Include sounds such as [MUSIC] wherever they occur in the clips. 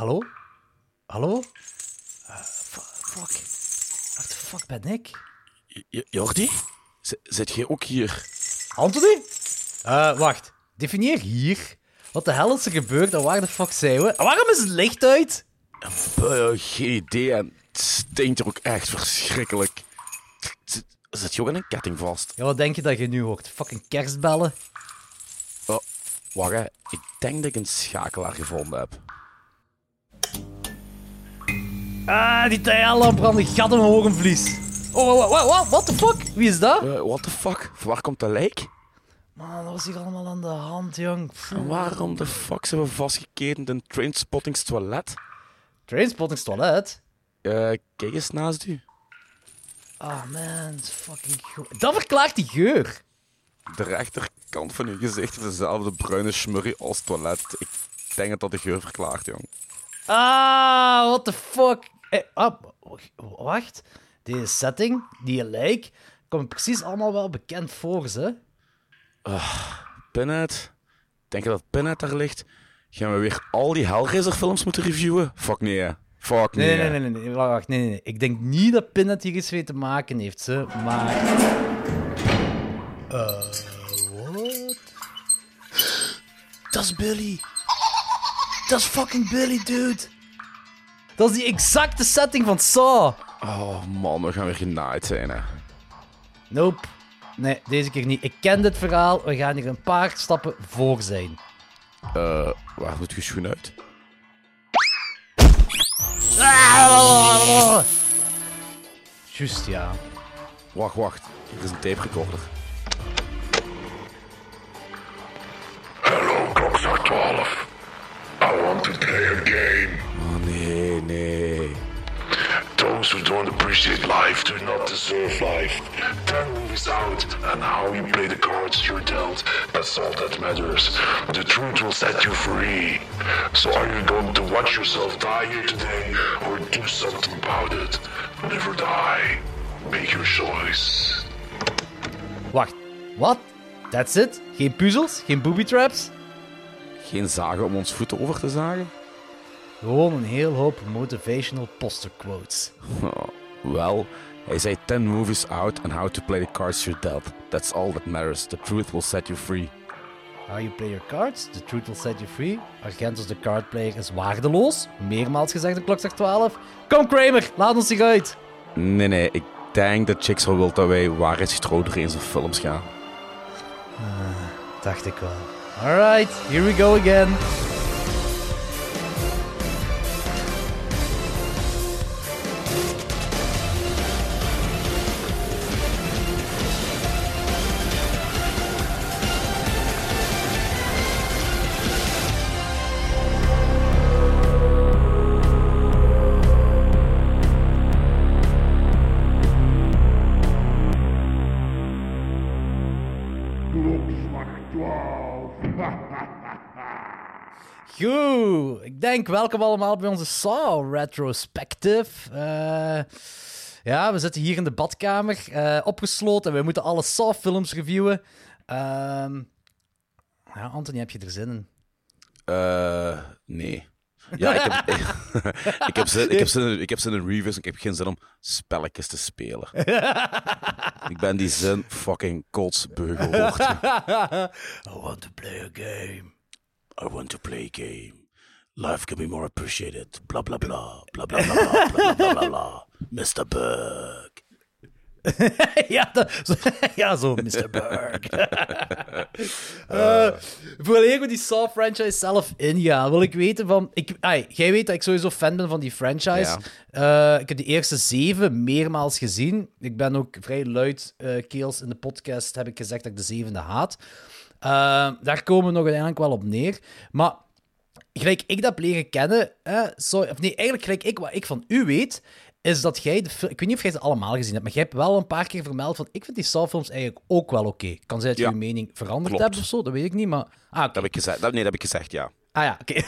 Hallo? Hallo? Eh, fu- fuck. Waar de fuck ben ik? J- Jordi? Z- Zit jij ook hier? Anthony? Eh, wacht. Definieer hier. Wat de hel is er gebeurd en waar de fuck zijn we? En waarom is het licht uit? Geen idee. En het stinkt er ook echt verschrikkelijk. Zit, zit je ook in een ketting vast? Ja, wat denk je dat je nu hoort? Fucking kerstbellen? Oh, wacht, hè. ik denk dat ik een schakelaar gevonden heb. Ah, die TL brandt een gat in mijn hogenvlies. Oh, wat, wat, wat, what the fuck? Wie is dat? Eh, what the fuck? Van waar komt dat lijk? Man, wat was hier allemaal aan de hand, jong? En waarom de fuck zijn we vastgeketend in Trainspotting's toilet? Trainspotting's toilet? Eh, kijk eens naast u. Ah, man, het is fucking goed. Dat verklaart die geur. De rechterkant van uw gezicht heeft dezelfde bruine smurrie als toilet. Ik denk dat dat de geur verklaart, jong. Ah, what the fuck? Eh, ah, wacht. Deze setting, die lijk, komt precies allemaal wel bekend voor, ze. Pinhead? Denk je dat Pinhead daar ligt? Gaan we weer al die Hellraiser films moeten reviewen? Fuck nee, hè. Fuck nee. Nee, nee, nee, nee, wacht, nee, nee. Ik denk niet dat Pinhead hier iets mee te maken heeft, ze, maar... Eh, wat? Dat is Billy. Dat is fucking Billy, dude. Dat is die exacte setting van Saw. Oh man, we gaan weer genaaid zijn, hè. Nope. Nee, deze keer niet. Ik ken dit verhaal. We gaan hier een paar stappen voor zijn. Eh, waar doet je schoen uit? Juist, ja. Wacht, wacht. Hier is een tape recorder. Hello, Klokzak 12. I want to play a game. Nee, nee. Those who don't appreciate life do not deserve life. Ten movies out, and how you play the cards you're dealt. That's all that matters. The truth will set you free. So are you going to watch yourself die here today, or do something about it? Never die. Make your choice. Wacht. what? That's it? Geen puzzels? Geen booby traps? Geen zagen om ons voeten over te zagen? Gewoon een heel hoop motivational poster quotes. Oh, Wel, hij zei 10 movies out and how to play the cards you're dealt. That's all that matters. The truth will set you free. How you play your cards, the truth will set you free. Argentos de cardplayer is waardeloos. Meermaals gezegd in klokslag 12. Kom Kramer, laat ons zich uit. Nee, nee, ik denk dat Chicks wel wil dat wij waarheidsgetrouw in zijn films gaan. Dacht ik wel. Alright, here we go again. Goed, ik denk welkom allemaal bij onze Saw Retrospective. Eh, ja, we zitten hier in de badkamer, eh, opgesloten en we moeten alle Saw-films reviewen. Ehm, ja, Anthony, heb je er zin in? Eh, nee. Ja, ik heb, [LAUGHS] ik, heb zin, ik, heb zin, in- ik heb zin in reviews en ik heb geen zin om spelletjes te spelen. [LAUGHS] ik ben die zin fucking kotsbeu geworden. I want to play a game. I want to play a game. Life can be more appreciated. Blah blah blah. Blah blah blah. Blah blah blah blah. blah. [LAUGHS] Mr. Bug. [LAUGHS] ja, dat, zo, [LAUGHS] ja, zo, Mr. Burg. Eh voordat we die Saw-franchise zelf ingaan, wil ik weten van... Ik, ai, jij weet dat ik sowieso fan ben van die franchise. Eh, ik heb de eerste zeven meermaals gezien. Ik ben ook vrij luid, eh keels in de podcast, heb ik gezegd dat ik de zevende haat. Eh, daar komen we nog uiteindelijk wel op neer. Maar gelijk ik dat heb leren kennen, hè, of nee, eigenlijk gelijk ik, wat ik van u weet, is dat jij de Ik weet niet of jij ze allemaal gezien hebt, maar jij hebt wel een paar keer vermeld van ik vind die Saw-films eigenlijk ook wel oké. Kan zijn dat je Ja. je mening veranderd Klopt. hebt of zo, dat weet ik niet, maar... Ah. Dat heb ik gezegd. Dat, nee, dat heb ik gezegd, ja. Ah ja, oké. [LAUGHS]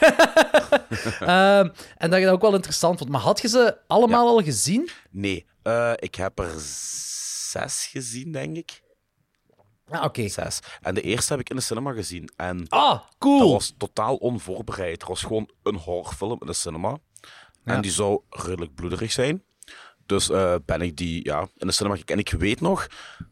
Ehm, en dat je dat ook wel interessant vond. Maar had je ze allemaal al gezien? Nee, eh, ik heb er zes gezien, denk ik. Ah, oké. Zes. En de eerste heb ik in de cinema gezien. En Ah, cool. dat was totaal onvoorbereid. Het was gewoon een horrorfilm in de cinema. En die zou redelijk bloederig zijn. Dus eh, ben ik die ja, in de cinema gekeken. En ik weet nog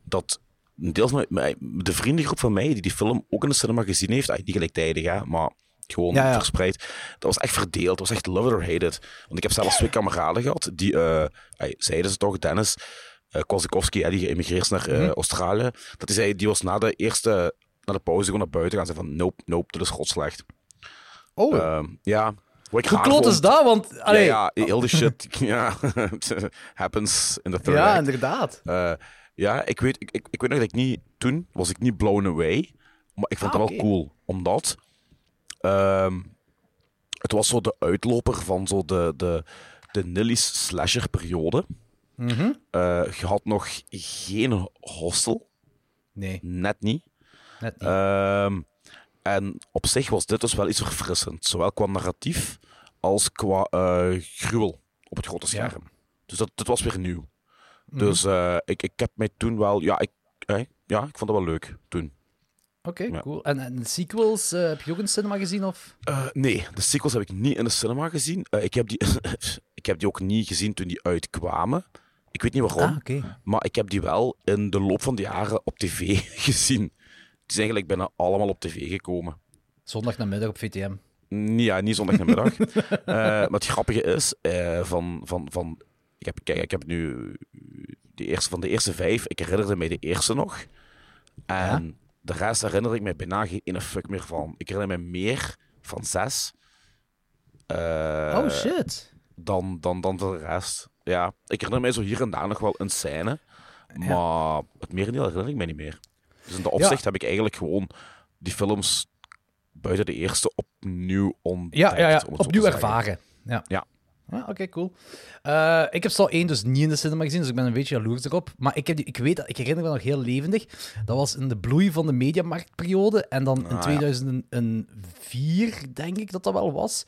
dat deels met, met de vriendengroep van mij, die die film ook in de cinema gezien heeft, eigenlijk niet gelijktijdig, hè, maar gewoon Ja, ja. verspreid. Dat was echt verdeeld. Dat was echt love it or hate it. Want ik heb zelfs twee kameraden gehad, die, eh, zeiden ze toch, Dennis uh, Kozikowski, hè, die geëmigreerd is naar eh, Mhm. Australië, dat hij zei, die was na de eerste, na de pauze gewoon naar buiten gaan zei van, nope, nope, dit is godslecht. oh, Ehm, ja. Hoe kloot is dat? Want, allee, ja, ja, heel die shit [LAUGHS] ja, [LAUGHS] happens in the third ja, act. inderdaad. Eh, ja, ik weet, ik, ik, ik weet nog dat ik niet... Toen was ik niet blown away. Maar ik vond Ah, het wel cool. Omdat... ehm, het was zo de uitloper van zo de, de, de Nilly's slasher periode. Mhm. Eh, je had nog geen hostel. Nee, Net niet. net niet. Ehm, en op zich was dit dus wel iets verfrissend. Zowel qua narratief als qua eh, gruwel op het grote Ja. scherm. Dus dat, dat was weer nieuw. Mhm. Dus eh, ik, ik heb mij toen wel... Ja, ik, eh, ja, ik vond dat wel leuk toen. Oké, ja. cool. En, en de sequels, heb je ook in de cinema gezien? Of? Nee, de sequels heb ik niet in de cinema gezien. Ik, heb die, [LAUGHS] ik heb die ook niet gezien toen die uitkwamen. Ik weet niet waarom, Ah, maar ik heb die wel in de loop van de jaren op tv [LAUGHS] gezien. Die zijn eigenlijk bijna allemaal op tv gekomen. Zondag namiddag op VTM. Nee, Ja, niet zondag namiddag. [LAUGHS] Eh maar het grappige is, eh, van, van, van, ik, heb, kijk, ik heb nu de eerste, van de eerste vijf, ik herinnerde mij de eerste nog. En de rest herinner ik mij bijna geen ene fuck meer van. Ik herinner mij meer van zes. eh, oh, shit. Dan, dan, dan de rest. Ja, ik herinner mij zo hier en daar nog wel een scène. Maar het merendeel herinner ik mij niet meer. Dus in dat opzicht heb ik eigenlijk gewoon die films buiten de eerste opnieuw ontdekt. Ja, ja, zo opnieuw ervaren. Ja. Ja. Ah, Oké, cool. Eh, ik heb Saw 1 dus niet in de cinema gezien, dus ik ben een beetje jaloers erop. Maar ik, heb die, ik weet dat, ik herinner me nog heel levendig. Dat was in de bloei van de mediamarktperiode. En dan in Ah, ja. 2004, denk ik dat dat wel was.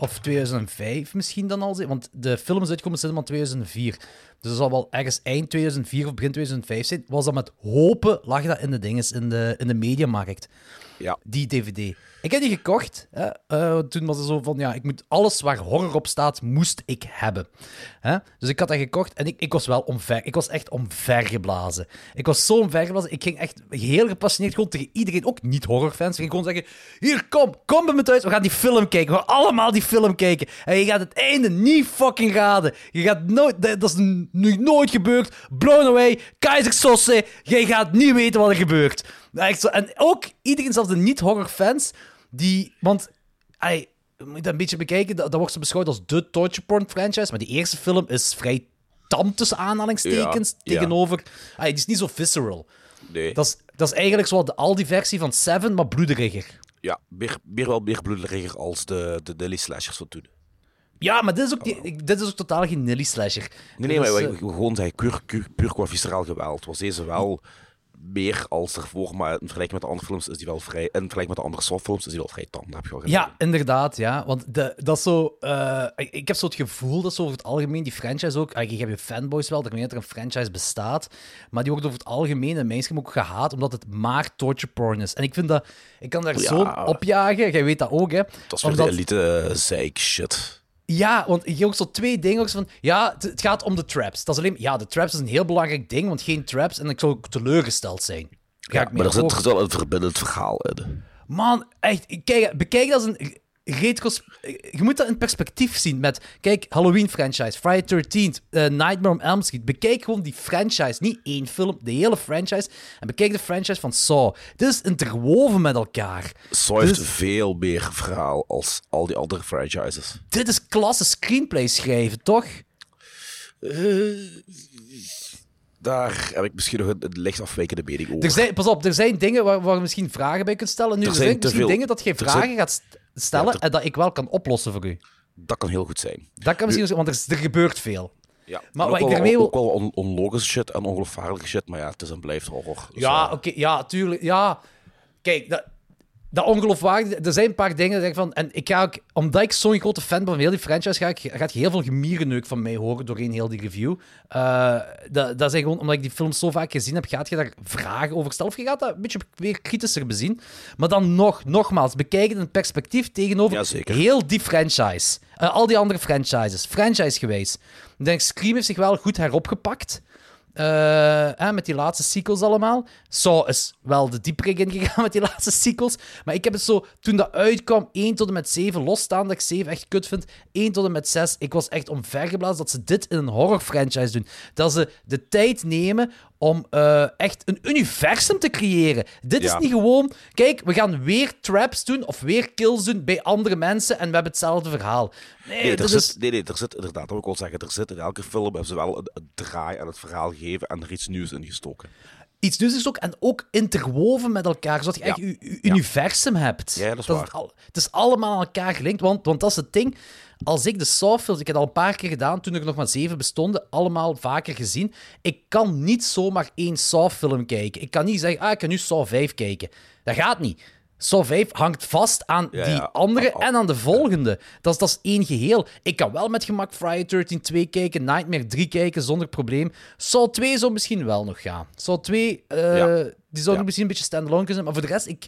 Of 2005 misschien dan al. Want de film is uitgekomen in 2004. Dus dat zal wel ergens eind 2004 of begin 2005 zijn. Was dat met hopen, lag dat in de dinges, in de, in de mediamarkt Ja, die DVD. Ik heb die gekocht. Hè. Eh, toen was het zo van, ja, ik moet alles waar horror op staat, moest ik hebben. Hè? Dus ik had dat gekocht en ik, ik was wel omver. Ik was echt omvergeblazen. Ik was zo omvergeblazen. Ik ging echt heel gepassioneerd gewoon tegen iedereen, ook niet-horrorfans. Ging gewoon zeggen, hier, kom, kom bij me thuis. We gaan die film kijken. We gaan allemaal die film kijken. En je gaat het einde niet fucking raden. Je gaat nooit, dat is nu nooit gebeurd. Blown away, Keizer Jij gaat niet weten wat er gebeurt. Echt zo. En ook iedereen, zelfs de niet-horrorfans, die... Want, ey, je moet dat een beetje bekijken, dat, dat wordt zo beschouwd als de torture porn franchise, maar die eerste film is vrij tam tussen aanhalingstekens Ja, ja. tegenover... Ey, die is niet zo visceral. nee. Dat is, dat is eigenlijk zo de Aldi-versie van Seven, maar bloederiger. ja meer, meer wel meer bloederiger als de, de Dilly Slashers van toen. Ja, maar dit is ook, die, dit is ook totaal geen Nilly-slasher. Nee, maar is, eh, gewoon zeggen, puur, puur, puur qua visceraal geweld was deze wel meer als ervoor, maar in vergelijking met de andere films is die wel vrij, in vergelijking met de andere softfilms is die wel vrij tam, heb je al gezien. Ja, inderdaad, ja. Want de, dat is zo... eh, ik, ik heb zo het gevoel dat zo over het algemeen die franchise ook... ah, Je hebt je fanboys wel, daarmee dat er een franchise bestaat. Maar die wordt over het algemeen in mainstream ook gehaat, omdat het maar torture porn is. En ik vind dat... Ik kan daar Ja. zo op jagen. Jij weet dat ook, hè. Dat is Omdat- de elite uh, zeik shit. Ja, want je ook zo twee dingen. Ook van, ja, het, het gaat om de traps. Dat is alleen... Ja, de traps is een heel belangrijk ding, want geen traps. En ik zou ook teleurgesteld zijn. Ga ik mee Maar er zit, er zit wel een verbindend verhaal in. Man, echt, kijk, bekijk dat als een retros... Je moet dat in perspectief zien met... Kijk, Halloween-franchise, Friday 13th, eh, Nightmare on Elm Street. Bekijk gewoon die franchise, niet één film, de hele franchise. En bekijk de franchise van Saw. Dit is interwoven met elkaar. Saw heeft Dus- veel meer verhaal als al die andere franchises. Dit is klasse screenplay schrijven, toch? Daar heb ik misschien nog een, een licht afwijkende mening over. Er zijn, pas op, er zijn dingen waar, waar je misschien vragen bij kunt stellen. Nu, er, zijn misschien veel- dingen dat je vragen zijn- gaat st- stellen Ja, er- en dat ik wel kan oplossen voor u. Dat kan heel goed zijn. Dat kan misschien... Want er, is- er gebeurt veel. Ja. Maar wat ook ik wel, daarmee wil- ook wel on- onlogische shit en ongeloofwaardige shit, maar ja, het is en blijft horror. Dus, Ja, eh, oké, ja, tuurlijk. Ja, kijk, dat, dat ongeloofwaardig. Er zijn een paar dingen dat ik van. En ik ga ook, omdat ik zo'n grote fan ben van heel die franchise, ga ik, gaat je heel veel gemierenneuk van mij horen doorheen heel die review. Uh, dat, dat is gewoon omdat ik die film zo vaak gezien heb, gaat je daar vragen over stellen. Of je gaat dat een beetje weer kritischer bezien. Maar dan nog, nogmaals, bekijk het in perspectief tegenover heel die franchise. Uh, al die andere franchises. Franchise geweest. Ik denk, Scream heeft zich wel goed heropgepakt. Uh, met die laatste sequels allemaal. Zo is wel de diepere ingegaan met die laatste sequels. Maar ik heb het zo, toen dat uitkwam, 1 tot en met 7, losstaan dat ik 7 echt kut vind. 1 tot en met 6, ik was echt omvergeblazen dat ze dit in een horror franchise doen. Dat ze de tijd nemen om uh, echt een universum te creëren. Dit is niet gewoon, kijk, we gaan weer traps doen of weer kills doen bij andere mensen en we hebben hetzelfde verhaal. Nee, nee, er, zit, is... nee, nee er zit inderdaad, dat wil ik wel zeggen, er zit in elke film hebben ze wel een, een draai aan het verhaal gegeven en er iets nieuws in gestoken iets nieuws is ook en ook interwoven met elkaar, zodat je echt je, universum hebt. Ja, dat is waar. Het, al, het, is allemaal aan elkaar gelinkt, want, want dat is het ding als ik de Saw-films, ik heb al een paar keer gedaan toen er nog maar zeven bestonden, allemaal vaker gezien. Ik kan niet zomaar één Saw-film kijken. Ik kan niet zeggen, ah, ik kan nu Saw 5 kijken. Dat gaat niet. Saw 5 hangt vast aan die andere en aan de volgende. Dat is, dat is één geheel. Ik kan wel met gemak Friday 13 2 kijken, Nightmare 3 kijken zonder probleem. Saw 2 zou misschien wel nog gaan. Saw 2, uh, eh, die zou misschien een beetje standalone kunnen zijn, maar voor de rest, ik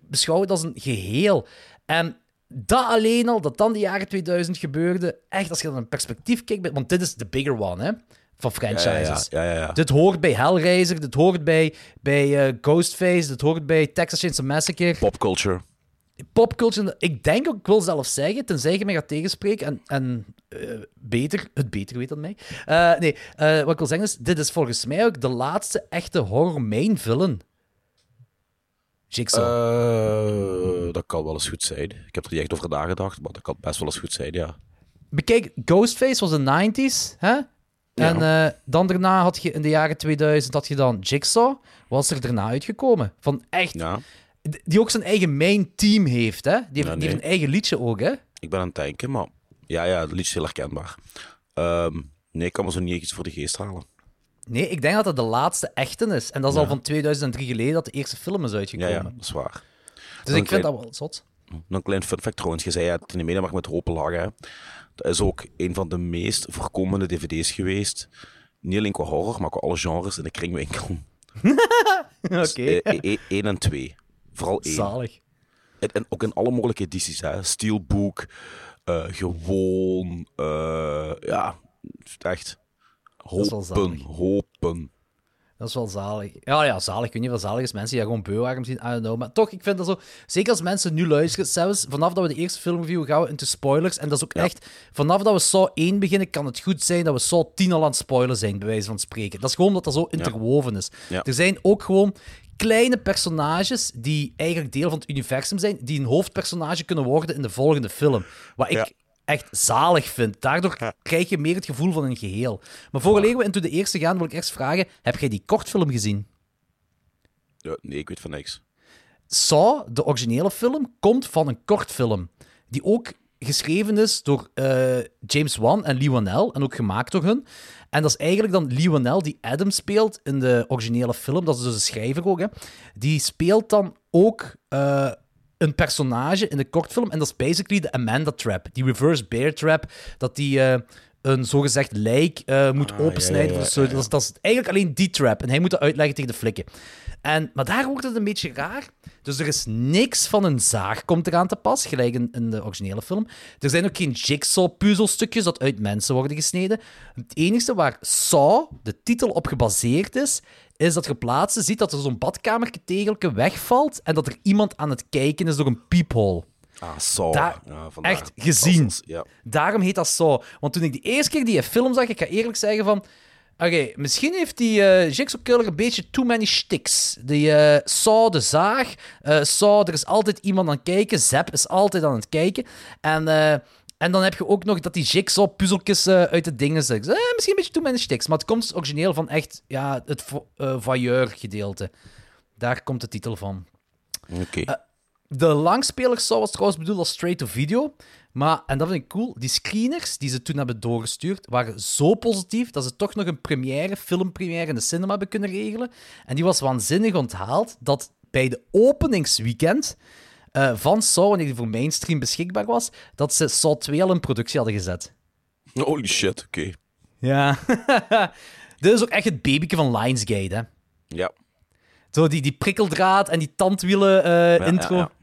beschouw het als een geheel. En dat alleen al, dat dan de jaren 2000 gebeurde, echt als je dan een perspectief kijkt, want dit is de bigger one, hè, van franchises. Ja, ja, ja, dit hoort bij Hellraiser, dit hoort bij, bij uh, Ghostface, dit hoort bij Texas Chainsaw Massacre. Popculture. Popculture, ik denk ook, ik wil zelf zeggen, tenzij je mij gaat tegenspreken en, en uh, beter, het beter weet dan mij. Uh, nee, wat ik wil zeggen is, dit is volgens mij ook de laatste echte horror main villain Jigsaw? Uh, dat kan wel eens goed zijn. Ik heb er niet echt over nagedacht, maar dat kan best wel eens goed zijn, ja. Bekijk, Ghostface was de 90s, hè? En uh, dan daarna had je in de jaren 2000 had je dan Jigsaw, was er daarna uitgekomen. Van echt. Ja. Die ook zijn eigen main team heeft, hè? Die heeft, die heeft een eigen liedje ook, hè? Ik ben aan het denken, maar ja, ja, het liedje is heel herkenbaar. Um, nee, ik kan me zo niet iets voor de geest halen. Nee, ik denk dat dat de laatste echte is. En dat is al van 2003 geleden dat de eerste film is uitgekomen. Ja, ja dat is waar. Dus ik vind dat wel zot. een klein fun fact trouwens. Je zei ja, in de media mag met hopen lachen. Dat is ook een van de meest voorkomende dvd's geweest. Niet alleen qua horror, maar qua alle genres in de kringwinkel. [LAUGHS] Oké. 1 dus, eh, e- en 2. Vooral 1. Zalig. En, en, ook in alle mogelijke edities. Hè. Steelbook, uh, gewoon, uh, ja, echt Hopen, hopen. Dat is wel zalig. Ja, ja, zalig. Ik weet niet of zalig is. Mensen die gewoon beu waren misschien. I don't know. Maar toch, ik vind dat zo... Zeker als mensen nu luisteren, zelfs vanaf dat we de eerste filmreview gaan we into spoilers. En dat is ook echt... Vanaf dat we Saw 1 beginnen, kan het goed zijn dat we Saw 10 al aan het spoilen zijn, bij wijze van spreken. Dat is gewoon omdat dat zo interwoven is. Er zijn ook gewoon kleine personages die eigenlijk deel van het universum zijn, die een hoofdpersonage kunnen worden in de volgende film. Wat ik echt zalig vind. Daardoor krijg je meer het gevoel van een geheel. Maar voor we into de eerste gaan, wil ik eerst vragen: heb jij die kortfilm gezien? Ja, nee, ik weet van niks. Saw, de originele film, komt van een kortfilm. Die ook geschreven is door uh, James Wan en Lee Wanell. En ook gemaakt door hun. En dat is eigenlijk dan Lee Wanell, die Adam speelt in de originele film. Dat is dus een schrijver ook. Hè. Die speelt dan ook uh, een personage in de kortfilm. En dat is basically de Amanda Trap. Die reverse bear trap. Dat die uh, een zogezegd lijk uh, moet ah, opensnijden. Ja, ja, ja, dat, is, dat, is, eigenlijk alleen die trap. En hij moet dat uitleggen tegen de flikken. En, maar daar wordt het een beetje raar. Dus er is niks van een zaag komt eraan te pas, gelijk in, in de originele film. Er zijn ook geen jigsaw-puzzelstukjes dat uit mensen worden gesneden. Het enige waar Saw, de titel, op gebaseerd is, is dat je plaatsen ziet dat er zo'n badkamertegeltje wegvalt en dat er iemand aan het kijken is door een peephole. Ah, Saw. ja, echt gezien. Ja. Daarom heet dat Saw. Want toen ik de eerste keer die film zag, ik ga eerlijk zeggen van... Oké, misschien heeft die uh, Jigsaw Killer een beetje too many sticks. Die uh, Saw, de zaag. Uh, Saw, er is altijd iemand aan het kijken. Zep is altijd aan het kijken. En... En dan heb je ook nog dat die jigsaw puzzeltjes uit de dingen zegt. Eh, misschien een beetje too many sticks, maar het komt origineel van echt ja, het voyeur gedeelte. Daar komt de titel van. Oké. De langspeler zou was trouwens bedoeld als straight-to-video. Maar, en dat vind ik cool, die screeners die ze toen hebben doorgestuurd, waren zo positief dat ze toch nog een première, filmpremière in de cinema hebben kunnen regelen. En die was waanzinnig onthaald dat bij de openingsweekend eh, van Saw, wanneer die voor mainstream beschikbaar was, dat ze Saw 2 al in productie hadden gezet. Holy shit, oké. Ja. [LAUGHS] Dit is ook echt het babyke van Lionsgate, hè. Ja. Zo die, die prikkeldraad en die tandwielen eh, Ja, intro. ja, ja.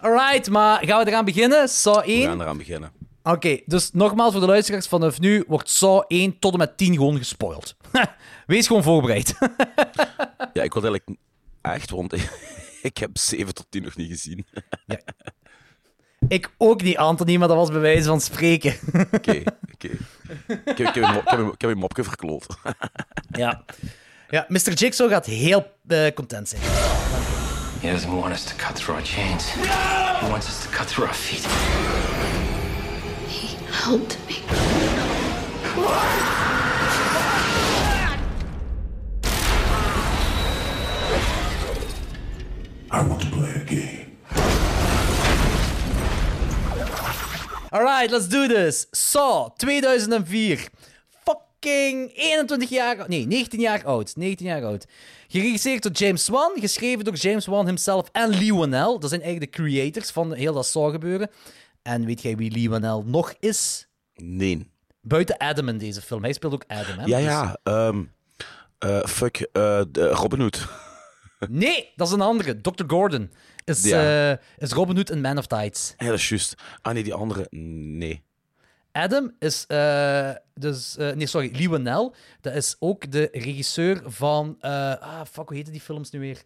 Alright, maar gaan we eraan beginnen? Saw 1? We gaan eraan beginnen. Oké, dus nogmaals voor de luisteraars, vanaf nu wordt Saw 1 tot en met 10 gewoon gespoild. [LAUGHS] Wees gewoon voorbereid. [LAUGHS] Ja, ik wil eigenlijk echt, want [LAUGHS] ik heb 7 tot 10 nog niet gezien. ik ook niet, Anthony, maar dat was bij wijze van spreken. Oké, oké. Heb je ik heb je mopje verkloot. ja. ja, Mr. Jigsaw gaat heel eh, content zijn. He doesn't want us to cut through our chains. He wants us to cut through our feet. He helped me. I want to play a game. Alright, let's do this. Saw, 2004. Fucking 21 jaar... Nee, 19 jaar oud. 19 jaar oud. Geregisseerd door James Wan, geschreven door James Wan himself en Lee Wanell. Dat zijn eigenlijk de creators van heel dat Saw-gebeuren. En weet jij wie Lee Wanell nog is? Nee. Buiten Adam in deze film. Hij speelt ook Adam, hè? Ja, Dus- ja. ehm, eh, fuck, de Robin Hood. [LAUGHS] Nee, dat is een andere. Dr. Gordon is, Ja. eh, is Robin Hood in Man of Tides. Ja, dat is juist. Ah, nee, die andere. Nee. Adam is, eh, dus, eh, nee, sorry, Lee Wanell. Dat is ook de regisseur van, eh, ah, fuck, hoe heette die films nu weer?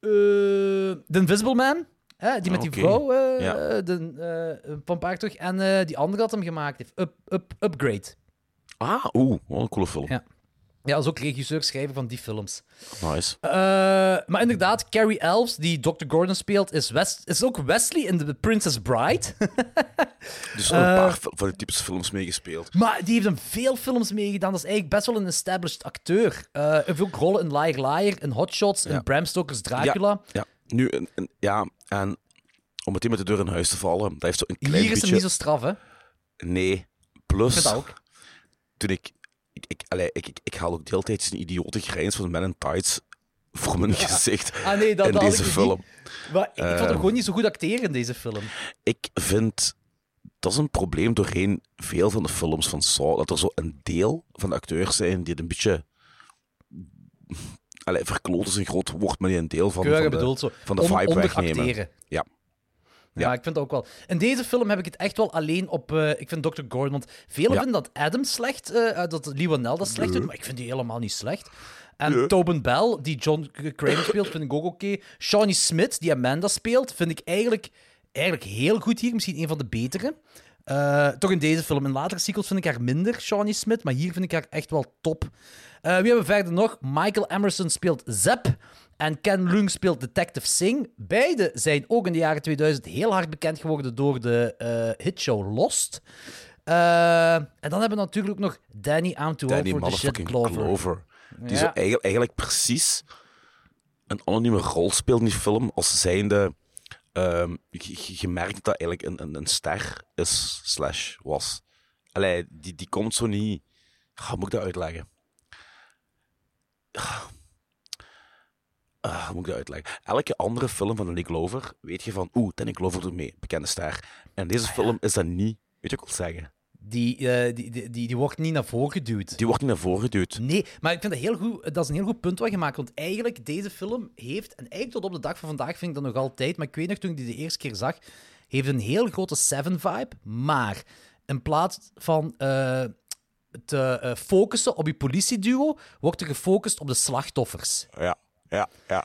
The Invisible Man, hè, die met die vrouw Ja. de, van een paar terug. En die andere dat hem gemaakt heeft, Up, Up, Upgrade. Ah, oeh, wat een coole film. Ja. Ja, is ook regisseur, schrijver van die films. Nice. Eh, maar inderdaad, Carrie Elves, die Dr. Gordon speelt, is, West, is ook Wesley in The Princess Bride. [LAUGHS] Dus Eh, een paar fil- van die typische films meegespeeld. Maar die heeft in veel films meegedaan. Dat is eigenlijk best wel een established acteur. Eh Hij heeft ook rollen in Liar Liar, in Hot Shots, in. Bram Stoker's Dracula. Ja, ja. Nu, en, en- ja, en om meteen met de deur in huis te vallen, dat heeft zo een klein Hier is beetje... hem niet zo straf, hè? Nee. Ik Plus, vind dat ook. toen ik... Ik, ik, allee, ik, ik, ik haal ook deeltijds een idiote grijns van Men in Tights voor mijn gezicht Ah nee, dat, in dat deze film. Maar ik vond hem Eh, gewoon niet zo goed acteren in deze film. Ik vind... Dat is een probleem doorheen veel van de films van Saw. Dat er zo een deel van de acteurs zijn die het een beetje... Allee, verkloot is een groot woord, maar die een deel van, Keurig van de, bedoeld zo. van de vibe wegnemen. Ja. Ja, ik vind dat ook wel. In deze film heb ik het echt wel alleen op. eh, ik vind Dr. Gordon. Want velen Ja. vinden dat Adam slecht. eh, dat Lee Wanell dat slecht doet. Maar ik vind die helemaal niet slecht. En. Tobin Bell, die John Kramer speelt, vind ik ook oké. Shawnee Smith, die Amanda speelt, vind ik eigenlijk, eigenlijk heel goed hier. Misschien een van de betere. Eh, toch in deze film. In latere sequels vind ik haar minder, Shawnee Smith. Maar hier vind ik haar echt wel top. Eh, wie hebben we verder nog? Michael Emerson speelt Zep. En Ken Leung speelt Detective Singh. Beide zijn ook in de jaren 2000 heel hard bekend geworden door de eh, hitshow Lost. Eh, en dan hebben we natuurlijk ook nog Danny Danny for the Shit Glover. Glover. Die Ja. zo eigenlijk, eigenlijk precies een anonieme rol speelt in die film als zijnde... ehm, je, merkt dat eigenlijk een, een, een ster is, slash was. Allee, die, die komt zo niet... Ah, Hoe moet ik dat uitleggen? Ah. Ah, hoe moet ik dat uitleggen? Elke andere film van Danny Glover weet je van... Oeh, Danny Glover doet mee, bekende ster. En Ah, deze film is dat niet. Weet je wat ik wil zeggen? Die, eh, die, die, die, die wordt niet naar voren geduwd. Die wordt niet naar voren geduwd. Nee, maar ik vind dat heel goed. Dat is een heel goed punt wat je maakt. Want eigenlijk, deze film heeft, en eigenlijk tot op de dag van vandaag vind ik dat nog altijd, maar ik weet nog toen ik die de eerste keer zag, heeft een heel grote Seven-vibe. Maar in plaats van eh, te eh, focussen op je politieduo, wordt er gefocust op de slachtoffers. Ja, ja, ja.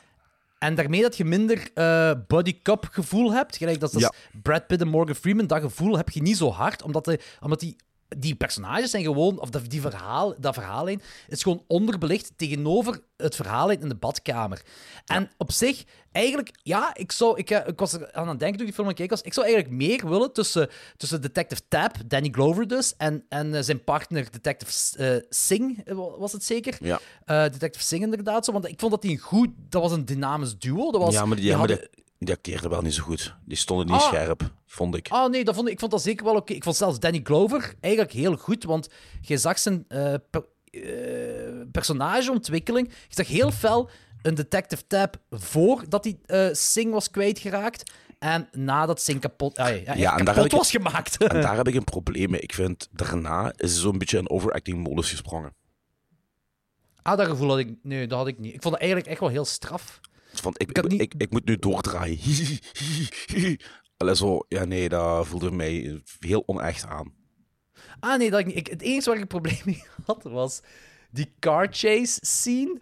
En daarmee dat je minder eh body cup gevoel hebt. Gelijk dat Ja. Brad Pitt en Morgan Freeman. Dat gevoel heb je niet zo hard. Omdat, de, omdat die, die personages zijn gewoon... Of dat, die verhaal, dat verhaallijn is gewoon onderbelicht tegenover het verhaallijn in de badkamer. En op zich, eigenlijk... Ja, ik, zou, ik, eh, ik was er aan het denken toen ik die film aan kijken was. Ik zou eigenlijk meer willen tussen, tussen Detective Tab, Danny Glover dus, en, en eh, zijn partner Detective eh, Singh, was het zeker? Ja. Detective Singh inderdaad zo. Want ik vond dat die een goed... Dat was een dynamisch duo. Dat was, ja, maar die, ja, maar hadden- die, die acteerden wel niet zo goed. Die stonden niet Ah. scherp, vond ik. Ah, nee, dat vond ik, ik vond dat zeker wel oké. Ik vond zelfs Danny Glover eigenlijk heel goed, want je zag zijn eh, per- eh, personageontwikkeling. Je zag heel fel een detective tab voordat hij eh Sing was kwijtgeraakt. En nadat Sing kapot, ah, ja, en kapot ik- was gemaakt. En daar heb ik een probleem mee. Ik vind, daarna is zo'n beetje in overacting-modus gesprongen. ah, dat gevoel had ik... Nee, dat had ik niet. Ik vond het eigenlijk echt wel heel straf. Van, ik, Ik ik, niet- ik, ik moet nu doordraaien. [LAUGHS] Allee, zo, ja, nee, dat voelde mij heel onecht aan. Ah, nee, dat ik niet. Het enige waar ik een probleem [LAUGHS] mee had, was die car chase scene.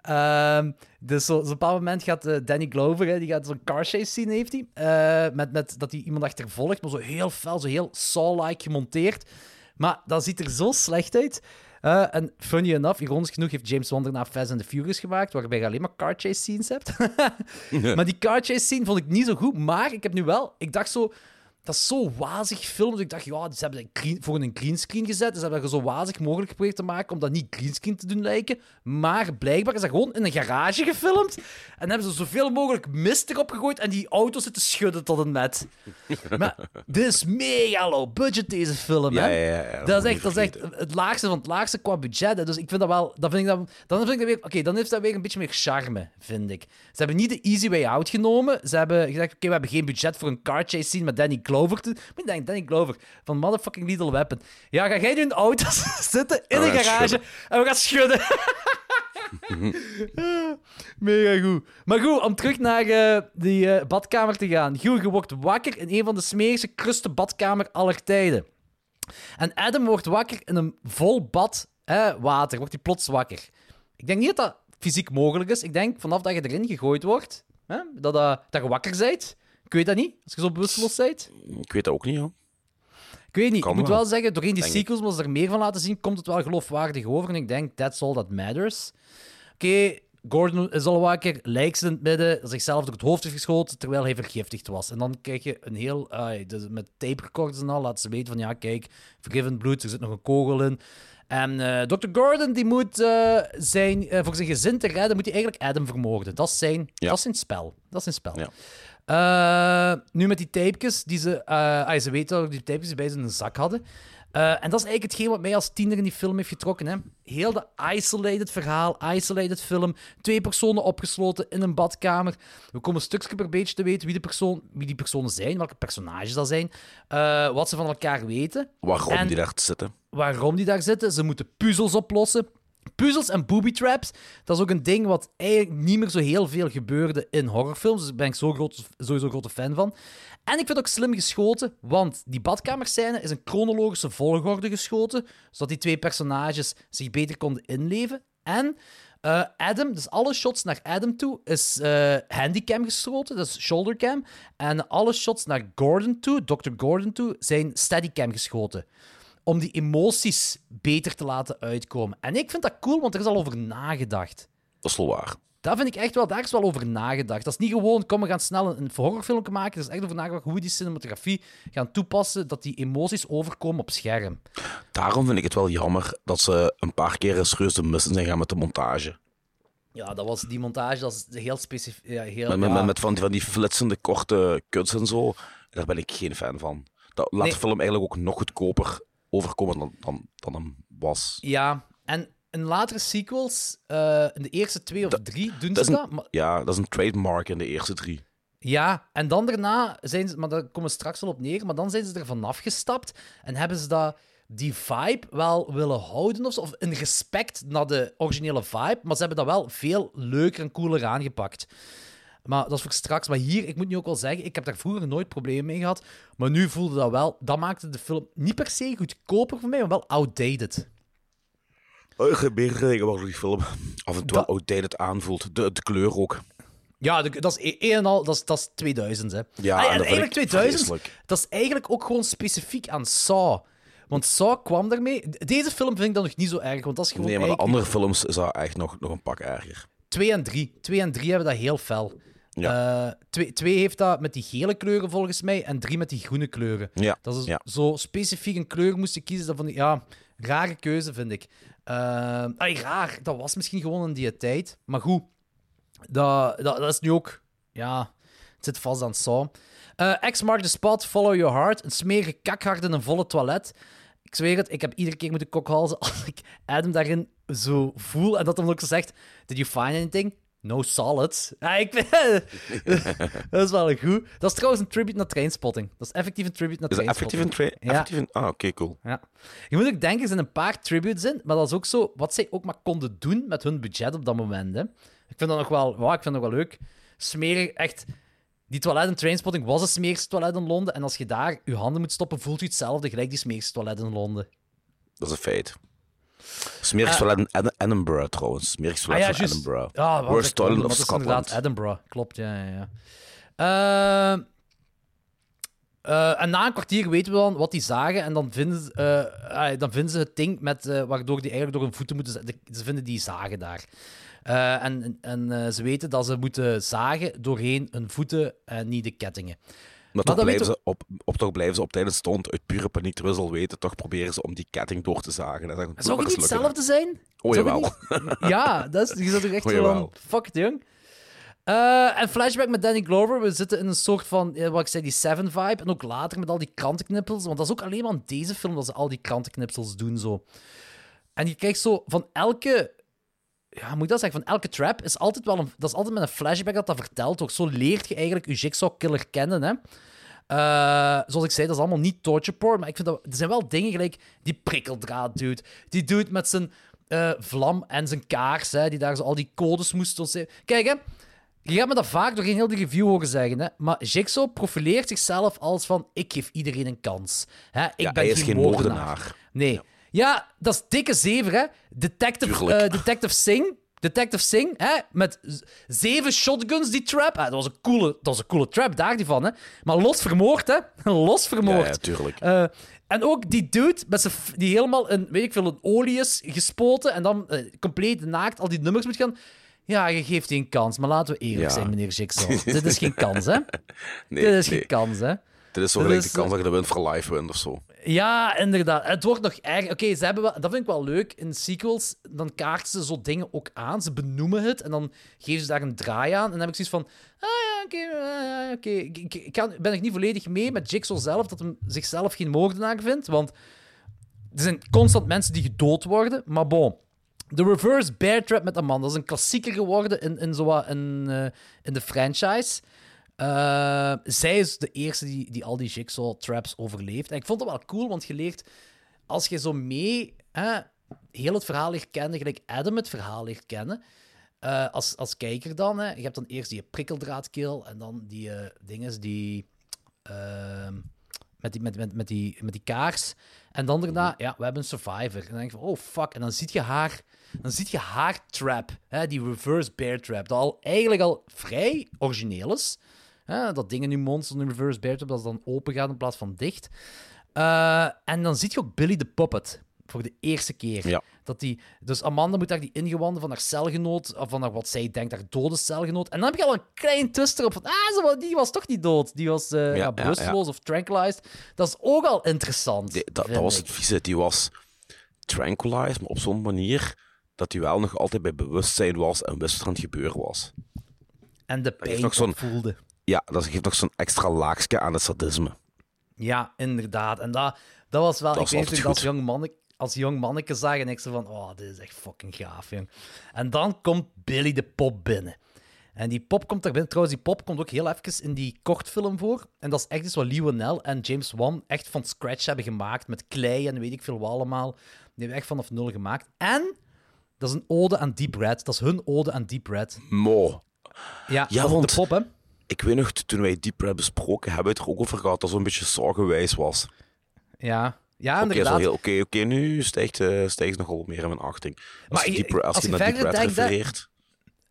Ehm, dus zo- zo'n bepaald moment gaat eh, Danny Glover, hè, die gaat zo'n car chase scene, heeft hij. eh, met, met dat hij iemand achtervolgt, maar zo heel fel, zo heel Saw-like gemonteerd. Maar dat ziet er zo slecht uit. Eh, en funny enough, ironisch genoeg, heeft James Wan daarna Fast and the Furious gemaakt, waarbij je alleen maar car chase scenes hebt. [LAUGHS] Maar die car chase scene vond ik niet zo goed. Maar ik heb nu wel... Ik dacht zo... Dat is zo wazig gefilmd. Dus ik dacht, ja, ze hebben een green, voor een greenscreen gezet. Dus ze hebben dat zo wazig mogelijk geprobeerd te maken om dat niet greenscreen te doen lijken. Maar blijkbaar is dat gewoon in een garage gefilmd. En hebben ze zoveel mogelijk mist erop gegooid en die auto zitten schudden tot een net. [LAUGHS] Maar dit is mega low budget, deze film. Ja, hè? ja, ja, ja, dat is echt, dat is echt het laagste van het laagste qua budget. hè. Dus ik vind dat wel... Dan vind ik dat, dan vind ik dat weer... Oké, dan heeft dat weer een beetje meer charme, vind ik. Ze hebben niet de easy way out genomen. Ze hebben gezegd, oké, we hebben geen budget voor een car chase scene met Danny Glover. Te... Maar ik denk, Danny Glover van motherfucking Lethal Weapon. Ja, ga jij nu [LAUGHS] in de auto zitten, in gaan garage, schudden. en we gaan schudden. [LAUGHS] Mega goed. Maar goed, om terug naar eh, die eh, badkamer te gaan. Giel, je wordt wakker in een van de smerigste, kruste badkamer aller tijden. En Adam wordt wakker in een vol bad hè, water. Wordt hij plots wakker. Ik denk niet dat dat fysiek mogelijk is. Ik denk vanaf dat je erin gegooid wordt, hè, dat, eh, dat je wakker bent. Ik weet dat niet, als je zo bewusteloos bent. Ik weet dat ook niet, hoor. Ik weet niet. Kan ik moet wel. wel zeggen, doorheen die Denk sequels, als ze er meer van laten zien, komt het wel geloofwaardig over. En ik denk, that's all that matters. Oké, Gordon is al wakker, lijkt ze in het midden, zichzelf door het hoofd heeft geschoten terwijl hij vergiftigd was. En dan krijg je een heel, dus met tape recorders en al, laten ze weten van, ja, kijk, vergevend bloed, er zit nog een kogel in. En eh, Dr. Gordon, die moet eh, zijn, eh, voor zijn gezin te redden, moet hij eigenlijk Adam vermoorden. Dat is zijn, Ja. dat is zijn spel. Dat is zijn spel. Ja. Eh, nu met die tapejes die ze... eh, ah, ze weten dat die tapejes die bij ze in een zak hadden. Eh, en dat is eigenlijk hetgeen wat mij als tiener in die film heeft getrokken. Hè. Heel de isolated verhaal, isolated film. Twee personen opgesloten in een badkamer. We komen stukje per beetje te weten wie, de persoon, wie die personen zijn, welke personages dat zijn. wat ze van elkaar weten. Waarom En- die daar zitten. waarom die daar zitten. Ze moeten puzzels oplossen. Puzzels en booby traps, dat is ook een ding wat eigenlijk niet meer zo heel veel gebeurde in horrorfilms. Dus daar ben ik zo groot, sowieso een grote fan van. En ik vind het ook slim geschoten, want die badkamerscène is in chronologische volgorde geschoten, zodat die twee personages zich beter konden inleven. En eh, Adam, dus alle shots naar Adam toe, is eh handicam geschoten, dat is shouldercam. En alle shots naar Gordon toe, Dr. Gordon toe, zijn steadycam geschoten om die emoties beter te laten uitkomen. En ik vind dat cool, want er is al over nagedacht. Dat is wel waar. Dat vind ik echt wel, daar is wel over nagedacht. Dat is niet gewoon, kom, we gaan snel een, horrorfilm maken. Er is echt over nagedacht hoe we die cinematografie gaan toepassen, dat die emoties overkomen op scherm. Daarom vind ik het wel jammer dat ze een paar keer een serieuze missen zijn gaan met de montage. Ja, dat was die montage, dat is heel specifiek. Ja, heel, Met, met, ja. met, met van, die, van die flitsende korte cuts en zo. Daar ben ik geen fan van. Dat laat Nee. de film eigenlijk ook nog goedkoper overkomen dan, dan, dan hem was. Ja, en in latere sequels, eh, in de eerste twee of drie, doen Dat ze dat. een, maar- ja, dat is een trademark in de eerste drie. Ja, en dan daarna zijn ze, maar daar komen we straks wel op neer, maar dan zijn ze er vanaf gestapt en hebben ze dat, die vibe wel willen houden of of een respect naar de originele vibe, maar ze hebben dat wel veel leuker en cooler aangepakt. Maar dat is voor straks. Maar hier, ik moet nu ook wel zeggen, ik heb daar vroeger nooit problemen mee gehad, maar nu voelde dat wel, dat maakte de film niet per se goedkoper voor mij, maar wel outdated. Er zijn meerdere dingen waardoor die film af en toe Dat- outdated aanvoelt. De, de kleur ook. Ja, dat is e- een en al, dat is, dat is 2000, hè. Ja, Ah, en eigenlijk ik 2000, vreselijk. dat is eigenlijk ook gewoon specifiek aan Saw. Want Saw kwam daarmee... Deze film vind ik dan nog niet zo erg, want dat is gewoon Nee, maar de andere films is dat echt nog, nog een pak erger. 2 en 3. 2 en 3 hebben dat heel fel. Ja. 2 heeft dat met die gele kleuren volgens mij en 3 met die groene kleuren. Ja, Dat is ja. zo specifiek een kleur moest je kiezen. Dat vond ik, ja, rare keuze vind ik. Eh, ay, raar, dat was misschien gewoon in die tijd. Maar goed, dat, dat, dat is nu ook, ja, het zit vast aan Saw. Eh X mark the spot, follow your heart. Een smerige kakhard in een volle toilet. Ik zweer het, ik heb iedere keer moeten kokhalzen [LAUGHS] als ik Adam daarin zo voel. En dat hem ook zo zegt, did you find anything? No solids. [LAUGHS] Ja, ik vind... [LAUGHS] dat is wel goed. Dat is trouwens een tribute naar Trainspotting. Dat is effectief een tribute naar Is effectief Trainspotting. een tra- Ja. effectief een- Ah, oké, cool. Ja. Je moet ook denken, er zijn een paar tributes in, maar dat is ook zo wat zij ook maar konden doen met hun budget op dat moment. Hè. Ik vind dat nog wel, ja, ik vind dat wel leuk. Smerig, echt. Die toilet in Trainspotting was het smerigste toilet in Londen. En als je daar je handen moet stoppen, voelt je hetzelfde gelijk die smerigste toilet in Londen. Dat is een feit. Smerig toilet in Ed- Edinburgh trouwens. Smerig toilet van Ah, juist. Edinburgh. Ja, toilet wilde, of Scotland. Edinburgh, klopt, ja, ja, ja. Eh, eh, en na een kwartier weten we dan wat die zagen. En dan vinden, ze- eh, ah, dan vinden ze het ding met, eh, waardoor die eigenlijk door hun voeten moeten... z- de- Ze vinden die zagen daar. Eh, en en eh, ze weten dat ze moeten zagen doorheen hun voeten en niet de kettingen. Maar toch dat blijven, ze op, op, toch blijven ze op tijdens stond uit pure paniek, terwijl ze al weten, toch proberen ze om die ketting door te zagen. En dan Zou het niet hetzelfde zijn? Oh, jawel. niet- [LAUGHS] Ja, dat is, je zat toch echt Oh, jawel. van, fuck it, jong. Eh, en flashback met Danny Glover. We zitten in een soort van, wat ik zei, die Seven-vibe. En ook later met al die krantenknippels. Want dat is ook alleen maar in deze film dat ze al die krantenknipsels doen. Zo. En je krijgt zo van elke... Ja, moet ik dat zeggen? Van elke trap is altijd wel een... Dat is altijd met een flashback dat dat verteld wordt. Zo leert je eigenlijk je Jigsaw-killer kennen, hè. Eh, zoals ik zei, dat is allemaal niet torture porn, maar ik vind dat... Er zijn wel dingen gelijk die prikkeldraad dude. Die dude met zijn eh, vlam en zijn kaars, hè, die daar zo al die codes moest. Kijk, hè. Je gaat me dat vaak door heel die review horen zeggen, hè. Maar Jigsaw profileert zichzelf als van... Ik geef iedereen een kans. Hè? Ik Ja, ben hij is geen moordenaar. moordenaar. Nee. Ja. Dat is dikke zever, hè. Detective, eh, Detective Singh. Detective Singh, hè, met zeven shotguns, die trap. Ah, dat, was een coole, dat was een coole trap, daar die van, hè. Maar los vermoord, hè. [LAUGHS] Los Ja, vermoord. ja, tuurlijk. Eh, en ook die dude met zijn die helemaal in, weet ik veel, in olie is gespoten en dan eh, compleet naakt al die nummers moet gaan. Ja, je geeft die een kans, maar laten we eerlijk Ja. zijn, meneer Jigsaw. [LAUGHS] Dit is geen kans, hè? Nee, Dit is nee. geen kans, hè? Dit is zo gelijk de kans dat je de win for life wint of zo. Ja, inderdaad. Het wordt nog erg. Oké, ze hebben dat vind ik wel leuk. In sequels, dan kaarten ze zo dingen ook aan. Ze benoemen het en dan geven ze daar een draai aan. En dan heb ik zoiets van... Ah ja, oké, ah. Ik, ben ik niet volledig mee met Jigsaw zelf, dat hem zichzelf geen moordenaar vindt. Want er zijn constant mensen die gedood worden. Maar bon... De reverse bear trap met dat is een klassieker geworden in, in, zo in, eh, in de franchise. Eh, zij is de eerste die, die al die jigsaw traps overleeft. En ik vond dat wel cool, want je leert... Als je zo mee hè, heel het verhaal leert kennen, gelijk Adam het verhaal leert kennen, eh, als, als kijker dan, hè, je hebt dan eerst die prikkeldraadkill en dan die dinges die... ehm, met die, met, met, met, die, met die kaars. En dan daarna, ja, we hebben een survivor. En dan denk je van, oh fuck. En dan ziet je haar, dan ziet je haar trap, hè, die reverse bear trap, dat al eigenlijk al vrij origineel is. Hè, dat dingen nu monster, een reverse bear trap, dat is dan open gaat in plaats van dicht. Eh, en dan zie je ook Billy de Puppet voor de eerste keer. Ja. Dat die, dus Amanda moet daar die ingewanden van haar celgenoot, of van haar, wat zij denkt, haar dode celgenoot. En dan heb je al een klein twist erop van, ah, ze die was toch niet dood. Die was eh, ja, ja, bewusteloos of tranquilized. Dat is ook al interessant. Die- dat, dat was het vieze. Die was tranquilized, maar op zo'n manier dat hij wel nog altijd bij bewustzijn was en wist wat er aan het gebeuren was. En de pijn nog voelde. Ja, dat geeft nog zo'n extra laagje aan het sadisme. Ja, inderdaad. En dat, dat was wel... Dat ik weet als jong, manneke, als jong manneke zag en ik zo van... Oh, dit is echt fucking gaaf, jong. En dan komt Billy de Pop binnen. En die pop komt daar binnen. Trouwens, die pop komt ook heel even in die kortfilm voor. En dat is echt iets wat Lee Wanell en James Wan echt van scratch hebben gemaakt. Met klei en weet ik veel wat allemaal. Die hebben echt vanaf nul gemaakt. En dat is een ode aan Deep Red. Dat is hun ode aan Deep Red. Mo. Ja, Ja, want- de pop, hè. Ik weet nog, toen wij Deep Red besproken hebben, we het er ook over gehad dat zo'n beetje zorgenwijs was. Ja, ja inderdaad. oké, oké, nu stijgt, stijgt het nogal meer in mijn achting. Als Maar je, Deep als als je je naar Deep Red refereert...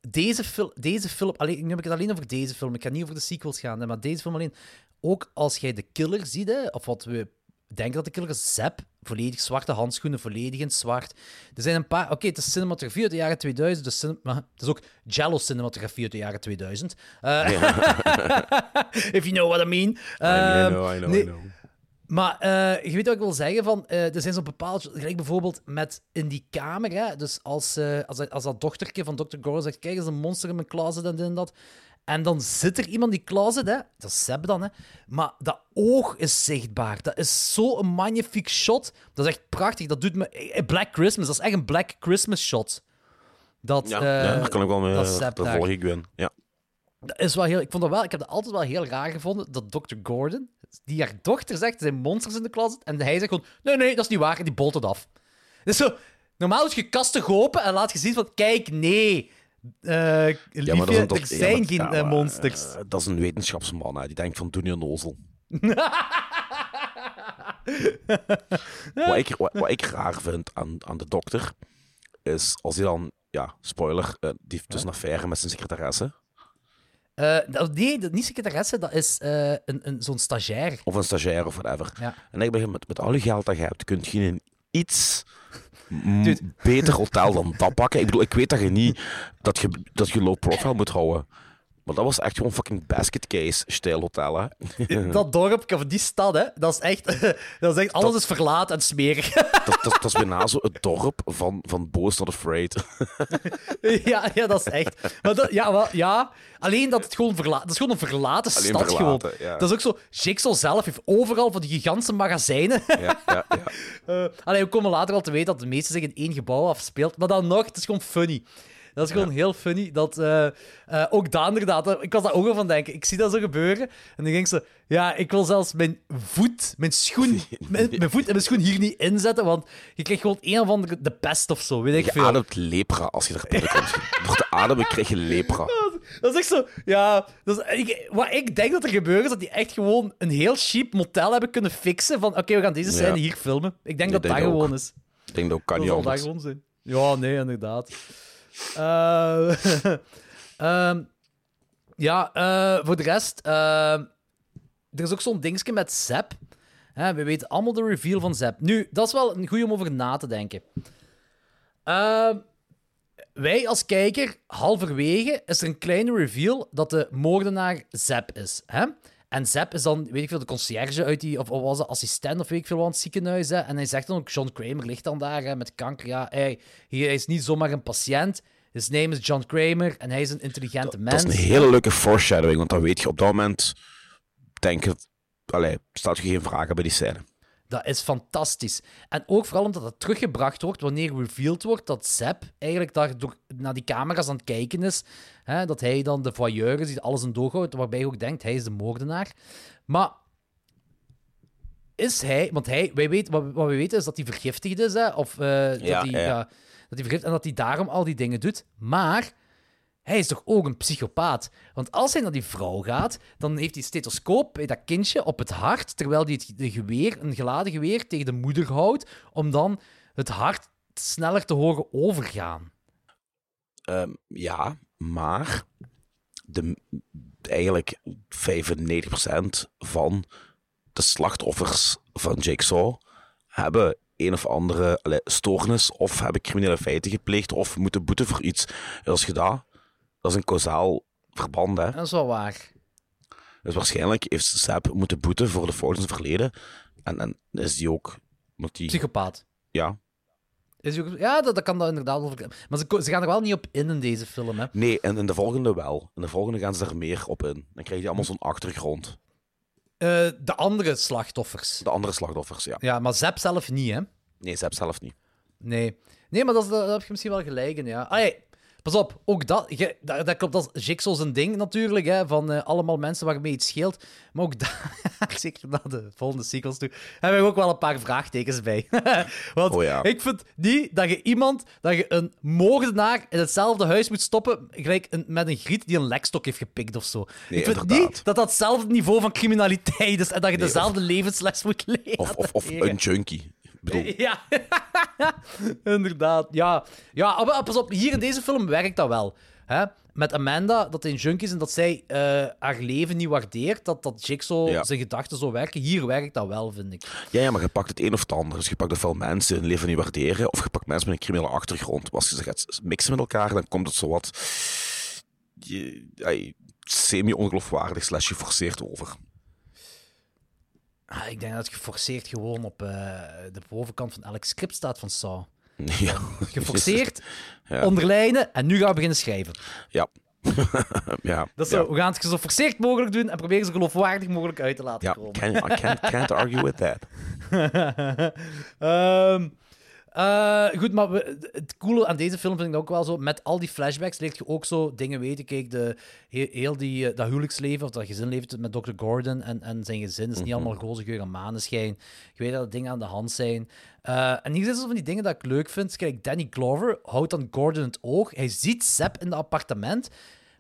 deze film, deze film alleen, nu heb ik het alleen over deze film. Ik ga niet over de sequels gaan, hè, maar deze film alleen. Ook als jij de killer ziet, hè, of wat we denken dat de killer is, Zep, volledig zwarte handschoenen, volledig in zwart. Er zijn een paar. Oké, het is cinematografie uit de jaren 2000, dus cin- maar het is ook Jello cinematografie uit de jaren 2000. Eh, [LAUGHS] if you know what I mean. I Ehm, know, I know, nee, I know. maar eh, je weet wat ik wil zeggen van, eh, er zijn zo'n bepaald, gelijk bijvoorbeeld met in die kamer, hè, dus als, als, dat- als dat dochtertje van Dr. Goro zegt, kijk, er is een monster in mijn closet en dit en dat. En dan zit er iemand in die closet, hè, dat is Seb dan, hè, maar dat oog is zichtbaar. Dat is zo'n magnifiek shot. Dat is echt prachtig. Dat doet me... eh, Black Christmas, dat is echt een Black Christmas shot. Dat, Ja, eh, ja, daar kan ik wel mee. dat volg ik in. Ja. Dat is wel heel, ik vond dat wel, ik heb dat altijd wel heel raar gevonden dat Dr. Gordon, die haar dochter zegt, er zijn monsters in de closet, en hij zegt gewoon, nee, nee, dat is niet waar, en die bolt het af. Dus zo, normaal is je kasten open en laat je zien van, kijk, nee, eh liefje, maar dat is een er ja, zijn geen ja, eh, maar, monsters. eh, dat is een wetenschapsman, hè. die denkt van doe je nozel. [LAUGHS] wat, ik, wat, wat ik raar vind aan, aan de dokter, is als hij dan, ja, spoiler, eh, die heeft dus een affaire met zijn secretaresse. Eh, nee, dat, niet secretaresse, dat is eh, een, een, zo'n stagiair. Of een stagiair of whatever. Ja. En ik ben met, met al je geld dat je hebt, kun je een iets Dude. beter hotel dan dat pakken. Ik bedoel, ik weet dat je niet dat je, dat je low profile moet houden. Maar dat was echt gewoon fucking basket case stijl hotel, hè. [LAUGHS] Dat dorp, of die stad, hè, dat is echt, [LAUGHS] dat is echt alles is verlaat en smerig. [LAUGHS] Dat, dat, dat is bijna zo het dorp van, van Boos Not Afraid. ja, ja, dat is echt. Maar dat, ja, ja, alleen dat het gewoon verlaten... Dat is gewoon een verlaten Alleen stad verlaten, gewoon. ja. Dat is ook zo... Jigsaw zelf heeft overal van die gigantische magazijnen. Ja, ja, ja. Eh allee, we komen later al te weten dat de meeste zich in één gebouw afspeelt. Maar dan nog, het is gewoon funny. Dat is gewoon heel funny. Dat, eh, eh, ook daar inderdaad, ik was daar ook al van denken. Ik zie dat zo gebeuren. En dan ging ze, ja, ik wil zelfs mijn voet, mijn schoen, [LAUGHS] mijn, mijn voet en mijn schoen hier niet inzetten. Want je krijgt gewoon een of andere de pest of zo, weet ik Je veel. ademt lepra als je er binnenkomt. [LAUGHS] Door te ademen krijg je lepra. Dat is echt zo, ja. Dat is, ik, wat ik denk dat er gebeurt, is dat die echt gewoon een heel cheap motel hebben kunnen fixen. Van, oké, we gaan deze scène Ja. hier filmen. Ik denk Ja, dat dat denk gewoon is. Ik denk dat ook kan Dat niet zal dat anders. gewoon zijn. Ja, nee, inderdaad. Eh, [LAUGHS] ehm, ja, eh, voor de rest... eh, er is ook zo'n dingetje met Zep. We weten allemaal de reveal van Zep. Nu, dat is wel een goeie om over na te denken. Ehm, wij als kijker, halverwege, is er een kleine reveal dat de moordenaar Zep is. Hè? En Zep is dan, weet ik veel, de conciërge uit die, of, of was het assistent of weet ik veel wat, aan het ziekenhuis. Hè? En hij zegt dan ook, John Kramer ligt dan daar hè, met kanker. Ja, hij, hij is niet zomaar een patiënt. His name is John Kramer en hij is een intelligente mens. Dat is een hele leuke foreshadowing, want dan weet je op dat moment... Denk je... Allee, staat je geen vragen bij die scène. Dat is fantastisch. En ook vooral omdat het teruggebracht wordt wanneer revealed wordt dat Zep eigenlijk daar door, naar die camera's aan het kijken is. Hè, dat hij dan de voyeur is die alles in doog houdt, waarbij je ook denkt, hij is de moordenaar. Maar is hij... Want hij, wij weten, wat, wat we weten is dat hij vergiftigd is, hè, of eh, dat, Ja, hij, ja. ja, dat hij vergiftigd en dat hij daarom al die dingen doet. Maar hij is toch ook een psychopaat? Want als hij naar die vrouw gaat, dan heeft hij stethoscoop bij dat kindje op het hart, terwijl hij het de geweer, een geladen geweer tegen de moeder houdt, om dan het hart sneller te horen overgaan. Ehm, ja, maar... De, eigenlijk 95% van de slachtoffers van Jigsaw hebben een of andere allee, stoornis of hebben criminele feiten gepleegd of moeten boeten voor iets. En als je dat, dat is een kausaal verband, hè. Dat is wel waar. Dus waarschijnlijk heeft Sepp moeten boeten voor de fouten in het verleden. En, en is die ook... Die, Psychopaat. ja. Is hij ook- ja, dat, dat kan dat inderdaad wel. verklaren. Maar ze, gaan er wel niet op in in deze film, hè. Nee, en in de volgende wel. In de volgende gaan ze er meer op in. Dan krijg je allemaal zo'n achtergrond. Eh, de andere slachtoffers. De andere slachtoffers, ja. Ja, maar Zep zelf niet, hè. Nee, Sepp zelf niet. Nee. Nee, maar dat, is- daar heb je misschien wel gelijk in, ja. Allee, pas op, ook dat, je, dat, dat klopt, dat is Jigsaw zijn ding natuurlijk, hè, van eh, allemaal mensen waarmee het scheelt. Maar ook daar, [LAUGHS] zeker naar de volgende sequels toe, hebben we ook wel een paar vraagtekens bij. [LAUGHS] Want Oh ja. ik vind niet dat je iemand, dat je een moordenaar in hetzelfde huis moet stoppen, gelijk een, met een griet die een lekstok heeft gepikt of zo. Nee, ik vind inderdaad. niet dat dat hetzelfde niveau van criminaliteit is en dat je Nee, dezelfde levensles moet leren. Of, of, of een junkie. Bedoel, [LAUGHS] Ja, [LAUGHS] inderdaad. Ja. ja, maar pas op, hier in deze film werkt dat wel. Hè? Met Amanda, dat hij een junk is en dat zij eh, haar leven niet waardeert, dat, dat Jigsaw Ja. zijn gedachten zo werken. Hier werkt dat wel, vind ik. ja, ja, maar je pakt het een of het ander. Dus je pakt ofwel mensen hun leven niet waarderen, of je pakt mensen met een criminele achtergrond. Als je ze gaat mixen met elkaar, dan komt het zo wat... semi-ongeloofwaardig slash geforceerd over. Ah, ik denk dat het geforceerd gewoon op eh, de bovenkant van elk script staat van Saw. [LAUGHS] Ja. Geforceerd, [LAUGHS] Ja. onderlijnen en nu gaan we beginnen schrijven. Ja. [LAUGHS] ja. Dat is ja. zo, we gaan het zo forceerd mogelijk doen en proberen zo geloofwaardig mogelijk uit te laten Ja, komen. can, I can't, can't argue with that. Ehm, Eh, goed, maar we- het coole aan deze film vind ik ook wel zo. Met al die flashbacks leert je ook zo dingen weten. Kijk, de, heel, heel die, eh, dat huwelijksleven of dat gezinleven met Dr. Gordon en, en zijn gezin is niet allemaal roze geur en maneschijn. Je weet dat er dingen aan de hand zijn. Eh, en hier zijn zo van die dingen dat ik leuk vind. Kijk, Danny Glover houdt dan Gordon het oog. Hij ziet Seb in het appartement.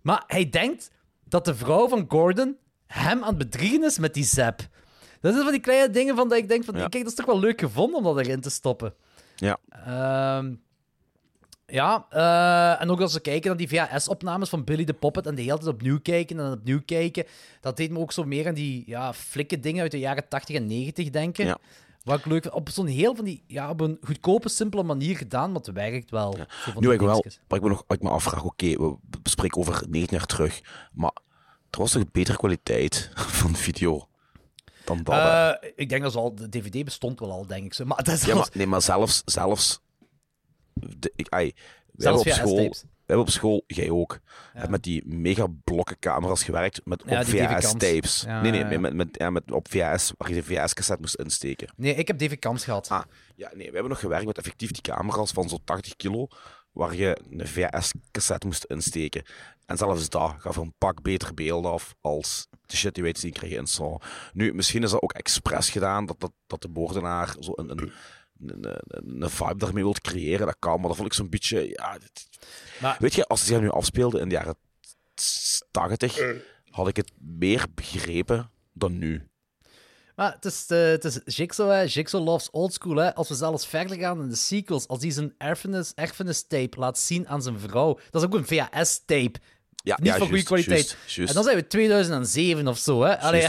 Maar hij denkt dat de vrouw van Gordon hem aan het bedriegen is met die Seb. Dat zijn van die kleine dingen van dat ik denk van... Ja. Kijk, dat is toch wel leuk gevonden om dat erin te stoppen. Ja. Ehm, ja, eh, en ook als we kijken naar die VHS-opnames van Billy the Puppet en de hele tijd opnieuw kijken en opnieuw kijken, dat deed me ook zo meer aan die ja, flikke dingen uit de jaren 80 en 90 denken. Ja. Wat ik leuk vind. Op zo'n heel van die, ja, op een goedkope, simpele manier gedaan, maar het werkt wel. Van Nu, ik wel, wat ik me nog ik me afvraag, oké, we bespreken over 9 jaar terug, maar er was toch betere kwaliteit [LAUGHS] van video dan dat? hè? Eh, ik denk dat al, de DVD bestond wel al, denk ik. Maar dat is ja, maar, nee, maar zelfs, zelfs, de, ik, ai, we Zelfs hebben op school, we hebben op school, jij ook, met die mega blokken camera's gewerkt met Ja, op DV-cams. VHS-tapes. Ja, nee, nee, ja, ja. Met, met, ja, met op VHS, waar je de VHS-cassette moest insteken. Nee, ik heb DV-cams gehad. Ah, ja, nee, we hebben nog gewerkt met effectief die camera's van zo'n 80 kilo, waar je een VHS-cassette moest insteken. En zelfs dat gaf een pak beter beelden af als de shit die wij te zien kregen in Saw. Nu, misschien is dat ook expres gedaan, dat, dat, dat de moordenaar zo een, een, een, een, een vibe daarmee wil creëren. Dat kan, maar dat vond ik zo'n beetje... Ja, dit- Maar- Weet je, als het zich nu afspeelde in de jaren 80, had ik het meer begrepen dan nu. Maar het is, eh, het is Jigsaw, hè. Jigsaw loves old school, hè. Als we zelfs verder gaan in de sequels, als hij zijn erfenis, erfenis-tape laat zien aan zijn vrouw, dat is ook een VHS-tape. Ja, Niet ja, van goede kwaliteit. En dan zijn we 2007 of zo, hè. Allee. [LAUGHS]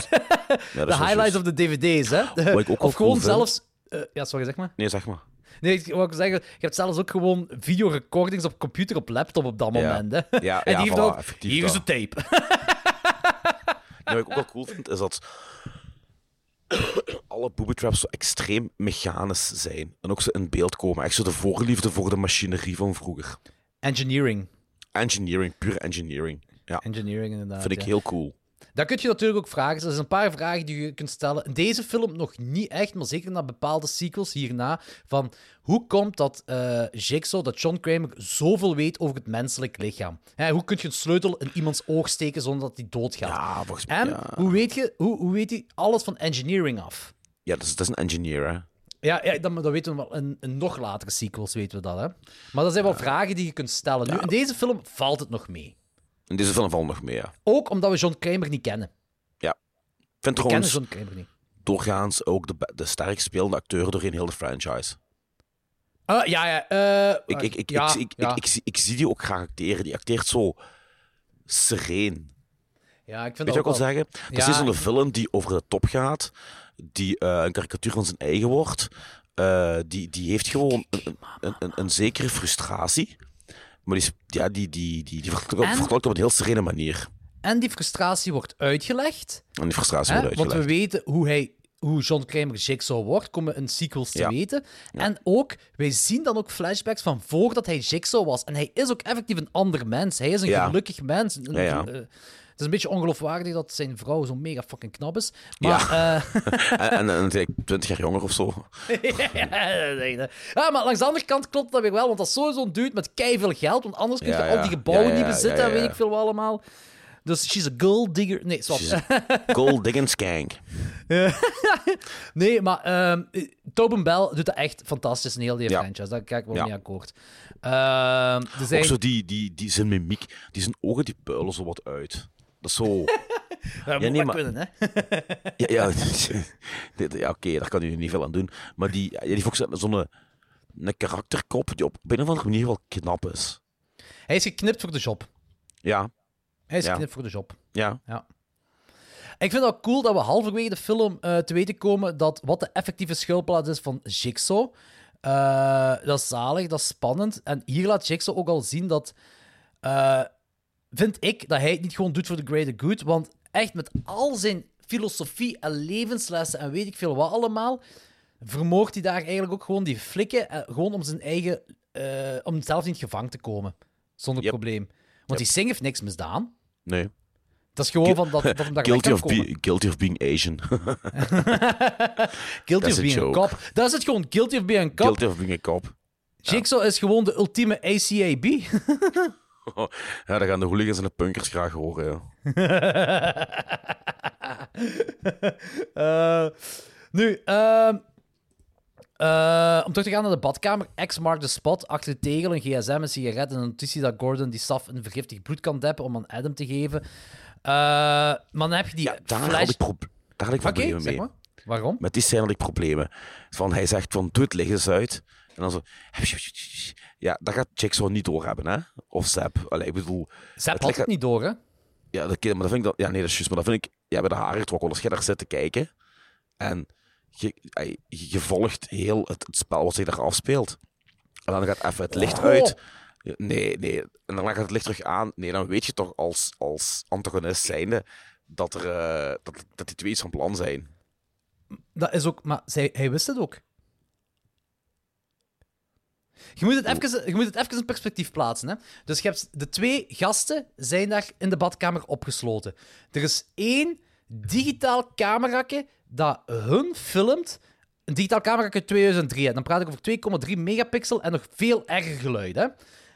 Ja, de highlights of de DVD's, hè. De- of gewoon cool zelfs... eh, ja, sorry, zeg maar. Nee, zeg maar. Nee, ik wou zeggen, je hebt zelfs ook gewoon videorecordings op computer, op laptop op dat moment, hè. Ja, [LAUGHS] en ja, die heeft voilà, ook... effectief Hier is de tape. [LAUGHS] Wat ik ook wel cool vind, is dat [COUGHS] alle booby traps zo extreem mechanisch zijn. En ook zo in beeld komen. Echt zo de voorliefde voor de machinerie van vroeger. Engineering. Engineering, pure engineering. Ja, Engineering, inderdaad. vind ik ja. heel cool. Dat kun je natuurlijk ook vragen. Er zijn een paar vragen die je kunt stellen. In deze film nog niet echt, maar zeker na bepaalde sequels hierna. Van hoe komt dat eh Jigsaw, dat John Kramer, zoveel weet over het menselijk lichaam? Hè, hoe kun je een sleutel in iemands oog steken zonder dat hij doodgaat? Ja, volgens mij. en Ja, hoe, weet je, hoe, hoe weet hij alles van engineering af? ja dat, is, dat is een engineer, hè. Ja, ja dat, dat weten we wel. In, in nog latere sequels weten we dat. Hè? Maar dat zijn wel vragen die je kunt stellen. Nu, in deze film valt het nog mee. In deze film valt nog mee, ja. Ook omdat we John Kramer niet kennen. ja. Ik vind We kennen trouwens John Kramer niet. doorgaans ook de, de sterkst spelende acteur doorheen heel de franchise. Ah, ja, ja. Ik, ik, ik, ja, ik, ik, ja. ik, ik, zie, ik zie die ook graag acteren. Die acteert zo sereen. Ja, ik vind Weet je dat wat ik ook wil wel- zeggen? Dat is Ja. zo'n film die over de top gaat, die eh, een karikatuur van zijn eigen wordt. Eh, die, die heeft gewoon een, een, een, een zekere frustratie. Maar die, is- ja, die, die, die, die vertolkt, op een heel serene manier. En die frustratie wordt uitgelegd. En die frustratie Hè? wordt Want we uitgelegd. weten hoe, hij, hoe John Kramer Jigsaw wordt, komen in sequels te Ja. weten. En ook, wij zien dan ook flashbacks van voordat hij Jigsaw was. En hij is ook effectief een ander mens. Hij is een Ja. gelukkig mens. Een- eh, is een beetje ongeloofwaardig dat zijn vrouw zo mega fucking knap is. Maar, eh, [LAUGHS] En, en, en natuurlijk 20 jaar jonger of zo. [LAUGHS] ja. Ja, maar langs de andere kant klopt dat weer wel, want dat is sowieso dude met veel geld, want anders kun je Ja, al ja. die gebouwen Ja, ja, niet bezitten ja, en weet ja. ik veel wat allemaal. Dus she's a gold digger. Nee. She's Gold digging skank. [LAUGHS] Nee, maar ehm Tobin Bell doet dat echt fantastisch in heel die Ja. franchise. Daar ga ik wel Ja. mee akkoord. Ehm er zijn... Ook zo die, die, die zijn mimiek, die zijn ogen die puilen zo wat uit. Dat is zo... [LAUGHS] Ja, moet nee, wel maar- kunnen, hè? [LAUGHS] Ja, [LAUGHS] ja, oké, daar kan u niet veel aan doen. Maar die, ja, die heeft ook zo- zo'n een karakterkop die op, een of andere manier wel knap is. Hij is geknipt voor de job. Ja, Hij is Ja. geknipt voor de job. ja. Ja. Ik vind het ook cool dat we halverwege de film eh, te weten komen dat wat de effectieve schuilplaats is van Jigsaw. Eh, dat is zalig, dat is spannend. En hier laat Jigsaw ook al zien dat, eh, vind ik, dat hij het niet gewoon doet voor de greater good. Want echt met al zijn filosofie en levenslessen en weet ik veel wat allemaal, vermoort hij daar eigenlijk ook gewoon die flikken, eh, gewoon om zijn eigen, eh, om zelf niet gevangen te komen. Zonder Yep. probleem. Want die Singh heeft niks misdaan. Nee. Dat is gewoon van dat, dat hem daar Guilty of, be- guilty of being Asian. [LAUGHS] [LAUGHS] Guilty of being a cop. Dat is het gewoon. Guilty of being a cop. guilty of being a cop. Jigsaw is gewoon de ultieme ACAB. [LAUGHS] [LAUGHS] Ja, dat gaan de hooligans en de punkers graag horen. Ja. [LAUGHS] Eh, nu, eh, om terug te gaan naar de badkamer. X markt de spot. Achter de tegel een gsm, een sigaret en een notitie dat Gordon die staf in vergiftigd bloed kan deppen om aan Adam te geven. Eh, maar dan heb je die Ja, daar flash... had ik, pro- daar had ik problemen zeg mee. maar. Waarom? Met die scène had ik problemen. Van, hij zegt van, doe het licht eens uit. En dan zo... Ja, dat gaat Jigsaw niet doorhebben, hè? Of Zap. Allee, ik bedoel... Zap het had het niet door, hè? Ja, dat, maar dat vind ik dan... Ja, nee, dat is juist. Maar dat vind ik... Ja, bij de haren getrokken. Als je daar zit te kijken... En je, je volgt heel het, het spel wat zich daar afspeelt. En dan gaat even het licht Oh. uit. Nee, nee. En dan gaat het licht terug aan. Nee, dan weet je toch als, als antagonist zijnde... Dat, er, eh, dat, dat die twee iets van plan zijn. Dat is ook... Maar zij, hij wist het ook. Je moet, het even, je moet het in perspectief plaatsen. Hè? Dus je hebt de twee gasten zijn daar in de badkamer opgesloten. Er is één digitaal camerakke dat hun filmt. Een digitaal camera uit 2003. hè. Dan praat ik over 2,3 megapixel en nog veel erger geluid. Hè?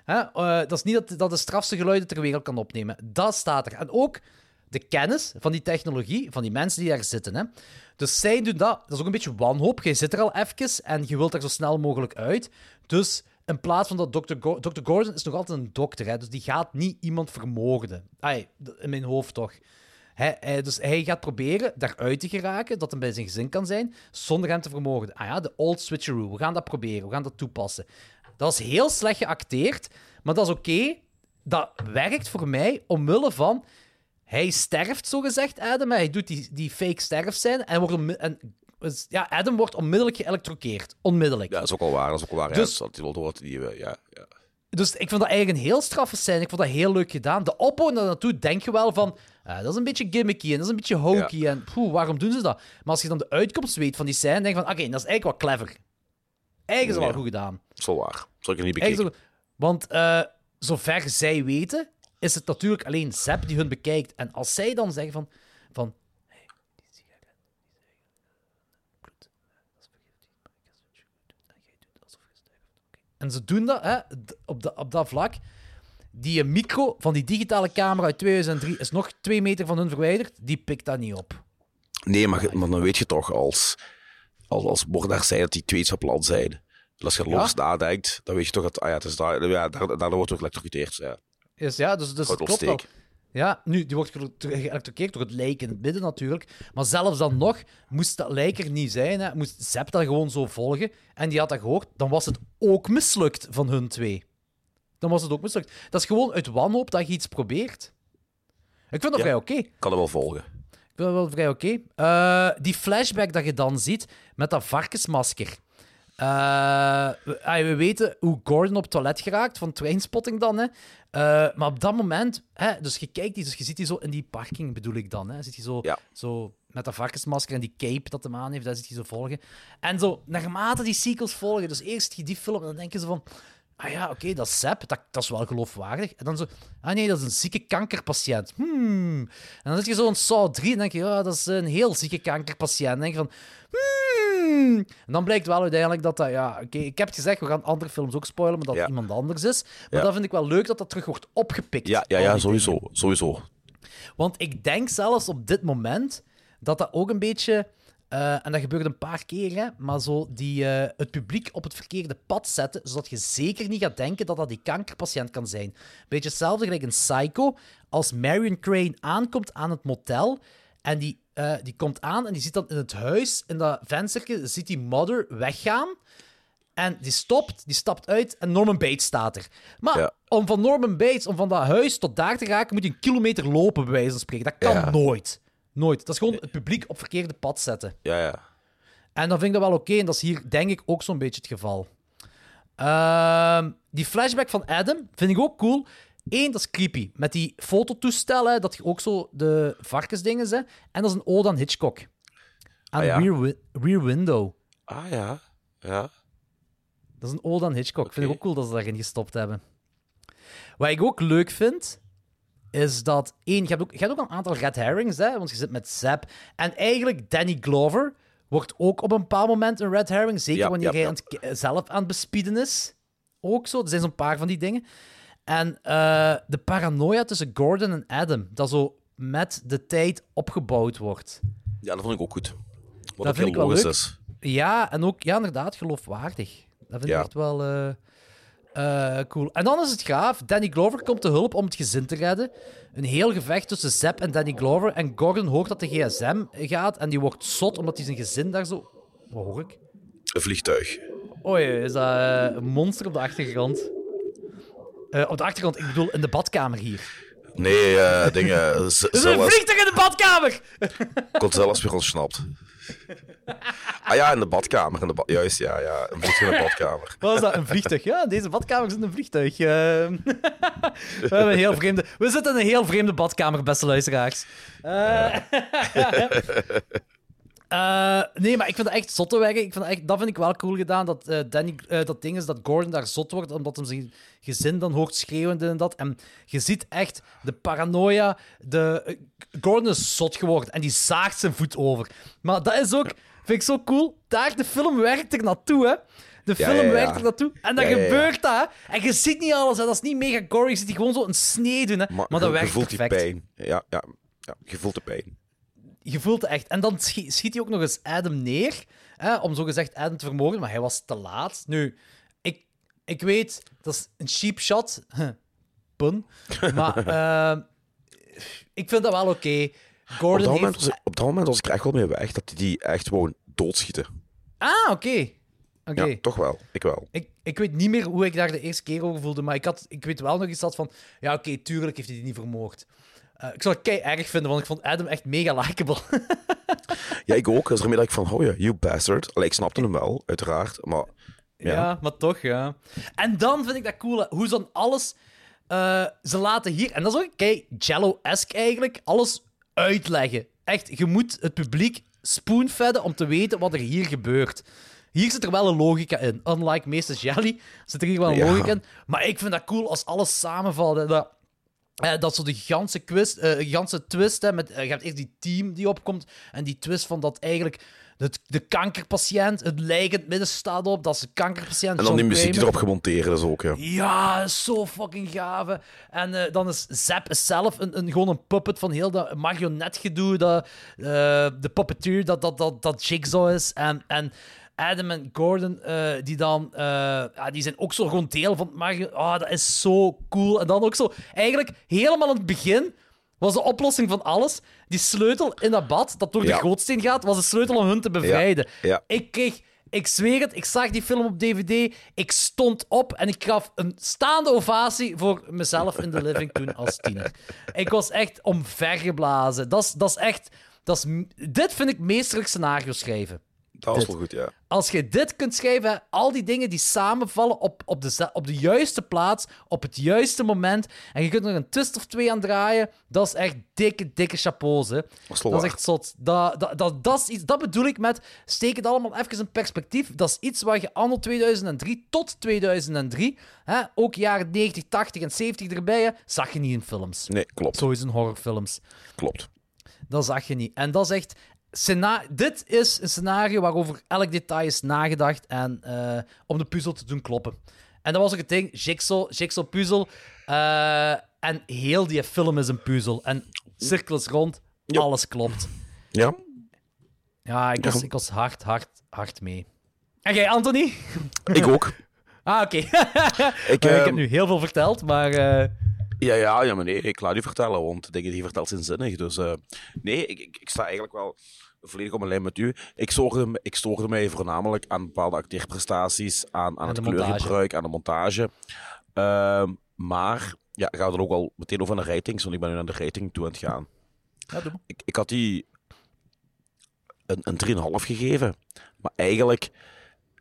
Hè? eh, dat is niet dat, dat de strafste geluiden ter wereld kan opnemen. Dat staat er. En ook de kennis van die technologie, van die mensen die daar zitten. Hè. Dus zij doen dat. Dat is ook een beetje wanhoop. Jij zit er al even en je wilt er zo snel mogelijk uit. Dus in plaats van dat Dr. Dr. Gordon is nog altijd een dokter, hè, dus die gaat niet iemand vermoorden. Ai, in mijn hoofd toch. Hij, dus hij gaat proberen daaruit te geraken, dat hij bij zijn gezin kan zijn, zonder hem te vermoorden. Ah ja, de old switcheroo. We gaan dat proberen, we gaan dat toepassen. Dat is heel slecht geacteerd, maar dat is oké. Dat werkt voor mij omwille van... Hij sterft, zogezegd, Adam. Hij doet die, die fake sterf zijn en, wordt onmi- en ja, Adam wordt onmiddellijk geëlektrokeerd. Onmiddellijk. Ja, dat is ook wel waar. Dat is ook wel waar. Dus- Dus, ja, dat hoort. Die, eh, ja, ja. Dus ik vond dat eigenlijk een heel straffe scène. Ik vond dat heel leuk gedaan. De opbouw naar naartoe denk je wel van... ah, dat is een beetje gimmicky en dat is een beetje hokey. En poeh, waarom doen ze dat? Maar als je dan de uitkomst weet van die scène, denk je van... Oké, dat is eigenlijk wel clever. Eigenlijk is wel goed gedaan. Wel waar. Zal ik er niet bekijken. Want eh, zover zij weten, is het natuurlijk alleen Zep die hun bekijkt. En als zij dan zeggen van... van hey, die sigaret, die sigaret, bloed, dat is vergiftigd, maar ik ga switchen goed doen. En jij doet alsof je sterft. Oké. En ze doen dat hè, op, dat op dat vlak. Die micro van die digitale camera uit 2003 is nog twee meter van hun verwijderd. Die pikt dat niet op. Nee, maar, maar dan weet je toch als, als, als moordenaar zei dat die twee van plan zijn. Als je Ja. los nadenkt, dan weet je toch dat ah ja, het is daar, ja, daar, daardoor wordt ook geëlectrocuteerd. Ja. Is, ja, dus, dus klopt wel. Ja, nu, die wordt ge- geëlektrocuteerd door het lijk in het midden natuurlijk. Maar zelfs dan nog, moest dat lijk er niet zijn, hè, moest Zep dat gewoon zo volgen, en die had dat gehoord, dan was het ook mislukt van hun twee. Dan was het ook mislukt. Dat is gewoon uit wanhoop dat je iets probeert. Ik vind dat Ja. vrij oké. Ik Kan er wel volgen. vind dat wel vrij oké. Eh, die flashback dat je dan ziet met dat varkensmasker. Eh, we, we weten hoe Gordon op het toilet geraakt, van trainspotting dan. Hè. Eh, maar op dat moment, hè, dus je kijkt die, dus je ziet die zo in die parking, bedoel ik dan. Hè. Zit je zo, Ja. zo met dat varkensmasker en die cape dat hem aan heeft, daar zit je zo volgen. En zo, naarmate die sequels volgen, dus eerst je die film en dan denk je zo van... Ah ja, oké, dat is Sepp, dat, dat is wel geloofwaardig. En dan zo, ah nee, dat is een zieke kankerpatiënt. Hmm. En dan zit je zo in Saw 3 en denk je, ja, dat is een heel zieke kankerpatiënt. En denk je van, hmm. En dan blijkt wel uiteindelijk dat dat, ja, oké, ik heb het gezegd, we gaan andere films ook spoilen, maar dat Ja. iemand anders is. Maar dat vind ik wel leuk dat dat terug wordt opgepikt. Ja, ja, ja sowieso. dingen. sowieso. Want ik denk zelfs op dit moment dat dat ook een beetje. eh, en dat gebeurt een paar keer, hè, maar zo die, eh, het publiek op het verkeerde pad zetten, zodat je zeker niet gaat denken dat dat die kankerpatiënt kan zijn. Beetje hetzelfde gelijk in Psycho, als Marion Crane aankomt aan het motel en die, eh, die komt aan en die ziet dan in het huis, in dat venstertje, ziet die mother weggaan. En die stopt, die stapt uit en Norman Bates staat er. Maar Ja. om van Norman Bates, om van dat huis tot daar te raken, moet je een kilometer lopen, bij wijze van spreken. Dat kan Ja. nooit. Nooit. Dat is gewoon het publiek op verkeerde pad zetten. Ja, ja. En dan vind ik dat wel oké, en dat is hier denk ik ook zo'n beetje het geval. Ehm, die flashback van Adam vind ik ook cool. Eén, dat is creepy. Met die fototoestellen, dat je ook zo de varkensdingen zet. En dat is een ode aan Hitchcock. Aan Ah, ja? rear, Wi- rear Window. Ah ja. Ja. Dat is een ode aan Hitchcock. Vind ik ook cool dat ze daarin gestopt hebben. Wat ik ook leuk vind, is dat één, je hebt ook, je hebt ook een aantal red herrings, hè, want je zit met Zap. En eigenlijk Danny Glover wordt ook op een bepaald moment een red herring, zeker Ja, wanneer ja, hij aan het zelf aan het bespieden is. Ook zo, er zijn zo'n paar van die dingen. En eh, de paranoia tussen Gordon en Adam, dat zo met de tijd opgebouwd wordt. Ja, dat vond ik ook goed. Wat Dat vind ik heel wel leuk. is. Ja, en ook, ja, inderdaad, geloofwaardig. Dat vind Ja. ik echt wel eh, eh, cool. En dan is het gaaf. Danny Glover komt te hulp om het gezin te redden. Een heel gevecht tussen Zep en Danny Glover. En Gordon hoort dat de gsm gaat en die wordt zot omdat hij zijn gezin daar zo... Wat hoor ik? Een vliegtuig. Oei, is dat een monster op de achtergrond? Eh, op de achtergrond, ik bedoel in de badkamer hier. Nee, eh dingen. [LAUGHS] Er is een vliegtuig in de badkamer! [LAUGHS] komt zelfs weer ontsnapt. Ah ja, in de badkamer. In de ba- Juist, ja, ja. Een vliegtuig in de badkamer. Wat is dat? Een vliegtuig? Ja, in deze badkamer zit een vliegtuig. Eh, [LAUGHS] we, hebben een heel vreemde... we zitten in een heel vreemde badkamer, beste luisteraars. Eh, eh, nee, maar ik vind het echt zotte werken. Ik vind echt, dat vind ik wel cool gedaan. Dat, eh, Danny, eh, dat ding is dat Gordon daar zot wordt, omdat hem zijn gezin dan hoort schreeuwen en dat. En je ziet echt de paranoia. De, Gordon is zot geworden en die zaagt zijn voet over. Maar dat is ook, vind ik zo cool. Daar, de film werkt er naartoe, hè. De film ja, ja. werkt er naartoe. En dan gebeurt dat. hè. En je ziet niet alles. Hè. Dat is niet mega gory. Je ziet die gewoon zo een snee doen. Hè. Maar, dat je, werkt je voelt die pijn. Ja, ja, ja, je voelt de pijn. Je voelt echt. En dan schi- schiet hij ook nog eens Adam neer. Hè, om zogezegd Adam te vermoorden. Maar hij was te laat. Nu, ik, ik weet, dat is een cheap shot. [LAUGHS] Pun. Maar eh, ik vind dat wel oké. Op Gordon dat, moment heeft... was, ik- op dat moment was ik er echt wel mee weg dat die, die echt gewoon doodschieten. Ah, oké. Oké. Ja, toch wel. Ik wel. Ik, ik weet niet meer hoe ik daar de eerste keer over voelde, maar ik, had, ik weet wel nog iets dat van... Ja, oké, tuurlijk heeft hij die niet vermoord. Eh, ik zou het kei erg vinden, want ik vond Adam echt mega likable. [LAUGHS] Ja, ik ook. Dat is ermee dat ik van, oh ja, you bastard. Allee, ik snapte hem wel, uiteraard. Maar ja. Ja. maar toch, ja. En dan vind ik dat cool, hoe ze dan alles... eh, ze laten hier... En dat is ook kei Jello-esque eigenlijk, alles uitleggen. Echt, je moet het publiek spoonfedden om te weten wat er hier gebeurt. Hier zit er wel een logica in. Unlike Meester Jelly zit er hier wel een Ja. logica in. Maar ik vind dat cool als alles samenvalt. Dat, eh, dat zo de quiz, eh, gigantische twist, hè, met, eh, je hebt eerst die team die opkomt, en die twist van dat eigenlijk het, de kankerpatiënt, het lijk in het midden staat op, dat is de kankerpatiënt. En dan John die muziek die erop gemonteerd is ook, ja. Ja, zo fucking hè. En dan is Zap zelf een, een, gewoon een puppet van heel dat marionetgedoe. Dat, de puppeteer dat, dat, dat, dat Jigsaw is. En, en Adam en Gordon, eh, die dan... eh, ja, die zijn ook zo gewoon deel van het. Ah, dat is zo cool. En dan ook zo... Eigenlijk helemaal in het begin was de oplossing van alles. Die sleutel in dat bad, dat door de gootsteen gaat, was de sleutel om hun te bevrijden. ja. Ik kreeg... Ik zweer het, ik zag die film op DVD. Ik stond op en ik gaf een staande ovatie voor mezelf in de living toen als tiener. Ik was echt omvergeblazen. Dat is, dat is echt... Dat is, dit vind ik meesterlijk scenario schrijven. Dat was wel goed, ja. Als je dit kunt schrijven, al die dingen die samenvallen op, op, de, op de juiste plaats, op het juiste moment, en je kunt er een twist of twee aan draaien, dat is echt dikke, dikke chapeaus. Hè. is Dat is echt zot. Dat, dat, dat, dat, is iets, dat bedoel ik met, steek het allemaal even in perspectief. Dat is iets waar je anno 2003 tot 2003, hè, ook jaren 90, 80 en 70 erbij, hè, zag je niet in films. Nee, klopt. Sowieso in horrorfilms. Klopt. Dat zag je niet. En dat is echt. Scena dit is een scenario waarover elk detail is nagedacht en, eh, om de puzzel te doen kloppen. En dat was ook het ding, Jigsaw, Jigsaw puzzel. eh, en heel die film is een puzzel. En cirkels rond, Ja. alles klopt. Ja? Ja, ik was, ik was hard, hard, hard mee. En jij, Anthony? [LAUGHS] Ik ook. Ah, oké. [LAUGHS] Ik, Eh, ik heb nu heel veel verteld, maar... Ja, ja, ja, maar nee, ik laat u vertellen, want dingen die je vertelt zijn zinnig. Dus nee, ik, ik, ik sta eigenlijk wel volledig op een lijn met u. Ik stoorde, ik stoorde mij voornamelijk aan bepaalde acteerprestaties, aan, aan het kleurgebruik, aan de montage. Ehm, maar, ja, gaan we dan ook al meteen over naar de ratings, want ik ben nu naar de rating toe aan het gaan. ja. Ik, ik had die een, een 3,5 gegeven, maar eigenlijk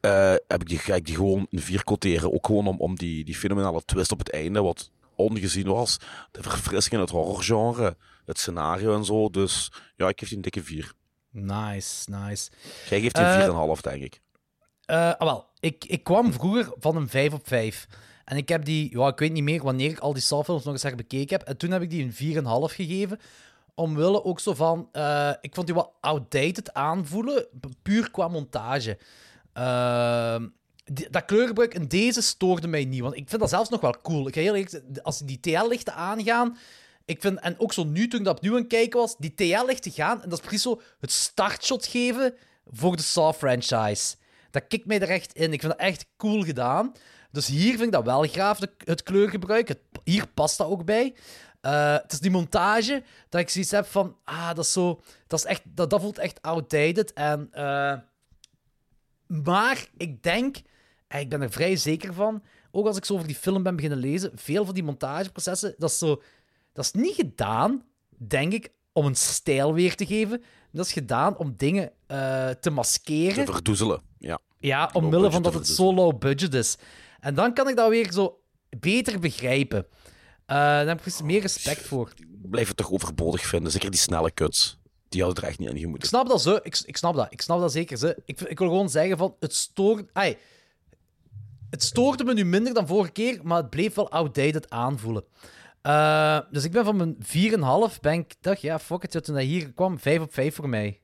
eh, heb ik die, ga ik die gewoon een 4 quoteren. Ook gewoon om, om die, die fenomenale twist op het einde, wat ongezien was. De verfrissing in het horrorgenre, het scenario en zo. Dus ja, ik geef die een dikke 4. Nice, nice. Jij geeft Eh, een 4,5, denk ik. Eh, ah, wel, ik, ik kwam vroeger van een 5 op 5. En ik heb die, ja, ik weet niet meer wanneer ik al die Saw-films nog eens herbekeken heb. En toen heb ik die een 4,5 gegeven. Omwille ook zo van, eh, ik vond die wat outdated aanvoelen, puur qua montage. Ehm, die- dat kleurgebruik in deze stoorde mij niet, want ik vind dat zelfs nog wel cool. Ik ga heel eerlijk als die TL-lichten aangaan, ik vind, en ook zo nu toen ik dat opnieuw aan het kijken was, die TL-lichten gaan, en dat is precies zo het startshot geven voor de Saw-franchise. Dat kikt mij er echt in. Ik vind dat echt cool gedaan. Dus hier vind ik dat wel graaf, het kleurgebruik. Het, hier past dat ook bij. Eh, het is die montage dat ik zoiets heb van, ah, dat is zo, dat is echt, dat, dat voelt echt outdated. En, eh, maar ik denk, en ik ben er vrij zeker van, ook als ik zo over die film ben beginnen lezen, veel van die montageprocessen, dat is zo, dat is niet gedaan, denk ik, om een stijl weer te geven. Dat is gedaan om dingen eh, te maskeren. Te verdoezelen. Ja. Ja, omwille van dat het zo low budget is. En dan kan ik dat weer zo beter begrijpen. Eh daar heb ik dus meer respect voor. Ik blijf het toch overbodig vinden. Zeker die snelle cuts. Die hadden er echt niet Ik gemoeten. snap dat zo. Ik, ik snap dat. Ik snap dat zeker. Ze. Ik, ik wil gewoon zeggen van, het stoort... Ai, het stoorde me nu minder dan vorige keer, maar het bleef wel outdated aanvoelen. Eh, dus ik ben van mijn 4,5, ben ik... Dacht, ja, fuck it, toen hij hier kwam, 5 op 5 voor mij.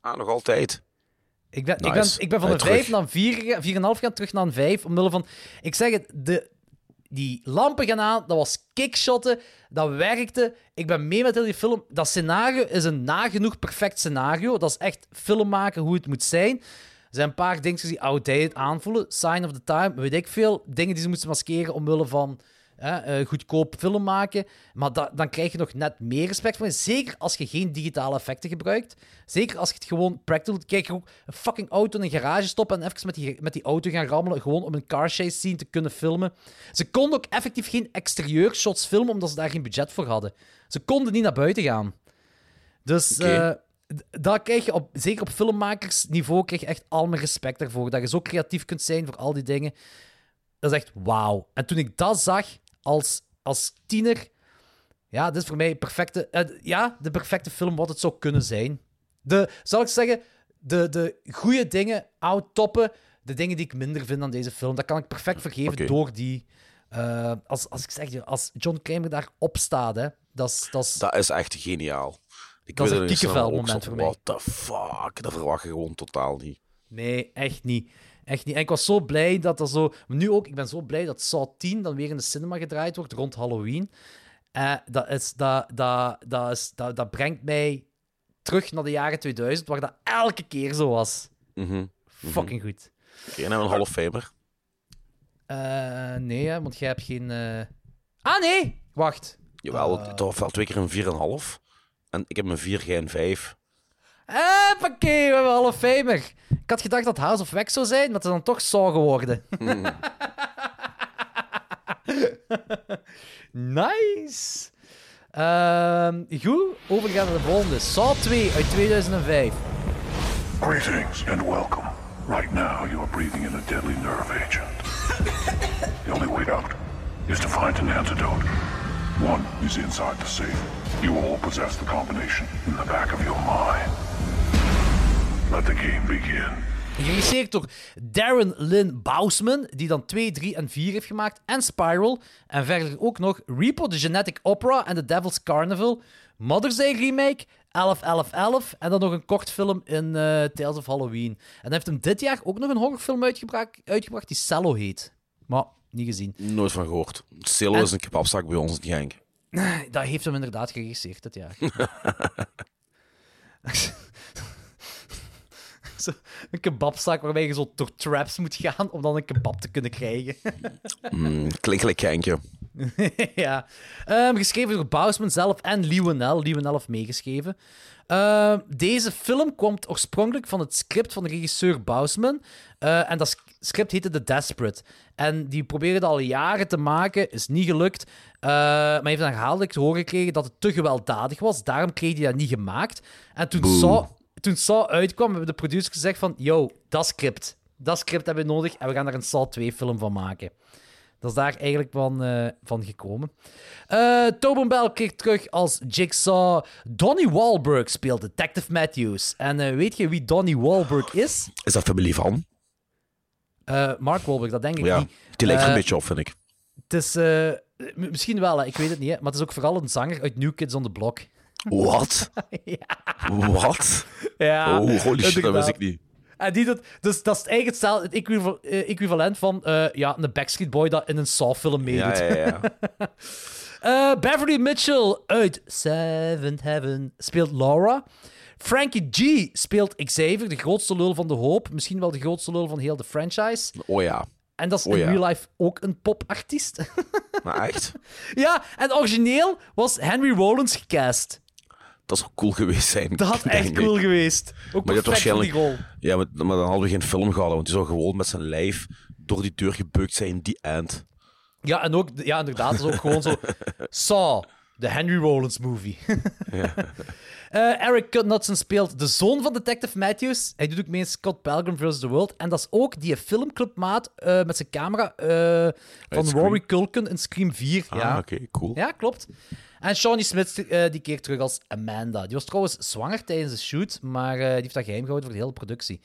Ah, nog altijd. Ik ben, ik ben, ik ben van terug. 5 naar een 4, gegaan- 4,5 gaan, terug naar een 5. Omwille van... Ik zeg het, de, die lampen gaan aan, dat was kickshotten, dat werkte. Ik ben mee met heel die film. Dat scenario is een nagenoeg perfect scenario. Dat is echt film maken hoe het moet zijn. Er zijn een paar dingen die outdated aanvoelen. Sign of the Time, weet ik veel. Dingen die ze moesten maskeren omwille van hè, eh, goedkoop film maken. Maar da- dan krijg je nog net meer respect van je. Zeker als je geen digitale effecten gebruikt. Zeker als je het gewoon practical... Kijk, je ook een fucking auto in een garage stoppen en even met die, met die auto gaan rammelen. Gewoon om een car chase scene te kunnen filmen. Ze konden ook effectief geen exterieur shots filmen, omdat ze daar geen budget voor hadden. Ze konden niet naar buiten gaan. Dus eh, daar krijg je op, zeker op filmmakersniveau, krijg je echt al mijn respect daarvoor. Dat je zo creatief kunt zijn voor al die dingen. Dat is echt wauw. En toen ik dat zag als, als tiener, ja, dit is voor mij perfecte, eh, ja, de perfecte film wat het zou kunnen zijn. De, zal ik zeggen, de, de goede dingen outtoppen, de dingen die ik minder vind aan deze film, dat kan ik perfect vergeven door die. eh, als, als ik zeg, als John Kramer daarop staat, hè, dat is. Dat is echt geniaal. Ik Dat is een ook zo, voor mij. What the fuck? Dat verwacht je gewoon totaal niet. Nee, echt niet. Echt niet. En ik was zo blij dat dat zo... Nu ook, ik ben zo blij dat Saw 10 dan weer in de cinema gedraaid wordt rond Halloween. Eh, dat, is, dat, dat, dat, is, dat, dat brengt mij terug naar de jaren 2000, waar dat elke keer zo was. Mhm. Fucking goed. Oké, en dan een half famer. Eh, nee, hè, want jij hebt geen... eh, Ah, nee! Wacht. Jawel, Eh. het was wel twee keer een 4,5. En ik heb een 4, jij een 5. Huppakee, we hebben alle famer. Ik had gedacht dat House of Wax zou zijn, maar het is dan toch Saw geworden. [LAUGHS] nice. Ehm, goed, overgaan naar de volgende. Saw 2 uit 2005. Greetings and welcome. Right now, you are breathing in a deadly nerve agent. the only way out is to find an antidote. One is inside the safe. You all possess the combination in the back of your mind. Let the game begin. Geregisseerd door Darren Lynn Bousman, die dan 2, 3 en 4 heeft gemaakt. En Spiral. En verder ook nog Repo, The Genetic Opera en The Devil's Carnival. Mother's Day Remake, 11, 11, 11. En dan nog een kortfilm in eh, Tales of Halloween. En hij heeft hem dit jaar ook nog een horrorfilm uitgebracht, uitgebracht die Cello heet. Maar, niet gezien. Nooit van gehoord. Celo En- is een kebabzak bij ons in Genk. Dat heeft hem inderdaad geregisseerd dit jaar. [LAUGHS] zo, een kebabzaak waarbij je zo door traps moet gaan om dan een kebab te kunnen krijgen. Mm, Genkje. [LAUGHS] ja. Ehm, geschreven door Bousman zelf en. Lee Winnell heeft meegeschreven. Ehm, deze film komt oorspronkelijk van het script van de regisseur Bousman. Eh, en dat script heette The Desperate. En die probeerde al jaren te maken, is niet gelukt. Eh, maar heeft dan herhaaldelijk te horen gekregen dat het te gewelddadig was. Daarom kreeg hij dat niet gemaakt. En toen Saw, toen Saw uitkwam, hebben de producers gezegd van... Yo, dat script. Dat script hebben we nodig en we gaan daar een Saw 2 film van maken. Dat is daar eigenlijk van, eh, van gekomen. Eh Tobin Bell keert terug als Jigsaw. Donnie Wahlberg speelt Detective Matthews. En weet je wie Donnie Wahlberg is? Is dat familie van? Eh, Mark Wahlberg, dat denk ik Ja, niet. die lijkt er een Eh, beetje op, vind ik. Het is... eh, misschien wel, hè, ik weet het niet, hè, maar het is ook vooral een zanger uit New Kids on the Block. Wat? [LAUGHS] Wat? Ja, Oh, holy shit, dat wist ik niet. En die dat, dus dat is eigenlijk hetzelfde, het equival- eh, equivalent van ja, een Backstreet Boy dat in een Saw-film meedoet. Ja, ja, ja. [LAUGHS] Beverly Mitchell uit Seventh Heaven speelt Laura. Frankie G speelt Xavier, de grootste lul van de hoop. Misschien wel de grootste lul van heel de franchise. Oh ja. En dat is Oh in ja. real life ook een popartiest. [LAUGHS] Maar echt? [LAUGHS] ja, en origineel was Henry Rollins gecast. Dat zou cool geweest zijn. Dat had [LAUGHS] echt ik. cool geweest. Ook Maar perfect voor die rol. Ja, maar, maar dan hadden we geen film gehad, want die zou gewoon met zijn lijf door die deur gebukt zijn, die end. Ja, en ook, ja, inderdaad, dat is ook gewoon zo. Saw, de Henry Rollins movie. Eh, Eric Knudsen speelt de zoon van Detective Matthews. Hij doet ook mee in Scott Pilgrim vs. The World. En dat is ook die filmclubmaat eh, met zijn camera eh, van Scream? Rory Culkin in Scream 4. Ah, ja. oké, cool. ja, klopt. En Shawnee Smith die keert terug als Amanda. Die was trouwens zwanger tijdens de shoot, maar die heeft dat geheim gehouden voor de hele productie.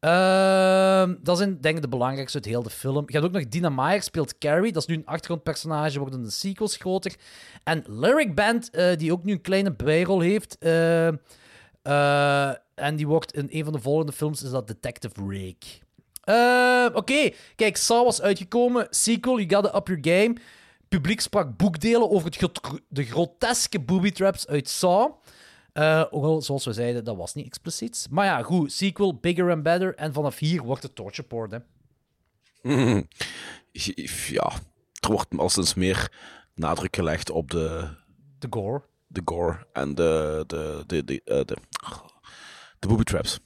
Ehm, dat zijn denk ik de belangrijkste uit heel de film. Je hebt ook nog Dina Meyer speelt Carrie. Dat is nu een achtergrondpersonage, worden de sequels groter. En Lyric Band, eh, die ook nu een kleine bijrol heeft. eh, eh, en die wordt in een van de volgende films, is dat Detective Rake. Eh, Oké, kijk, Saw was uitgekomen. Sequel, You Gotta Up Your Game. Publiek sprak boekdelen over het de groteske booby traps uit Saw. Eh, hoewel, zoals we zeiden, dat was niet expliciet. Maar ja, goed, sequel, bigger and better. En vanaf hier wordt het torture porn, hè. Ja, er wordt al sinds meer nadruk gelegd op de, De gore. de gore en de, de, de, de, eh, de, de booby traps.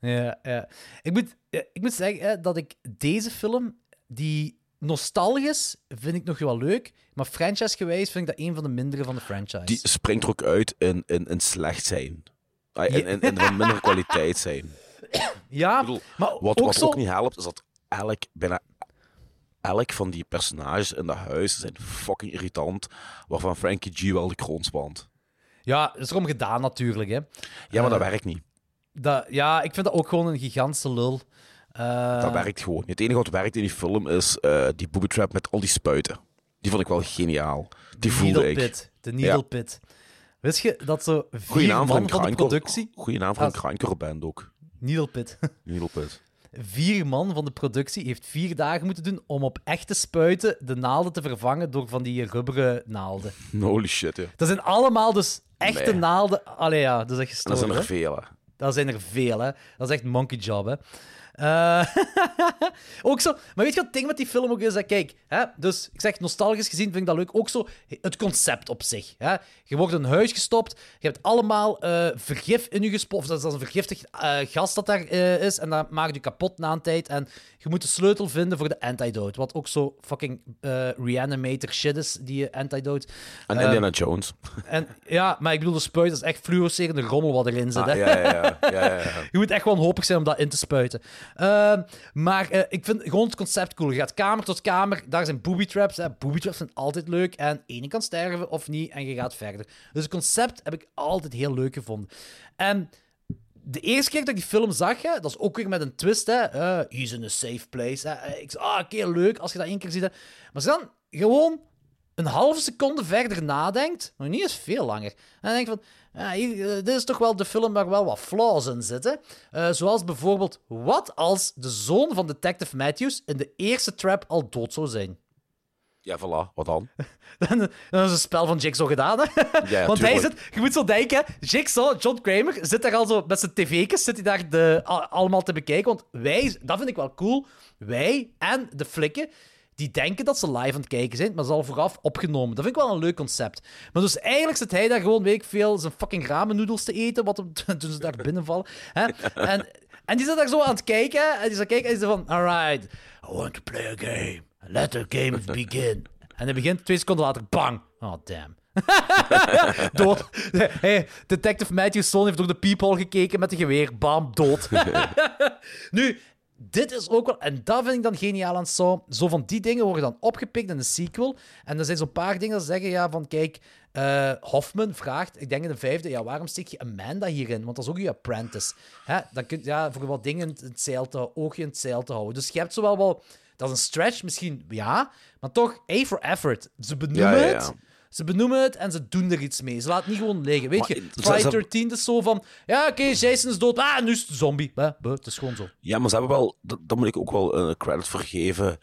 Ja, ja. Ik moet, ja, ik moet zeggen hè, dat ik deze film, die nostalgisch, vind ik nog wel leuk. Maar franchise-gewijs vind ik dat een van de mindere van de franchise. Die springt er ook uit in, in, in slecht zijn. Ah, In, in, in van minder kwaliteit zijn. ja, Ik bedoel, maar Wat, ook wat zo... ook niet helpt, is dat elk, bijna elk van die personages in dat huis zijn fucking irritant, waarvan Frankie G wel de kroon spant. Ja, dat is erom gedaan natuurlijk, hè. Ja, maar dat Eh. werkt niet. Dat, ja, ik vind dat ook gewoon een gigantische lul. Eh, Dat werkt gewoon niet. Het enige wat werkt in die film is eh, die booby trap met al die spuiten. Die vond ik wel geniaal. Die voelde Needle ik. Pit. De Needle Ja. Pit. Wist je dat zo Goeie vier naam man een van de grindcore- productie... Goeie naam voor een Ah. band ook. Needle Pit. [LAUGHS] Needle Pit. Vier man van de productie heeft vier dagen moeten doen om op echte spuiten de naalden te vervangen door van die rubberen naalden. [LAUGHS] Holy shit, ja. Dat zijn allemaal dus echte Nee. naalden. Allee ja, dat is echt En dat gestoord, zijn er hè? veel, hè. Dat zijn er veel, hè. Dat is echt monkey job, hè. Eh, [LAUGHS] ook zo, maar weet je wat het ding met die film ook is? Hè? Kijk, hè? dus ik zeg nostalgisch gezien vind ik dat leuk. Ook zo het concept op zich. Hè? Je wordt in een huis gestopt, je hebt allemaal eh, vergif in je gespoten. Of dat is dat een vergiftig eh, gas dat daar is. En dat maakt je kapot na een tijd. En je moet de sleutel vinden voor de antidote. Wat ook zo fucking reanimator shit is, die antidote. En Indiana Jones. En ja, maar ik bedoel, de spuit is echt fluorescerende rommel wat erin zit. Ah, hè? ja, ja, ja. ja, ja, ja. [LAUGHS] Je moet echt wel wanhopig zijn om dat in te spuiten. Ehm, maar eh, ik vind het concept cool. Je gaat kamer tot kamer, daar zijn booby traps. Hè. Booby traps zijn altijd leuk. En ene kan sterven of niet, en je gaat verder. Dus het concept heb ik altijd heel leuk gevonden. En de eerste keer dat ik die film zag, hè, dat is ook weer met een twist. Hè. Eh, he's in a safe place. Hè. Ik zei, ah, oké, leuk als je dat één keer ziet. Maar je dan gewoon een halve seconde verder nadenkt, nog niet eens veel langer, en dan denk je van, ja, hier, eh, dit is toch wel de film waar wel wat flaws in zitten. Eh, zoals bijvoorbeeld, wat als de zoon van Detective Matthews in de eerste trap al dood zou zijn? Ja, voilà. Wat dan? [LAUGHS] Dan, dan is het spel van Jigsaw gedaan, hè? Ja, Want hij zit, je moet zo denken, Jigsaw, John Kramer, zit daar al zo met zijn tv'tjes, zit hij daar de, allemaal te bekijken. Want wij, dat vind ik wel cool, wij en de flikken, die denken dat ze live aan het kijken zijn, maar ze al vooraf opgenomen. Dat vind ik wel een leuk concept. Maar dus eigenlijk zit hij daar gewoon, weet ik veel, zijn fucking ramen noedels te eten, wat hem, [LAUGHS] toen ze daar binnenvallen. Hè? En, en die zit daar zo aan het kijken, en die zit kijken, en van, alright, I want to play a game. Let the game begin. En hij begint, twee seconden later, bang. Oh, damn. [LAUGHS] dood. Hey, Detective Matthews' zoon heeft door de peephole gekeken met een geweer. Bam, dood. [LAUGHS] nu, dit is ook wel... En dat vind ik dan geniaal aan Saw. Zo van die dingen worden dan opgepikt in de sequel. En er zijn zo'n paar dingen dat zeggen, ja, van kijk... eh, Hoffman vraagt, ik denk in de vijfde, ja, waarom steek je Amanda hierin? Want dat is ook je apprentice. Hè? Dan kun je ja, voor wat dingen in het zeil te, oogje in het zeil te houden. Dus je hebt zowel wel... Dat is een stretch misschien, ja. Maar toch, A for effort. Ze benoemen Ja, ja, ja. het. Ze benoemen het en ze doen er iets mee. Ze laten het niet gewoon liggen. Weet Maar je, Friday ze- 13 is zo van... Ja, oké, Jason is dood. Ah, nu is het een zombie. Bah, bah, het is gewoon zo. Ja, maar ze hebben wel, daar moet ik ook wel een credit voor geven.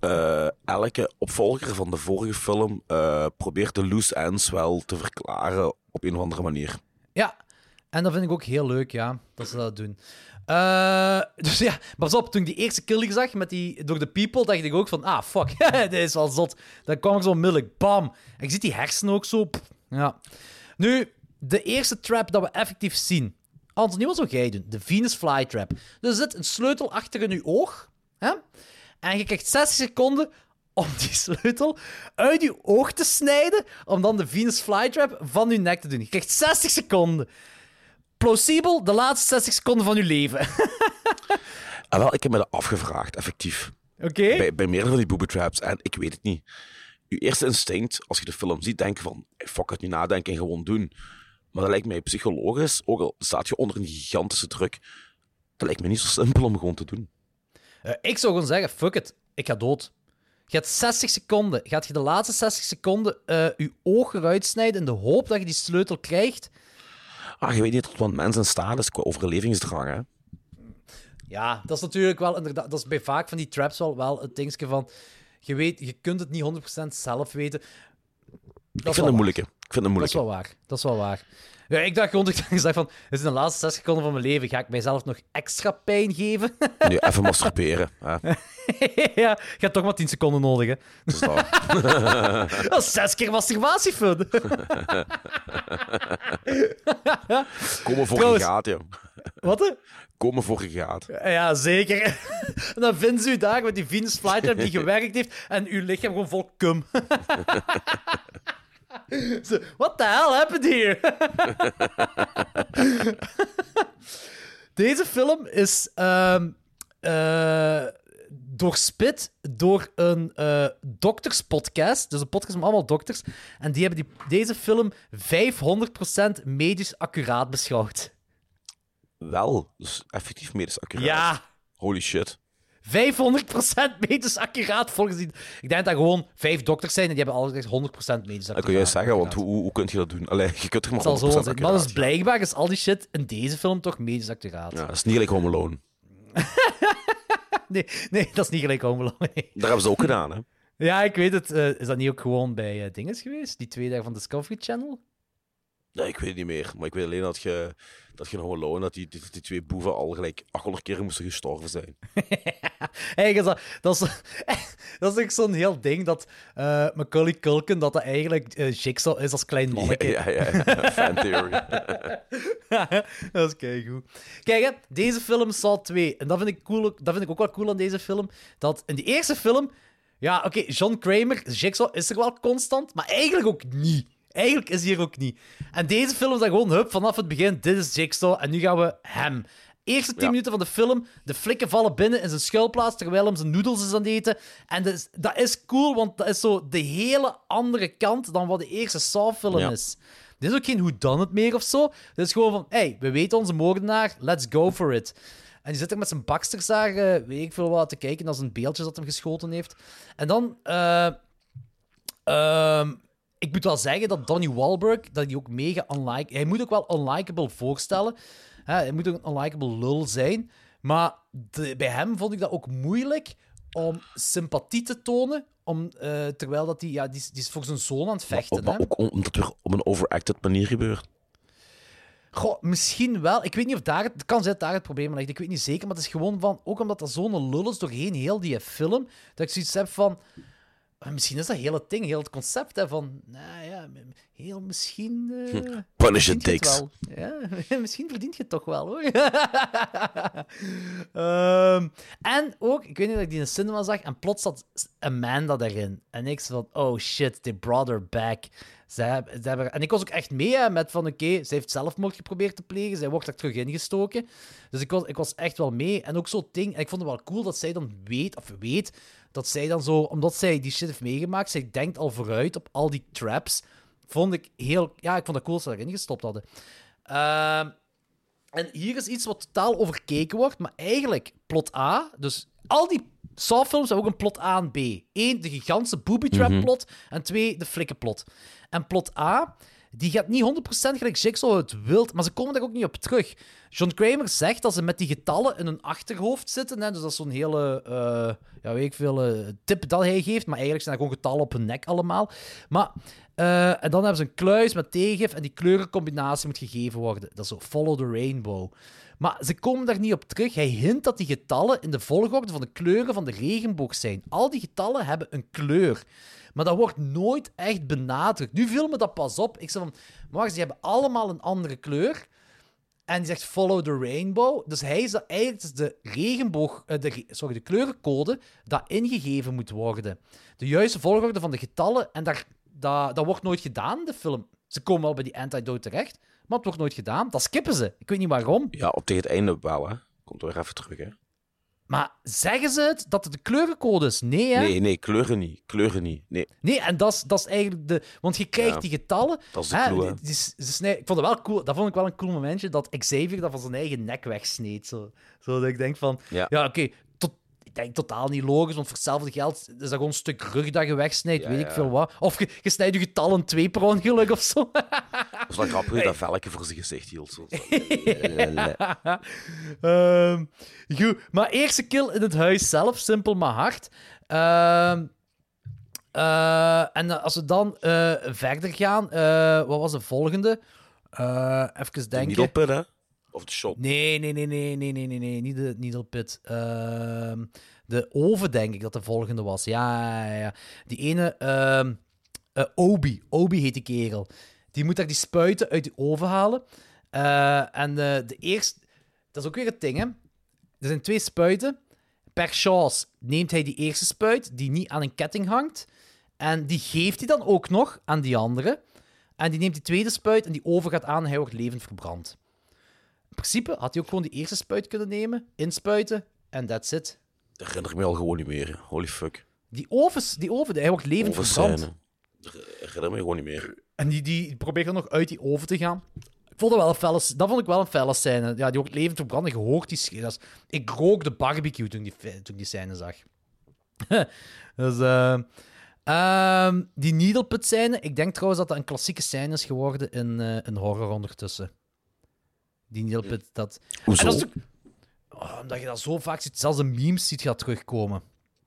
Eh, elke opvolger van de vorige film eh, probeert de loose ends wel te verklaren op een of andere manier. Ja, en dat vind ik ook heel leuk, ja, dat ze dat doen. Eh, [LAUGHS] dus ja, pas op, toen ik die eerste kill zag met die, door de people, dacht ik ook van, ah, fuck, [LAUGHS] dit is wel zot. Dan kwam ik zo onmiddellijk, bam. En je ziet die hersenen ook zo, ja. Nu, de eerste trap dat we effectief zien. Anthony, wat zou jij doen? De Venus Flytrap. Er zit een sleutel achter in je oog, hè? en je krijgt 60 seconden om die sleutel uit je oog te snijden, om dan de Venus Flytrap van je nek te doen. Je krijgt 60 seconden. Plausibel, de laatste 60 seconden van je leven. [LAUGHS] En wel, ik heb me dat afgevraagd, effectief. Oké? Bij, bij meerdere van die booby traps. En ik weet het niet. Je eerste instinct, als je de film ziet, denken van... Fuck het, niet nadenken en gewoon doen. Maar dat lijkt mij psychologisch, ook al staat je onder een gigantische druk... Dat lijkt me niet zo simpel om gewoon te doen. Eh, ik zou gewoon zeggen, fuck it, ik ga dood. Je hebt 60 seconden. Gaat je de laatste 60 seconden eh, je oog eruit snijden in de hoop dat je die sleutel krijgt? Ah, je weet niet tot wat mens in staat is qua overlevingsdrang, hè. Ja, dat is natuurlijk wel inderdaad. Dat is bij vaak van die traps wel, wel het dingetje van. Je, weet, je kunt het niet 100% zelf weten. Dat Ik vind het waar. moeilijke. Ik vind het Dat is wel waar. Dat is wel waar. Ja, ik dacht gewoon, ik dacht van, dit is de laatste 60 seconden van mijn leven. Ga ik mijzelf nog extra pijn geven? [LAUGHS] Nu, even masturberen. Hè. [LAUGHS] ja, je hebt toch maar 10 seconden nodig, hè? Dat. [LAUGHS] Dat is zes keer masturbatiefun. Komen voor Trouwens- je gaat, joh. Wat? Komen voor je gaat. Ja, zeker. En dan vinden ze u daar met die Venus Flytrap die gewerkt heeft en uw lichaam gewoon vol cum. [LAUGHS] Zo, What the hell happened here? [LAUGHS] Deze film is ehm eh, doorspit door een eh, dokterspodcast. Dus een podcast met allemaal dokters. En die hebben die, deze film 500% medisch accuraat beschouwd. Wel, dus effectief medisch accuraat. Ja, Holy shit. 500% medisch accuraat volgens die... Ik denk dat er gewoon vijf dokters zijn en die hebben altijd 100% medisch accuraat. Dat kun jij zeggen, want hoe, hoe, hoe kun je dat doen? Allee, je kunt toch maar Het zal 100% zo zijn. Maar dus blijkbaar is al die shit in deze film toch medisch accuraat. Ja, dat is niet gelijk Home Alone. [LAUGHS] Nee, nee, dat is niet gelijk Home Alone, nee. Daar hebben ze ook gedaan, hè. Ja, ik weet het. Eh, is dat niet ook gewoon bij eh, dinges geweest? Die twee daar van Discovery Channel? Nee, ik weet het niet meer. Maar ik weet alleen dat je, dat je Home Alone, dat die, die, die twee boeven al gelijk 800 keer moesten gestorven zijn. [LAUGHS] Eigenlijk is dat, dat, is, [LAUGHS] dat is ook zo'n heel ding dat eh, Macaulay Culkin, dat dat eigenlijk eh, Jigsaw is als klein Ja, manneke. ja, ja. ja. [LAUGHS] Fan theory. dat is keigoed. Kijk, hè, deze film Saw 2. En dat vind, ik cool, dat vind ik ook wel cool aan deze film. Dat in die eerste film... Ja, oké, John Kramer, Jigsaw, is er wel constant, maar eigenlijk ook niet. Eigenlijk is hij er ook niet. En deze film is dan gewoon, hup, vanaf het begin, dit is Jigsaw, en nu gaan we hem. Eerste 10 Ja. minuten van de film, de flikken vallen binnen in zijn schuilplaats terwijl hem zijn noedels is aan het eten. En dat is, dat is cool, want dat is zo de hele andere kant dan wat de eerste Saw-film Ja. is. Dit is ook geen hoe dan het meer of zo. Dit is gewoon van, hey, we weten onze moordenaar, let's go for it. En die zit er met zijn baksters daar, eh, weet ik veel wat, te kijken naar zijn beeldjes dat hem geschoten heeft. En dan, eh, ehm, ik moet wel zeggen dat Donnie Wahlberg, dat hij ook mega unlike... Hij moet ook wel unlikable voorstellen. Hè, hij moet ook een unlikable lul zijn. Maar de- bij hem vond ik dat ook moeilijk om sympathie te tonen. Om, eh, terwijl dat hij, ja, die, is- die is voor zijn zoon aan het vechten. Maar hè. ook om- omdat het op een overacted manier gebeurt. Goh, misschien wel. Ik weet niet of daar het... Kan zijn dat daar het probleem ligt. Ik weet niet zeker, maar het is gewoon van... Ook omdat dat zo'n lul is doorheen heel die film, dat ik zoiets heb van... Misschien is dat heel het ding, heel het concept, hè, van... Nou ja, heel misschien... eh, Punish it, het wel. Ja, [LAUGHS] misschien verdient je het toch wel, hoor. [LAUGHS] Ehm, en ook, ik weet niet dat ik die in de cinema zag, en plots zat Amanda daarin. En ik zo van, oh shit, they brought her back. Ze hebben, ze hebben, en ik was ook echt mee hè, met van, oké, ze heeft zelfmoord geprobeerd te plegen, zij wordt er terug ingestoken. Dus ik was, ik was echt wel mee. En ook zo'n ding, en ik vond het wel cool dat zij dan weet, of weet, dat zij dan zo, omdat zij die shit heeft meegemaakt, zij denkt al vooruit op al die traps, vond ik heel, ja, ik vond het cool dat ze erin gestopt hadden. Ehm, en hier is iets wat totaal overkeken wordt, maar eigenlijk plot A, dus al die Saw-films hebben ook een plot A en B. Eén, de gigantische booby trap plot, en twee, de flikkenplot. En plot A, die gaat niet 100% gelijk Jigsaw het wilt, maar ze komen daar ook niet op terug. John Kramer zegt dat ze met die getallen in hun achterhoofd zitten, hè, dus dat is zo'n hele, eh, ja, weet ik veel, eh, tip dat hij geeft, maar eigenlijk zijn er gewoon getallen op hun nek allemaal. Maar, eh, en dan hebben ze een kluis met tegengif en die kleurencombinatie moet gegeven worden. Dat is zo follow the rainbow. Maar ze komen daar niet op terug. Hij hint dat die getallen in de volgorde van de kleuren van de regenboog zijn. Al die getallen hebben een kleur. Maar dat wordt nooit echt benadrukt. Nu viel me dat pas op. Ik zei van, maar die hebben allemaal een andere kleur. En die zegt follow the rainbow. Dus hij is eigenlijk de regenboog, eh, de, sorry, de kleurencode dat ingegeven moet worden. De juiste volgorde van de getallen. En daar, dat, dat wordt nooit gedaan de film. Ze komen wel bij die antidote terecht, maar het wordt nooit gedaan. Dat skippen ze. Ik weet niet waarom. Ja, op tegen het einde hè. Komt er weer even terug, hè. Maar zeggen ze het dat het de kleurencode is? Nee, hè? Nee, nee, kleuren niet. Kleuren niet. Nee. Nee, en dat is, dat is eigenlijk de... Want je krijgt Ja, die getallen... dat is de hè, clue, hè. die- die- ze snijden- ik vond het wel cool. Dat vond ik wel een cool momentje, dat Xavier dat van zijn eigen nek wegsneed. Zo, zo dat ik denk van... Ja. Ja, oké, ik denk totaal niet logisch, want voor hetzelfde geld is dat gewoon een stuk rug dat je wegsnijdt, weet ik veel wat. Of je, je snijdt je getallen twee per ongeluk of zo. [LAUGHS] Dat is wel grappig hoe dat velke voor zijn gezicht hield. Zo. [LAUGHS] Ehm, goed, maar eerste kill in het huis zelf, simpel maar hard. Ehm, eh, en als we dan eh, verder gaan, eh, wat was de volgende? Even De denken. pit, hè? Of de shop? Nee, nee, nee, nee, nee, nee, nee, nee. Niet, de, op pit. Ehm, de oven, denk ik, dat de volgende was. Ja, ja, ja. Die ene... Uh, Obi. Obi heet die kerel. Die moet daar die spuiten uit die oven halen. Eh, en eh, de eerste... Dat is ook weer het ding, hè. Er zijn twee spuiten. Per chance neemt hij die eerste spuit, die niet aan een ketting hangt. En die geeft hij dan ook nog aan die andere. En die neemt die tweede spuit en die oven gaat aan en hij wordt levend verbrand. In principe had hij ook gewoon die eerste spuit kunnen nemen, inspuiten en that's it. Dat herinner ik me al gewoon niet meer. Holy fuck. Die ovens, die oven, hij wordt levend verbrand. Dat herinner me gewoon niet meer. En die, die probeert dan nog uit die oven te gaan. Ik vond dat wel een felle, dat vond ik wel een felle scène. Ja, die wordt levend verbrand en je hoort die is- Ik rook de barbecue toen ik die, toen die scène zag. [LAUGHS] dus, ehm, ehm, die needle pit scène, ik denk trouwens dat dat een klassieke scène is geworden in eh, een horror ondertussen. Die pit, dat... Hoezo? En dat is ook- Oh, omdat je dat zo vaak ziet, zelfs in memes ziet gaat terugkomen.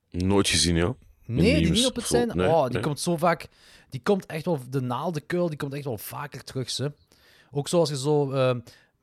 Nooit gezien, joh. In Nee, die memes. niet het zijn. nee, oh, die nee. komt zo vaak. Die komt echt wel. De naaldenkuil, die komt echt wel vaker terug. Ze. Ook zoals je zo.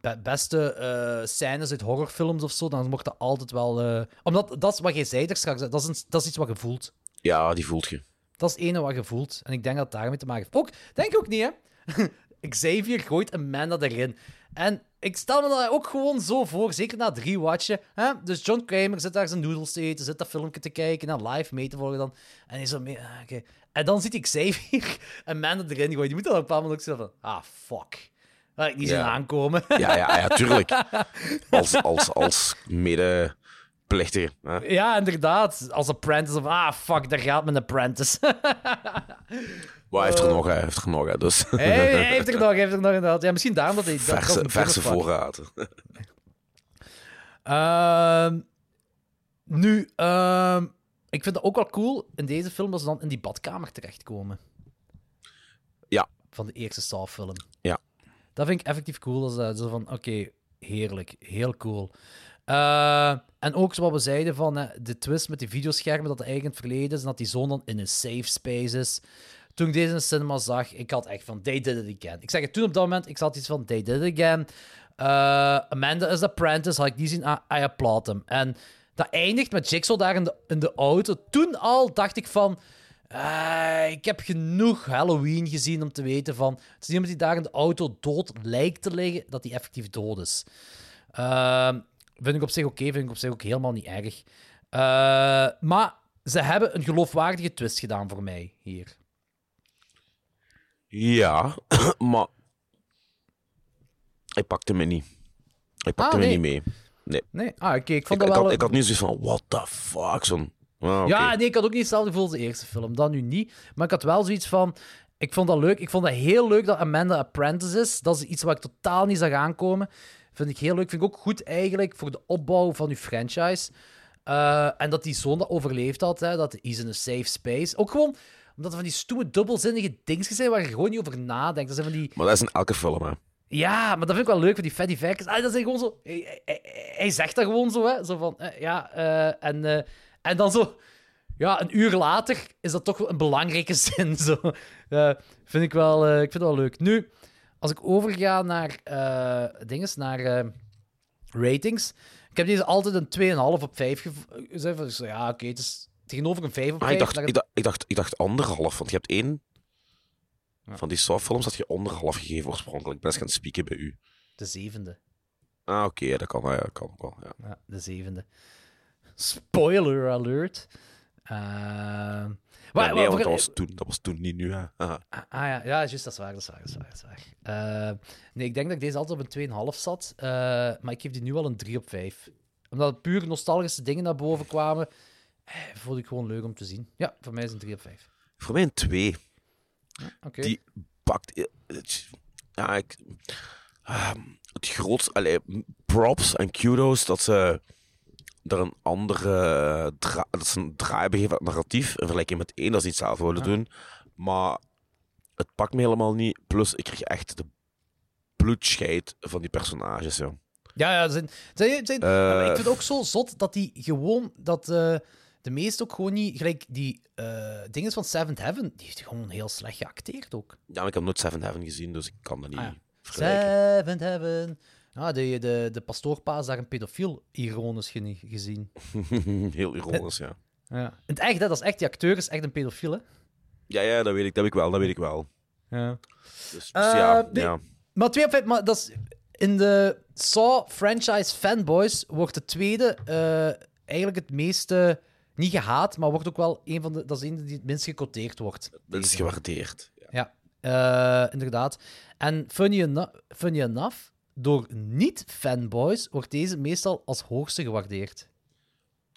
be- beste eh, scènes uit horrorfilms of zo, dan wordt dat altijd wel. eh, omdat dat is wat jij zei er straks. Dat is, een, dat is iets wat je voelt. Ja, die voelt je. Dat is het ene wat je voelt. En ik denk dat het daarmee te maken heeft. Ook, denk ik ook niet, hè? [LAUGHS] Xavier gooit Amanda erin. En ik stel me dat ook gewoon zo voor, zeker na drie watchen. Hè? Dus John Kramer zit daar zijn noedels te eten, zit dat filmpje te kijken, en live mee te volgen dan. En hij zo mee, ah, oké. En dan ziet ik Xavier Amanda [LAUGHS] erin gooien. Die moet dan op een bepaald moment ook zeggen van, ah, fuck. Dat ik niet zien Ja. aankomen. Ja, ja, ja, tuurlijk. [LAUGHS] Als, als, als medeplichtige. Hè? ja, inderdaad. Als apprentice of, ah, fuck, daar gaat mijn apprentice. [LAUGHS] Maar hij heeft er nog, hij heeft er nog, hè. Dus heeft er nog, heeft er nog inderdaad. Ja, misschien daarom dat hij... dat verse, verse voorraad. Ehm, nu, ehm, ik vind het ook wel cool in deze film dat ze dan in die badkamer terechtkomen. Ja. Van de eerste Saw-film. Ja. Dat vind ik effectief cool. Dat ze zo van, oké, heerlijk, heel cool. Eh, en ook zoals we zeiden van hè, de twist met die videoschermen, dat het eigenlijk in het verleden is en dat die zoon dan in een safe space is. Toen ik deze in de cinema zag, ik had echt van, they did it again. Ik zeg het toen op dat moment, ik zat iets van, they did it again. Eh, Amanda is apprentice, had ik die zien, I, I applaud hem. En dat eindigt met Jigsaw daar in de, in de auto. Toen al dacht ik van, eh, ik heb genoeg Halloween gezien om te weten van, het is iemand die daar in de auto dood lijkt te liggen, dat hij effectief dood is. Ehm, vind ik op zich oké, vind ik op zich ook helemaal niet erg. Eh, maar ze hebben een geloofwaardige twist gedaan voor mij hier. Ja, [CLEARS THROAT] maar hij pakte me niet. Hij pakte Ah, me nee. niet mee. Nee. Nee? Ah, oké. Ik Ik, vond ik, dat wel... had, ik had nu zoiets van, what the fuck, zo'n... Ah. Ja, nee, ik had ook niet hetzelfde gevoel als de eerste film. Dat nu niet. Maar ik had wel zoiets van... Ik vond dat leuk. Ik vond dat heel leuk dat Amanda Apprentice is. Dat is iets wat ik totaal niet zag aankomen. Vind ik heel leuk. Vind ik ook goed eigenlijk voor de opbouw van uw franchise. Eh, en dat die zoon dat overleefd had. Hè, dat is in een safe space. Ook gewoon omdat er van die stoeme, dubbelzinnige dingetjes zijn waar je gewoon niet over nadenkt. Dat zijn van die... Maar dat is in elke film, hè. Ja, maar dat vind ik wel leuk, van die fatty facts. Ah, dat zijn gewoon zo... Hij, hij- hij zegt dat gewoon zo, hè. Zo van, eh, ja, eh, en, eh, en dan zo... Ja, een uur later is dat toch wel een belangrijke [LAUGHS] zin, zo. Vind ik wel, ik vind het wel leuk. Nu, als ik overga naar dinges, naar ratings... Ik heb deze altijd een 2,5 op 5 gev- gezegd. Dus ja, oké, het is tegenover een 5 op Ah, 5. ik, dacht, ik, dacht, ik, dacht, ik dacht anderhalf, want je hebt één van die Saw-films dat je anderhalf gegeven oorspronkelijk. Ik ben eens gaan spieken bij u. De zevende. Ah, oké, dat kan, ja, dat kan ook wel. Ja. Ja, de zevende. Spoiler alert. Eh, Ja, maar- nee, maar- dat was, toen, dat was toen niet nu. Hè. Ah ja, ja juist, dat is waar, dat is waar, dat is waar. Dat is waar. Eh, nee, ik denk dat ik deze altijd op een 2,5 zat, eh, maar ik geef die nu al een 3 op 5. Omdat het puur nostalgische dingen naar boven kwamen, vond ik gewoon leuk om te zien. Ja, voor mij is het een 3 op 5. Voor mij een twee. Oké. Die pakt... eh, Ja, ik... ah, het grootste... Allee, props en kudos dat ze er een andere dat ze een draai hebben gegeven aan het narratief in vergelijking met één dat ze niet zelf wilden doen. Maar het pakt me helemaal niet. Plus, ik kreeg echt de bloedscheid van die personages, joh. Ja, ja, zijn, zijn, zijn, Eh. ik vind het ook zo zot dat die gewoon, dat eh, de meeste ook gewoon niet, gelijk die eh dingen van Seventh Heaven, die heeft gewoon heel slecht geacteerd ook. Ja, maar ik heb nooit Seven Heaven gezien, dus ik kan dat niet Ah, ja. vergelijken. Seventh Heaven. Ah, de, de, de pastoorpa is daar een pedofiel ironisch gezien. [LAUGHS] Heel ironisch, ja. [LAUGHS] Ja. In het echt, hè, dat is echt, die acteur is echt een pedofiel, hè? Ja, ja, dat weet ik, dat weet ik wel, dat weet ik wel. Ja. Dus, dus Eh, ja, nee. ja. Maar 2 op 5, maar dat is... In de Saw franchise fanboys wordt de tweede eh, eigenlijk het meeste... Niet gehaat, maar wordt ook wel een van de... Dat is een die het minst gecoteerd wordt. dat is gewaardeerd. Ja. Ja, eh, inderdaad. En funny, eno- funny enough, door niet-fanboys wordt deze meestal als hoogste gewaardeerd.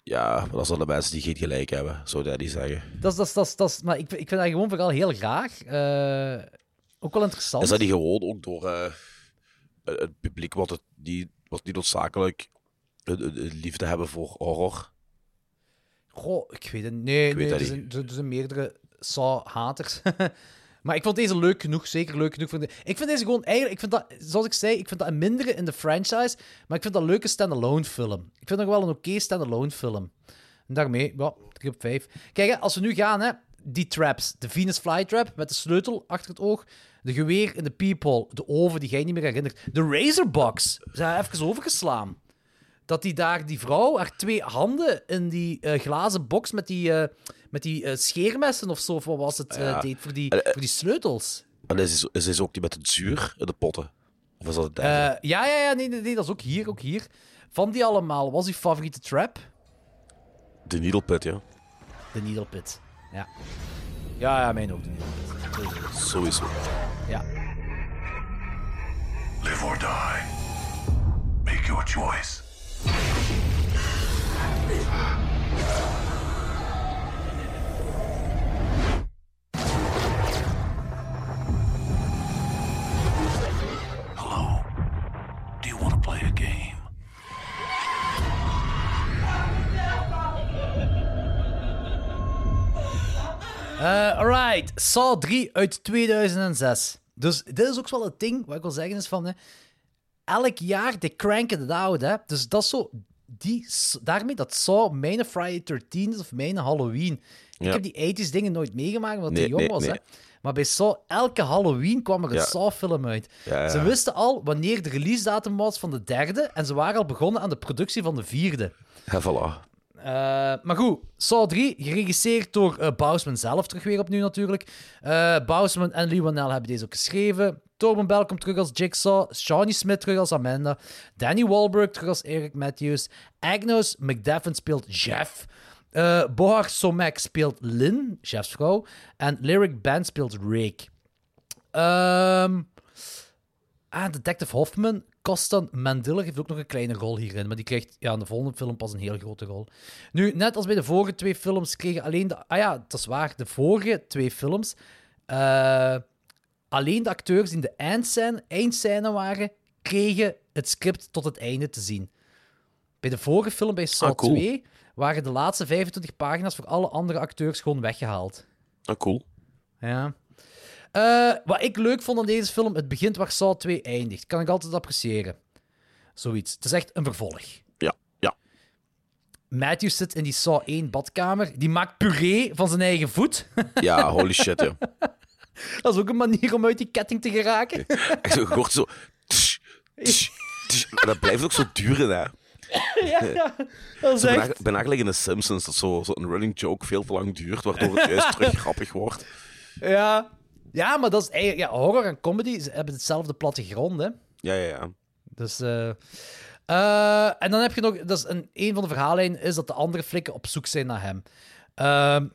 Ja, maar dat zijn de mensen die geen gelijk hebben, zou Daddy zeggen. Dat is, dat is, dat is, dat maar ik, ik vind dat gewoon vooral heel graag. eh, ook wel interessant. Is dat niet gewoon ook door eh, het publiek wat, het niet, wat niet noodzakelijk een, een- een liefde hebben voor horror? Goh, ik weet het Nee, Ik nee er, niet. zijn, er zijn meerdere Saw-haters. [LAUGHS] maar ik vond deze leuk genoeg, zeker leuk genoeg. Voor de... Ik vind deze gewoon eigenlijk, ik vind dat, zoals ik zei, ik vind dat een mindere in de franchise, maar ik vind dat een leuke standalone film. Ik vind dat wel een oké standalone film. En daarmee, ja, 3 op 5. Kijk, hè, als we nu gaan, hè, die traps. De Venus Flytrap met de sleutel achter het oog. De geweer in de peephole. De oven die jij niet meer herinnert. De Razorbox. Ze hebben even overgeslaan dat die daar, die vrouw, haar twee handen in die eh, glazen box met die, eh, met die eh, scheermessen of zo, of wat was het, Ja. deed voor die, voor die sleutels. En is, is, is ook die met het zuur in de potten? Of is dat het derde? Eh, ja, ja, ja, nee, nee, nee, dat is ook hier, ook hier. Van die allemaal, wat was uw favoriete trap? de Needle Pit, ja. De Needle Pit. Ja. Ja, ja, mijn ook, de Needle Pit. Sowieso. Sowieso. Ja. Live or die. Make your choice. Eh, Saw 3 uit 2006. Dus dit is ook wel het ding, wat ik wil zeggen is van... Hè, elk jaar, they cranken het out, hè. Dus dat is zo... Die, daarmee dat Saw mijn Friday 13 is of mijn Halloween. Ik Ja. heb die 80s dingen nooit meegemaakt, omdat ik Nee, jong nee, was, hè. Maar bij Saw, elke Halloween kwam er een Ja. Saw-film uit. Ja. Ze wisten al wanneer de release-datum was van de derde en ze waren al begonnen aan de productie van de vierde. Ja, voilà. Eh, maar goed, Saw 3, geregisseerd door eh Bousman zelf, terug weer opnieuw natuurlijk. Eh Bousman en Lee Wanell hebben deze ook geschreven. Torben Bell terug als Jigsaw, Shawnee Smith terug als Amanda, Danny Wahlberg terug als Eric Matthews, Agnes McDaffin speelt Jeff, eh Bohar Somek speelt Lynn, Jeff's vrouw, en Lyric Band speelt Rake. Ehm ah, Detective Hoffman, Costan Mandiller heeft ook nog een kleine rol hierin. Maar die krijgt ja, in de volgende film pas een heel grote rol. Nu, net als bij de vorige twee films kregen alleen de... Ah ja, dat is waar. De vorige twee films... eh, alleen de acteurs die in de eindscène, eindscène waren, kregen het script tot het einde te zien. Bij de vorige film, bij Saw Ah, cool. 2, waren de laatste 25 pagina's voor alle andere acteurs gewoon weggehaald. Ah, cool. Ja. Eh, wat ik leuk vond aan deze film, het begint waar Saw 2 eindigt. Kan ik altijd appreciëren. Zoiets. Het is echt een vervolg. Ja, ja. Matthew zit in die Saw 1 badkamer. Die maakt puree van zijn eigen voet. Ja, holy shit, ja. [LAUGHS] Dat is ook een manier om uit die ketting te geraken. Echt zo, je zo... tsch, tsch, tsch. En dat blijft ook zo duren, hè. ja, ja. Dat is Zo, ben, echt... ben eigenlijk in The Simpsons, dat zo, zo een running joke veel te lang duurt, waardoor het juist terug [LAUGHS] grappig wordt. Ja. ja, maar dat is eigenlijk... Ja, horror en comedy ze hebben hetzelfde plattegrond, hè. Ja, ja, ja. Dus, eh, eh, en dan heb je nog, dat is een, een van de verhaallijnen is dat de andere flikken op zoek zijn naar hem. Ehm,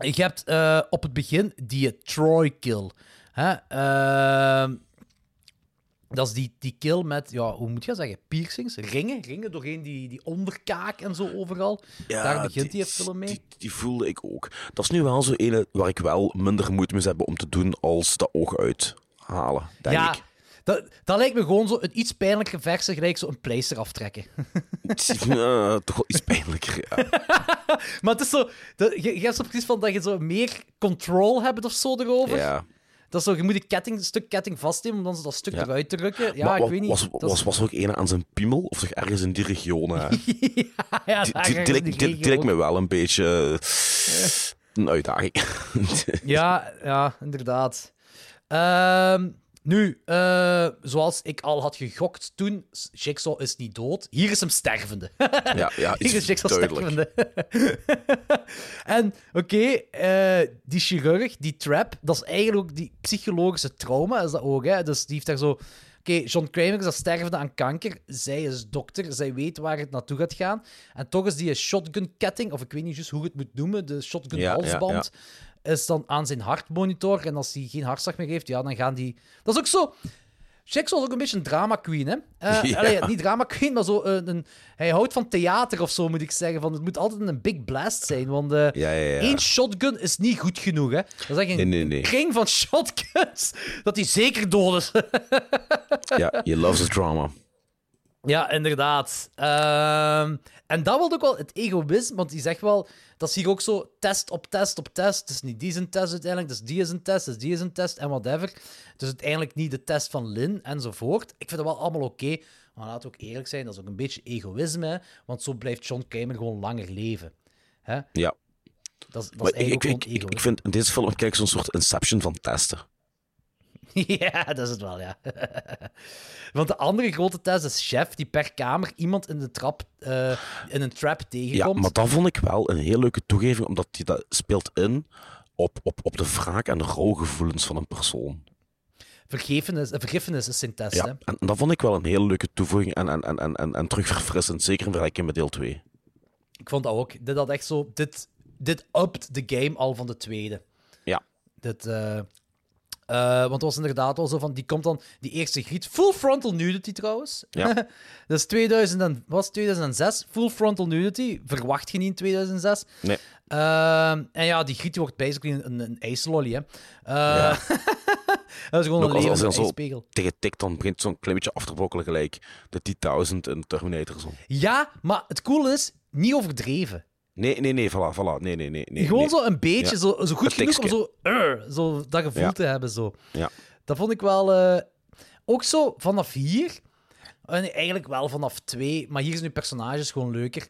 je hebt eh, op het begin die Troy kill. Hè? Ehm, dat is die, die kill met, ja, hoe moet je dat zeggen? Piercings, ringen, ringen doorheen die, die onderkaak en zo overal. Ja, Daar begint die film mee. Die, die voelde ik ook. Dat is nu wel zo ene waar ik wel minder moeite mee heb om te doen als dat oog uithalen, denk ja, ik. Dat, dat lijkt me gewoon zo een iets pijnlijker versie, gelijk zo een pleister aftrekken. [LAUGHS] Ja, toch wel iets pijnlijker. Ja. [LAUGHS] Maar het is zo... Dat, je, je hebt zo precies van dat je zo meer control hebt of zo erover. ja. Dat is zo, je moet een, ketting, een stuk ketting vastnemen om dan zo dat stuk Ja. eruit te rukken. Ja, Maar ik weet niet. Was, was, was er ook ene aan zijn piemel? Of toch ergens in die region? hè? [LAUGHS] ja, ja, Die, lijkt- regio. me wel een beetje een uitdaging. Ja, ja, inderdaad. Ehm, nu, eh, zoals ik al had gegokt toen, Jigsaw is niet dood. Hier is hem stervende. ja, ja, [LAUGHS] Hier is Jigsaw stervende. [LAUGHS] en, oké, eh, die chirurg, die trap, dat is eigenlijk ook die psychologische trauma, is dat ook, hè? Dus die heeft daar zo... Oké, John Kramer is dat stervende aan kanker. Zij is dokter, zij weet waar het naartoe gaat gaan. En toch is die een shotgun-ketting, of ik weet niet juist hoe je het moet noemen, de Ja, shotgun-halsband, is dan aan zijn hartmonitor. En als hij geen hartslag meer heeft, ja, dan gaan die... Dat is ook zo... Jackson is ook een beetje een drama queen, hè? [LAUGHS] Ja. allee, niet drama queen, maar zo een, een... Hij houdt van theater of zo, moet ik zeggen. Van, het moet altijd een big blast zijn, want eh, Ja, ja, ja. één shotgun is niet goed genoeg, hè? Dat is echt een Nee, nee, nee. kring van [LAUGHS] shotguns, dat hij zeker dood is. Ja, je loves the drama. Ja, inderdaad. Ehm, en dat wil ook wel het egoïsme, want die zegt wel, dat is hier ook zo test op test op test. Het is niet die een test uiteindelijk, dus die is een test, dus die is een test en whatever. Dus uiteindelijk niet de test van Lin enzovoort. Ik vind dat wel allemaal oké, maar laten we ook eerlijk zijn, dat is ook een beetje egoïsme, hè, want zo blijft John Kramer gewoon langer leven. Hè? Ja. Dat, is- dat Maar is ik, ik vind in deze film kijk zo'n soort inception van testen. [LAUGHS] Ja, dat is het wel, ja. [LAUGHS] Want de andere grote test is Chef, die per kamer iemand in, de trap, eh, in een trap Ja, tegenkomt. maar dat vond ik wel een heel leuke toegeving, omdat je dat speelt in op, op, op de wraak en de rouwgevoelens van een persoon. Vergiffenis, eh, vergiffenis is zijn test, Ja, hè. en dat vond ik wel een hele leuke toevoeging en, en, en, en, en, en terugverfrissend, zeker in vergelijking met deel 2. Ik vond dat ook. Dit had echt zo... Dit, dit upped de game al van de tweede. Ja. Dit... eh, eh, want het was inderdaad wel zo van... Die komt dan... Die eerste griet... Full frontal nudity, trouwens. Ja. [LAUGHS] dat is 2000 en, was 2006. Full frontal nudity. Verwacht je niet in 2006. Nee. Ehm, en ja, die griet wordt basically een, een ijslolly, hè. Eh, Ja. [LAUGHS] dat is gewoon een levende ijspiegel. tegen tikt, dan begint zo'n klein beetje af te brokkelen gelijk de T-1000 in Terminator. Zo. Ja, maar het coole is... Niet overdreven. Nee, nee, nee, voilà, voilà. Nee, nee, nee. nee Gewoon nee. zo een beetje, Ja. zo, zo goed genoeg om zo, "Ur", zo dat gevoel Ja. te hebben. Zo. Ja. Dat vond ik wel... eh, ook zo vanaf hier... En eigenlijk wel vanaf twee, maar hier zijn nu personages gewoon leuker.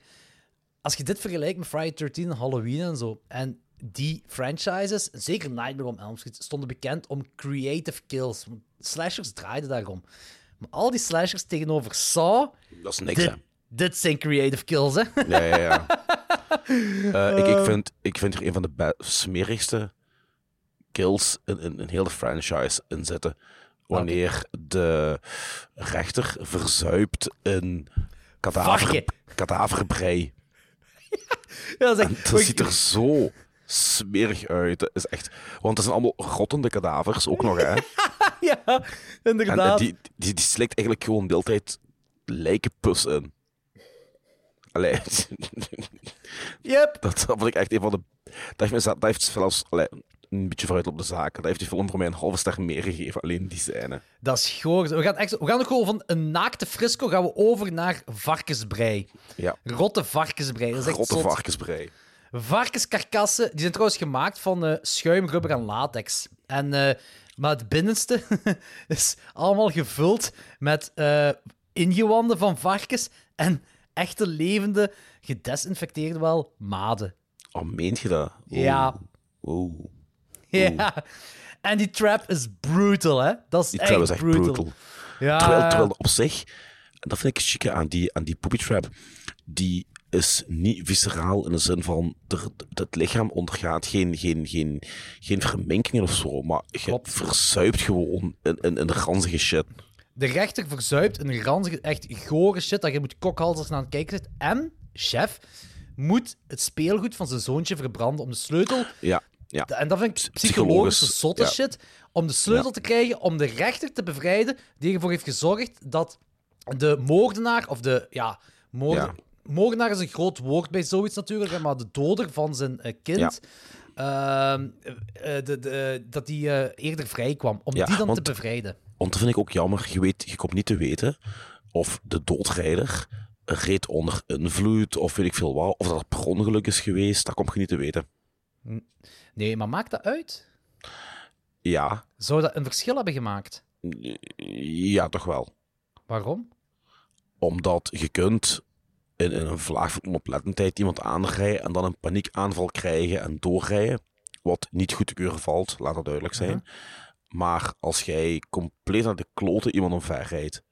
Als je dit vergelijkt met Friday 13 en Halloween en zo, en die franchises, zeker Nightmare on Elm Street, stonden bekend om creative kills. Slashers draaiden daarom. Maar al die slashers tegenover Saw, Dat is niks, dit, hè. dit zijn creative kills, hè. Ja, ja, ja. [LAUGHS] [LAUGHS] Eh, ik, ik, vind, ik vind er een van de smerigste kills in, in, in heel de franchise in zitten. Wanneer de rechter verzuipt in kadaver, kadaverbrei. [LAUGHS] Ja, dat is En dat ziet er zo smerig uit. Dat is echt... Want het zijn allemaal rottende kadavers, ook nog, hè. [LAUGHS] ja, En, inderdaad. en die, die, die slikt eigenlijk gewoon de hele tijd lijkenpus in. Allee, [LAUGHS] Yep. dat, vond ik echt een van de... Dat heeft, me, dat heeft zelfs allee, een beetje vooruit op de zaken. Dat heeft die film voor mij een halve ster meer gegeven, alleen die scène. Dat is goor. We gaan, echt, we gaan ook gewoon van een naakte frisco gaan we over naar varkensbrei. Ja, Rotte varkensbrei. Dat is echt zot. varkensbrei. Varkenskarkassen, die zijn trouwens gemaakt van eh, schuim, rubber en latex. En, eh, maar het binnenste [LAUGHS] is allemaal gevuld met eh, ingewanden van varkens en echte levende, gedesinfecteerde wel, maden. Oh, meent je dat? Ja. Oeh. [LAUGHS] Ja. En die trap is brutal, hè? Dat is Die echt trap is echt brutal. Ja. Terwijl, terwijl op zich, dat vind ik chic aan die, aan die poopy trap, die is niet visceraal in de zin van het lichaam ondergaat geen, geen, geen, geen verminkingen of zo, maar je Klopt. verzuipt gewoon in, in, in de ranzige shit. De rechter verzuipt een ranzige, echt gore shit dat je moet kokhalzers naar aan het kijken zit. En, chef, moet het speelgoed van zijn zoontje verbranden om de sleutel... Ja, ja. En dat vind ik Psychologisch, psychologische zotte ja. shit. Om de sleutel Ja. te krijgen, om de rechter te bevrijden, die ervoor heeft gezorgd dat de moordenaar, of de, ja, moorde, Ja. moordenaar is een groot woord bij zoiets natuurlijk, maar de doder van zijn eh, kind, ehm, eh, de, de, dat die eh, eerder vrij kwam, om die dan want- te bevrijden. Want dat vind ik ook jammer. Je, weet, je komt niet te weten of de doodrijder reed onder invloed of weet ik veel wat. Of dat het per ongeluk is geweest. Dat komt je niet te weten. Nee, maar maakt dat uit? Ja, Zou dat een verschil hebben gemaakt? ja toch wel. Waarom? Omdat je kunt in, in een vlaag van onoplettendheid iemand aanrijden en dan een paniekaanval krijgen en doorrijden. Wat niet goed te keuren valt, laat dat duidelijk zijn. Maar als jij compleet naar de kloten iemand omver rijdt,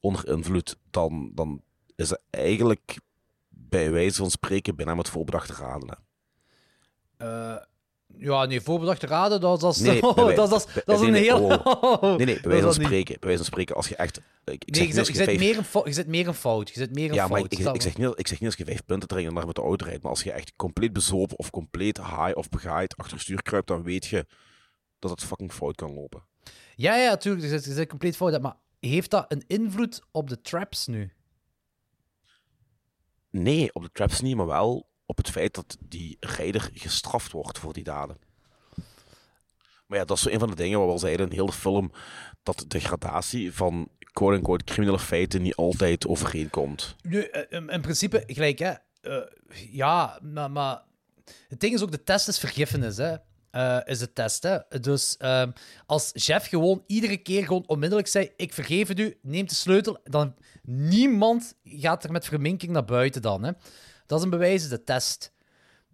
onder invloed, dan, dan is het eigenlijk bij wijze van spreken bijna met voorbedachte raden. Eh, ja, nee, voorbedachte raden, dat, dat, is- Nee, [LAUGHS] bij wij- dat, dat, is- bij- dat is nee, een nee, heel... oh, Nee, nee, [LAUGHS] bij wijze van spreken, bij wijze van spreken, als je echt... Ik, ik Nee, zeg je zit, vijf- meer een je zit meer een fout. Je zit meer een Ja, maar fout. ik, ik, ik, zeg niet, ik zeg niet als je vijf punten trekt en daar met de auto rijdt, maar als je echt compleet bezopen of compleet high of begaaid achter stuur kruipt, dan weet je dat het fucking fout kan lopen. Ja, ja, natuurlijk. Je zit compleet fout. Maar heeft dat een invloed op de traps nu? Nee, op de traps niet, maar wel op het feit dat die rijder gestraft wordt voor die daden. Maar ja, dat is zo een van de dingen waar we al zeiden in heel de film, dat de gradatie van quote-unquote criminele feiten niet altijd overeenkomt. Nu, eh, in, in principe, gelijk, hè. eh, ja, maar, maar... Het ding is ook, de test is vergiffenis, hè. Eh, is de test, hè. Dus ehm, als chef gewoon iedere keer gewoon onmiddellijk zei, ik vergeef het u, neem de sleutel, dan niemand gaat er met verminking naar buiten dan, hè. Dat is een bewijs, is de test.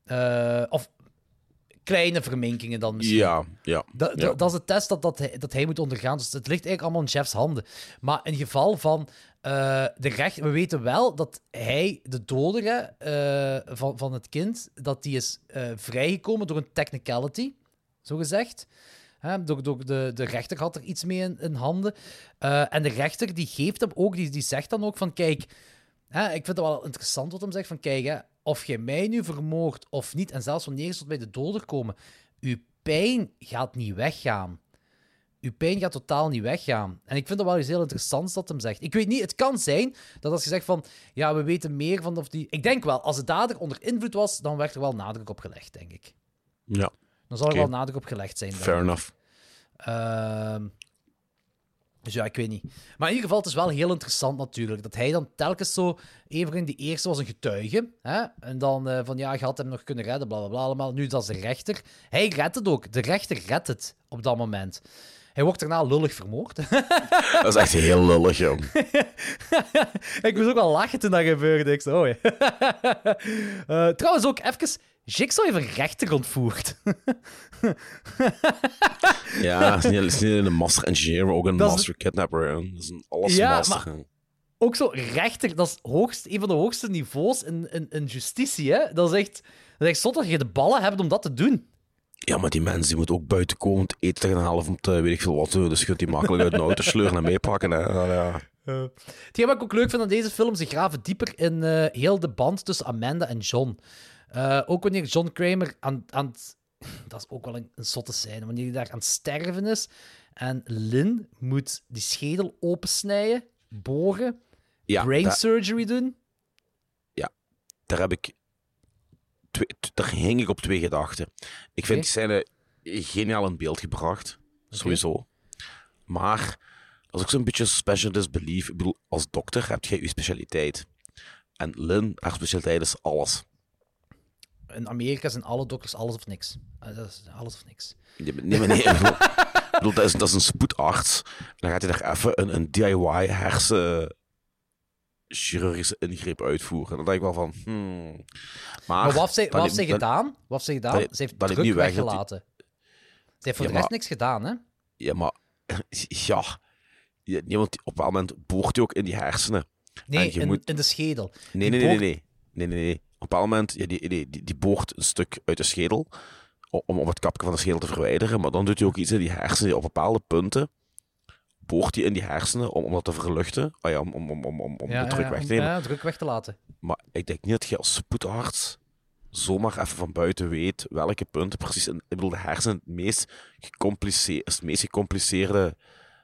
Eh, of kleine verminkingen dan misschien. Ja, ja. Dat, ja. dat, dat is de test dat, dat, hij, dat hij moet ondergaan. Dus het ligt eigenlijk allemaal in chefs handen. Maar in geval van eh, de recht... We weten wel dat hij, de dodere eh, van, van het kind, dat die is eh, vrijgekomen door een technicality, zo gezegd. Door, door de, de rechter had er iets mee in, handen. En de rechter die geeft hem ook, die, die zegt dan ook van, kijk... Ik vind het wel interessant wat hem zegt van, kijk, of jij mij nu vermoordt of niet, en zelfs wanneer je tot bij de doder komen, uw pijn gaat niet weggaan. Uw pijn gaat totaal niet weggaan. En ik vind dat wel iets heel interessants dat hem zegt. Ik weet niet, het kan zijn dat als je zegt van, ja, we weten meer van of die... Ik denk wel, als de dader onder invloed was, dan werd er wel nadruk op gelegd, denk ik. ja. Dan zal er wel nadruk op gelegd zijn. Fair ik. enough. Ehm, dus ja, ik weet niet. Maar in ieder geval, het is wel heel interessant natuurlijk. Dat hij dan telkens zo... Even de eerste was een getuige. Hè? En dan eh, van, ja, je had hem nog kunnen redden, bla bla bla. Allemaal. Nu, dat is de rechter. Hij redt het ook. De rechter redt het op dat moment. Hij wordt daarna lullig vermoord. [LAUGHS] Dat is echt heel lullig, jong. [LAUGHS] ik moest ook wel lachen toen dat gebeurde. Ik zo, oh ja. [LAUGHS] Eh, trouwens ook even... Jigsaw heeft een rechter ontvoerd. Ja, het is niet, alleen een master engineer, maar ook een Dat is- master kidnapper. Dat is een alles Ja, master. hè. ook zo rechter, dat is hoogst, een van de hoogste niveaus in, in, in justitie. Hè? Dat is echt, dat is echt zot dat je de ballen hebt om dat te doen. Ja, maar die mensen die moeten ook buiten komen om te eten te gaan halen om te weet ik veel wat. Dus je kunt die makkelijk uit een auto sleuren en meepakken. Hè. Ja, ja. Hetgeen wat ik ook leuk vind aan deze film, ze graven dieper in eh, heel de band tussen Amanda en John. Eh, ook wanneer John Kramer aan, aan het... [LAUGHS] Dat is ook wel een, een zotte scène. Wanneer hij daar aan het sterven is en Lynn moet die schedel opensnijden, boren, Ja, brain surgery doen. daar heb ik... Twee, daar hing ik op twee gedachten. Ik vind Oké. die scène geniaal in beeld gebracht. Sowieso. Maar, als ik zo'n beetje special disbelief... Ik bedoel, als dokter heb je je specialiteit. En Lynn, haar specialiteit is alles. In Amerika zijn alle dokters alles of niks. Eh, dat is alles of niks. Nee, maar- nee, nee. [LAUGHS] Ik bedoel, dat, is, dat is een spoedaarts. En dan gaat hij daar even een, een DIY hersen chirurgische ingreep uitvoeren. Dan denk ik wel van, hmm. Maar, Maar wat heeft wat dan- gedaan? Wat heeft zij gedaan? dan- ze heeft druk niet die- weggelaten. Ze heeft voor Ja, de rest maar- niks gedaan, hè? Ja, maar [LAUGHS] ja, want op een moment boort hij ook in die hersenen. Nee, in, moet- in de schedel. Nee, nee, nee, nee, nee, nee, nee, nee. Op een bepaald moment, ja, die, die, die, die boort een stuk uit de schedel om, om het kapje van de schedel te verwijderen, maar dan doet hij ook iets in die hersenen die op bepaalde punten boort hij in die hersenen om, om dat te verluchten, oh ja, om, om, om, om, om Ja, de druk ja, weg te nemen. Ja, druk weg te laten. Maar ik denk niet dat je als spoedarts zomaar even van buiten weet welke punten precies... In, ik bedoel, de hersenen het meest, gecompliceerd, is het meest gecompliceerde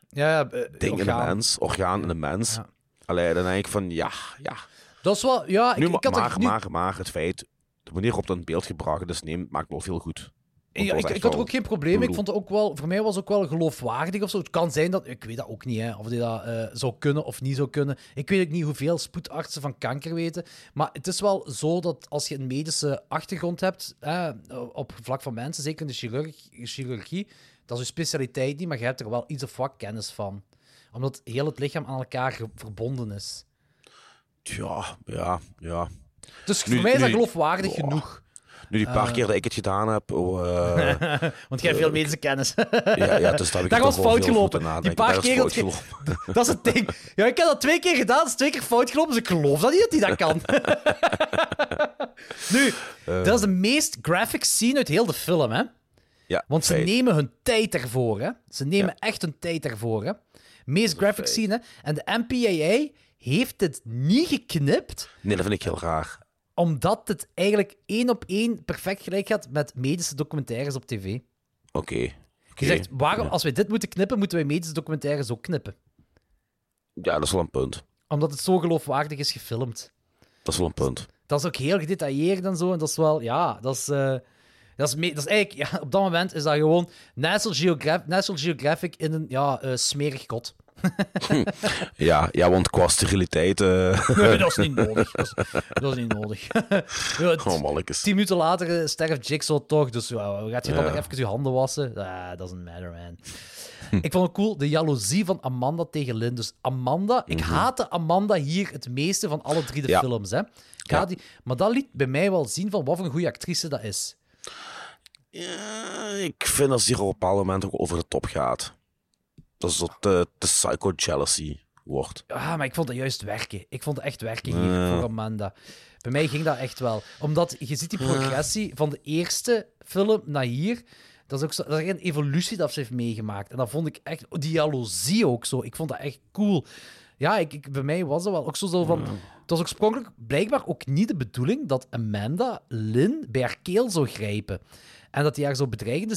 Ja, ja, eh, ding in orgaan. de mens, orgaan in de mens. Ja. Allee, dan denk ik van, ja, ja. Dat is wel... Ja, ik, Nu, ik maar, had maar, nu- maar, maar het feit, de manier waarop dat in beeld gebracht is, neemt, maakt wel veel goed. Ja, ik, ik had er ook geen probleem. mee. Ik vond het ook wel, voor mij was het ook wel geloofwaardig of zo. Het kan zijn dat, ik weet dat ook niet, hè, of die dat eh, zou kunnen of niet zou kunnen. Ik weet ook niet hoeveel spoedartsen van kanker weten. Maar het is wel zo dat als je een medische achtergrond hebt, hè, op vlak van mensen, zeker in de chirurg- chirurgie, dat is je specialiteit niet, maar je hebt er wel iets of wat kennis van. Omdat heel het lichaam aan elkaar verbonden is. Ja, ja, ja. Dus Nu- voor mij is dat geloofwaardig genoeg. Nu, die paar keer dat ik het gedaan heb... Oh, eh, [LAUGHS] Want jij hebt veel medische kennis. [LAUGHS] ja, ja, dus daar heb [LAUGHS] ik was fout gelopen. Die paar keer fout dat. Dat is het ding. Ja, ik heb dat twee keer gedaan, dat is twee keer fout gelopen, dus ik geloof dat niet dat hij dat kan. nu, dat is de meest graphic scene uit heel de film, hè? Ja, Want ze feit. nemen hun tijd ervoor, hè? Ze nemen Ja. echt hun tijd ervoor, hè? Meest graphic feit. scene, hè? En de MPAA heeft het niet geknipt, Nee, dat vind ik heel raar. Omdat het eigenlijk één op één perfect gelijk gaat met medische documentaires op tv. Oké. Je zegt, waarom, Ja. als wij dit moeten knippen, moeten wij medische documentaires ook knippen. Ja, dat is wel een punt. Omdat het zo geloofwaardig is gefilmd. Dat is wel een punt. Dat is ook heel gedetailleerd en zo. En dat is wel, ja, dat is. eh, dat is, me- dat is eigenlijk, ja, op dat moment is dat gewoon National, Geograph- National Geographic in een ja, eh, smerig kot. [LAUGHS] Ja, ja want qua steriliteit... eh [LAUGHS] Nee, dat is niet [LAUGHS] nodig. Dat is, dat is niet nodig. oh, tien minuten later eh, sterft Jigsaw toch, dus ja, gaat je dan Ja. nog even je handen wassen? Ah, doesn't matter, man. Ik vond het cool, de jaloezie van Amanda tegen Lynn. Dus Amanda, ik haatte Amanda hier het meeste van alle drie de. Ja. films. Hè. Ik haat die, maar dat liet bij mij wel zien van wat voor een goede actrice dat is. Ja, ik vind dat ze hier op een bepaald moment ook over de top gaat. Dat is dat de, de psycho-jealousy wordt. Ah, maar ik vond het juist werken. Ik vond het echt werken hier voor Amanda. Bij mij ging dat echt wel. Omdat je ziet die progressie van de eerste film naar hier. Dat is ook zo, dat is een evolutie dat ze heeft meegemaakt. En dat vond ik echt... Die jaloezie ook zo. Ik vond dat echt cool. Ja, ik, ik, bij mij was dat wel ook zo, zo van... Het was oorspronkelijk blijkbaar ook niet de bedoeling dat Amanda Lynn bij haar keel zou grijpen. En dat hij haar zo bedreigt in de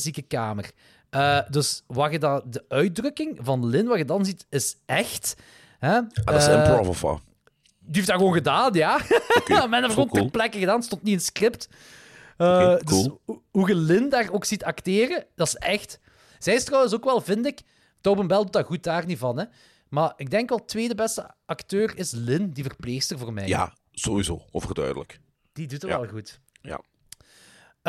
Eh, dus wat je dan, de uitdrukking van Lynn, wat je dan ziet, is echt... Hè? Ah, dat is Eh, improv of wat? die heeft dat gewoon gedaan, ja. [LAUGHS] Men heeft gewoon cool. ter plekke gedaan, stond niet in het script. Oké, Dus hoe- hoe je Lynn daar ook ziet acteren, dat is echt... Zij is trouwens ook wel, vind ik... Tobin Bell doet dat goed daar niet van, hè. Maar ik denk wel, tweede beste acteur is Lynn, die verpleegster voor mij. Ja, sowieso. Overduidelijk. Die doet het Ja. wel goed. Ja.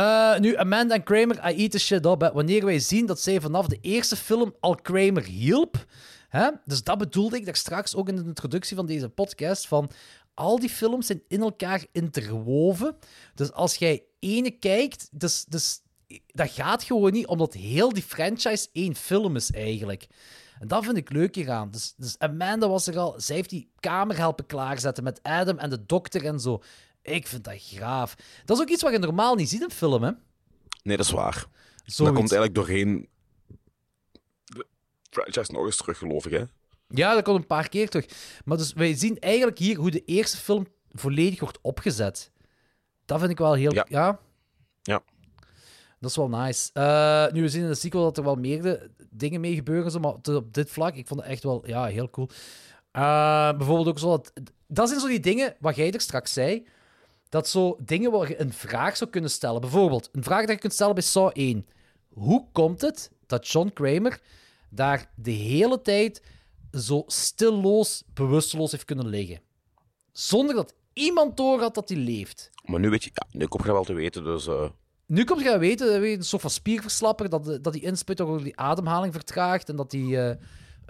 Eh, nu, Amanda en Kramer, I eat the shit up. Wanneer wij zien dat zij vanaf de eerste film al Kramer hielp. Hè? Dus dat bedoelde ik daar straks ook in de introductie van deze podcast. Van al die films zijn in elkaar interwoven. Dus als jij ene kijkt, dus, dus, dat gaat gewoon niet, omdat heel die franchise één film is eigenlijk. En dat vind ik leuk hieraan. Dus, dus Amanda was er al, zij heeft die kamer helpen klaarzetten met Adam en de dokter en zo. Ik vind dat graaf. Dat is ook iets wat je normaal niet ziet in film, hè? Nee, dat is waar. Zoiets. Dat komt eigenlijk doorheen de franchise nog eens terug, geloof ik, hè? Ja, dat komt een paar keer terug. Maar dus wij zien eigenlijk hier hoe de eerste film volledig wordt opgezet. Dat vind ik wel heel... Ja. Ja. Ja. Dat is wel nice. Eh, nu, we zien in de sequel dat er wel meerdere dingen mee gebeuren, zo, maar op dit vlak, ik vond het echt wel ja, heel cool. Eh, bijvoorbeeld ook zo... Dat, dat zijn zo die dingen, wat jij er straks zei, dat zo dingen waar je een vraag zou kunnen stellen. Bijvoorbeeld, een vraag dat je kunt stellen bij Saw 1. Hoe komt het dat John Kramer daar de hele tijd zo stilloos, bewusteloos heeft kunnen liggen? Zonder dat iemand door had dat hij leeft. Maar nu weet je, ja, nu kom je wel te weten, dus... eh, Nu komt je weten, weet je, een soort van spierverslapper, dat, dat die insput door die ademhaling vertraagt en dat hij eh,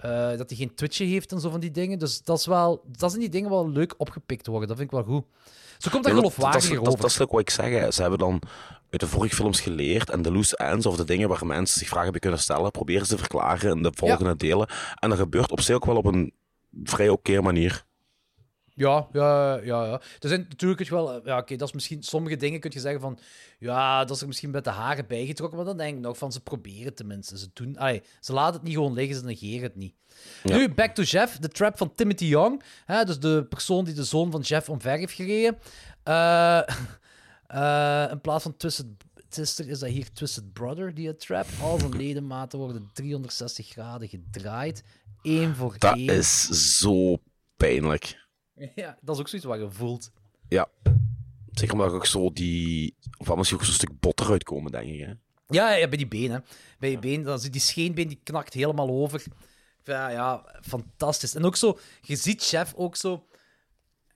eh, dat hij geen twitje heeft en zo van die dingen. Dus dat, is wel, dat zijn die dingen wel leuk opgepikt worden. Dat vind ik wel goed. Zo komt dat Ja, dat, geloofwaardiger dat, dat, over. dat is ook wat ik zeg. hè. Ze hebben dan uit de vorige films geleerd en de loose ends of de dingen waar mensen zich vragen bij kunnen stellen, proberen ze te verklaren in de volgende delen. En dat gebeurt op zich ook wel op een vrij oké manier. Ja, ja, ja, ja. Er zijn natuurlijk wel... Ja, oké, dat is misschien... Sommige dingen kun je zeggen van... Ja, dat is er misschien met de haren bijgetrokken, maar dan denk ik nog van... Ze proberen tenminste. Ze doen... Allee, ze laten het niet gewoon liggen, ze negeren het niet. Ja. Nu, back to Jeff. De trap van Timothy Young. Hè, dus de persoon die de zoon van Jeff omver heeft gereden. Eh, [LAUGHS] eh, in plaats van Twisted Sister is dat hier Twisted Brother die het trap. Al zijn ledematen worden 360 graden gedraaid. Eén voor Dat één. is zo pijnlijk. [LAUGHS] Ja, dat is ook zoiets wat je voelt. Ja. Zeker omdat ook zo die... Of anders ook zo'n stuk bot eruit komen, denk ik. Hè? Ja, ja, bij die benen. Bij die been, dan zit die scheenbeen die knakt helemaal over. Ja, ja, fantastisch. En ook zo, je ziet Chef ook zo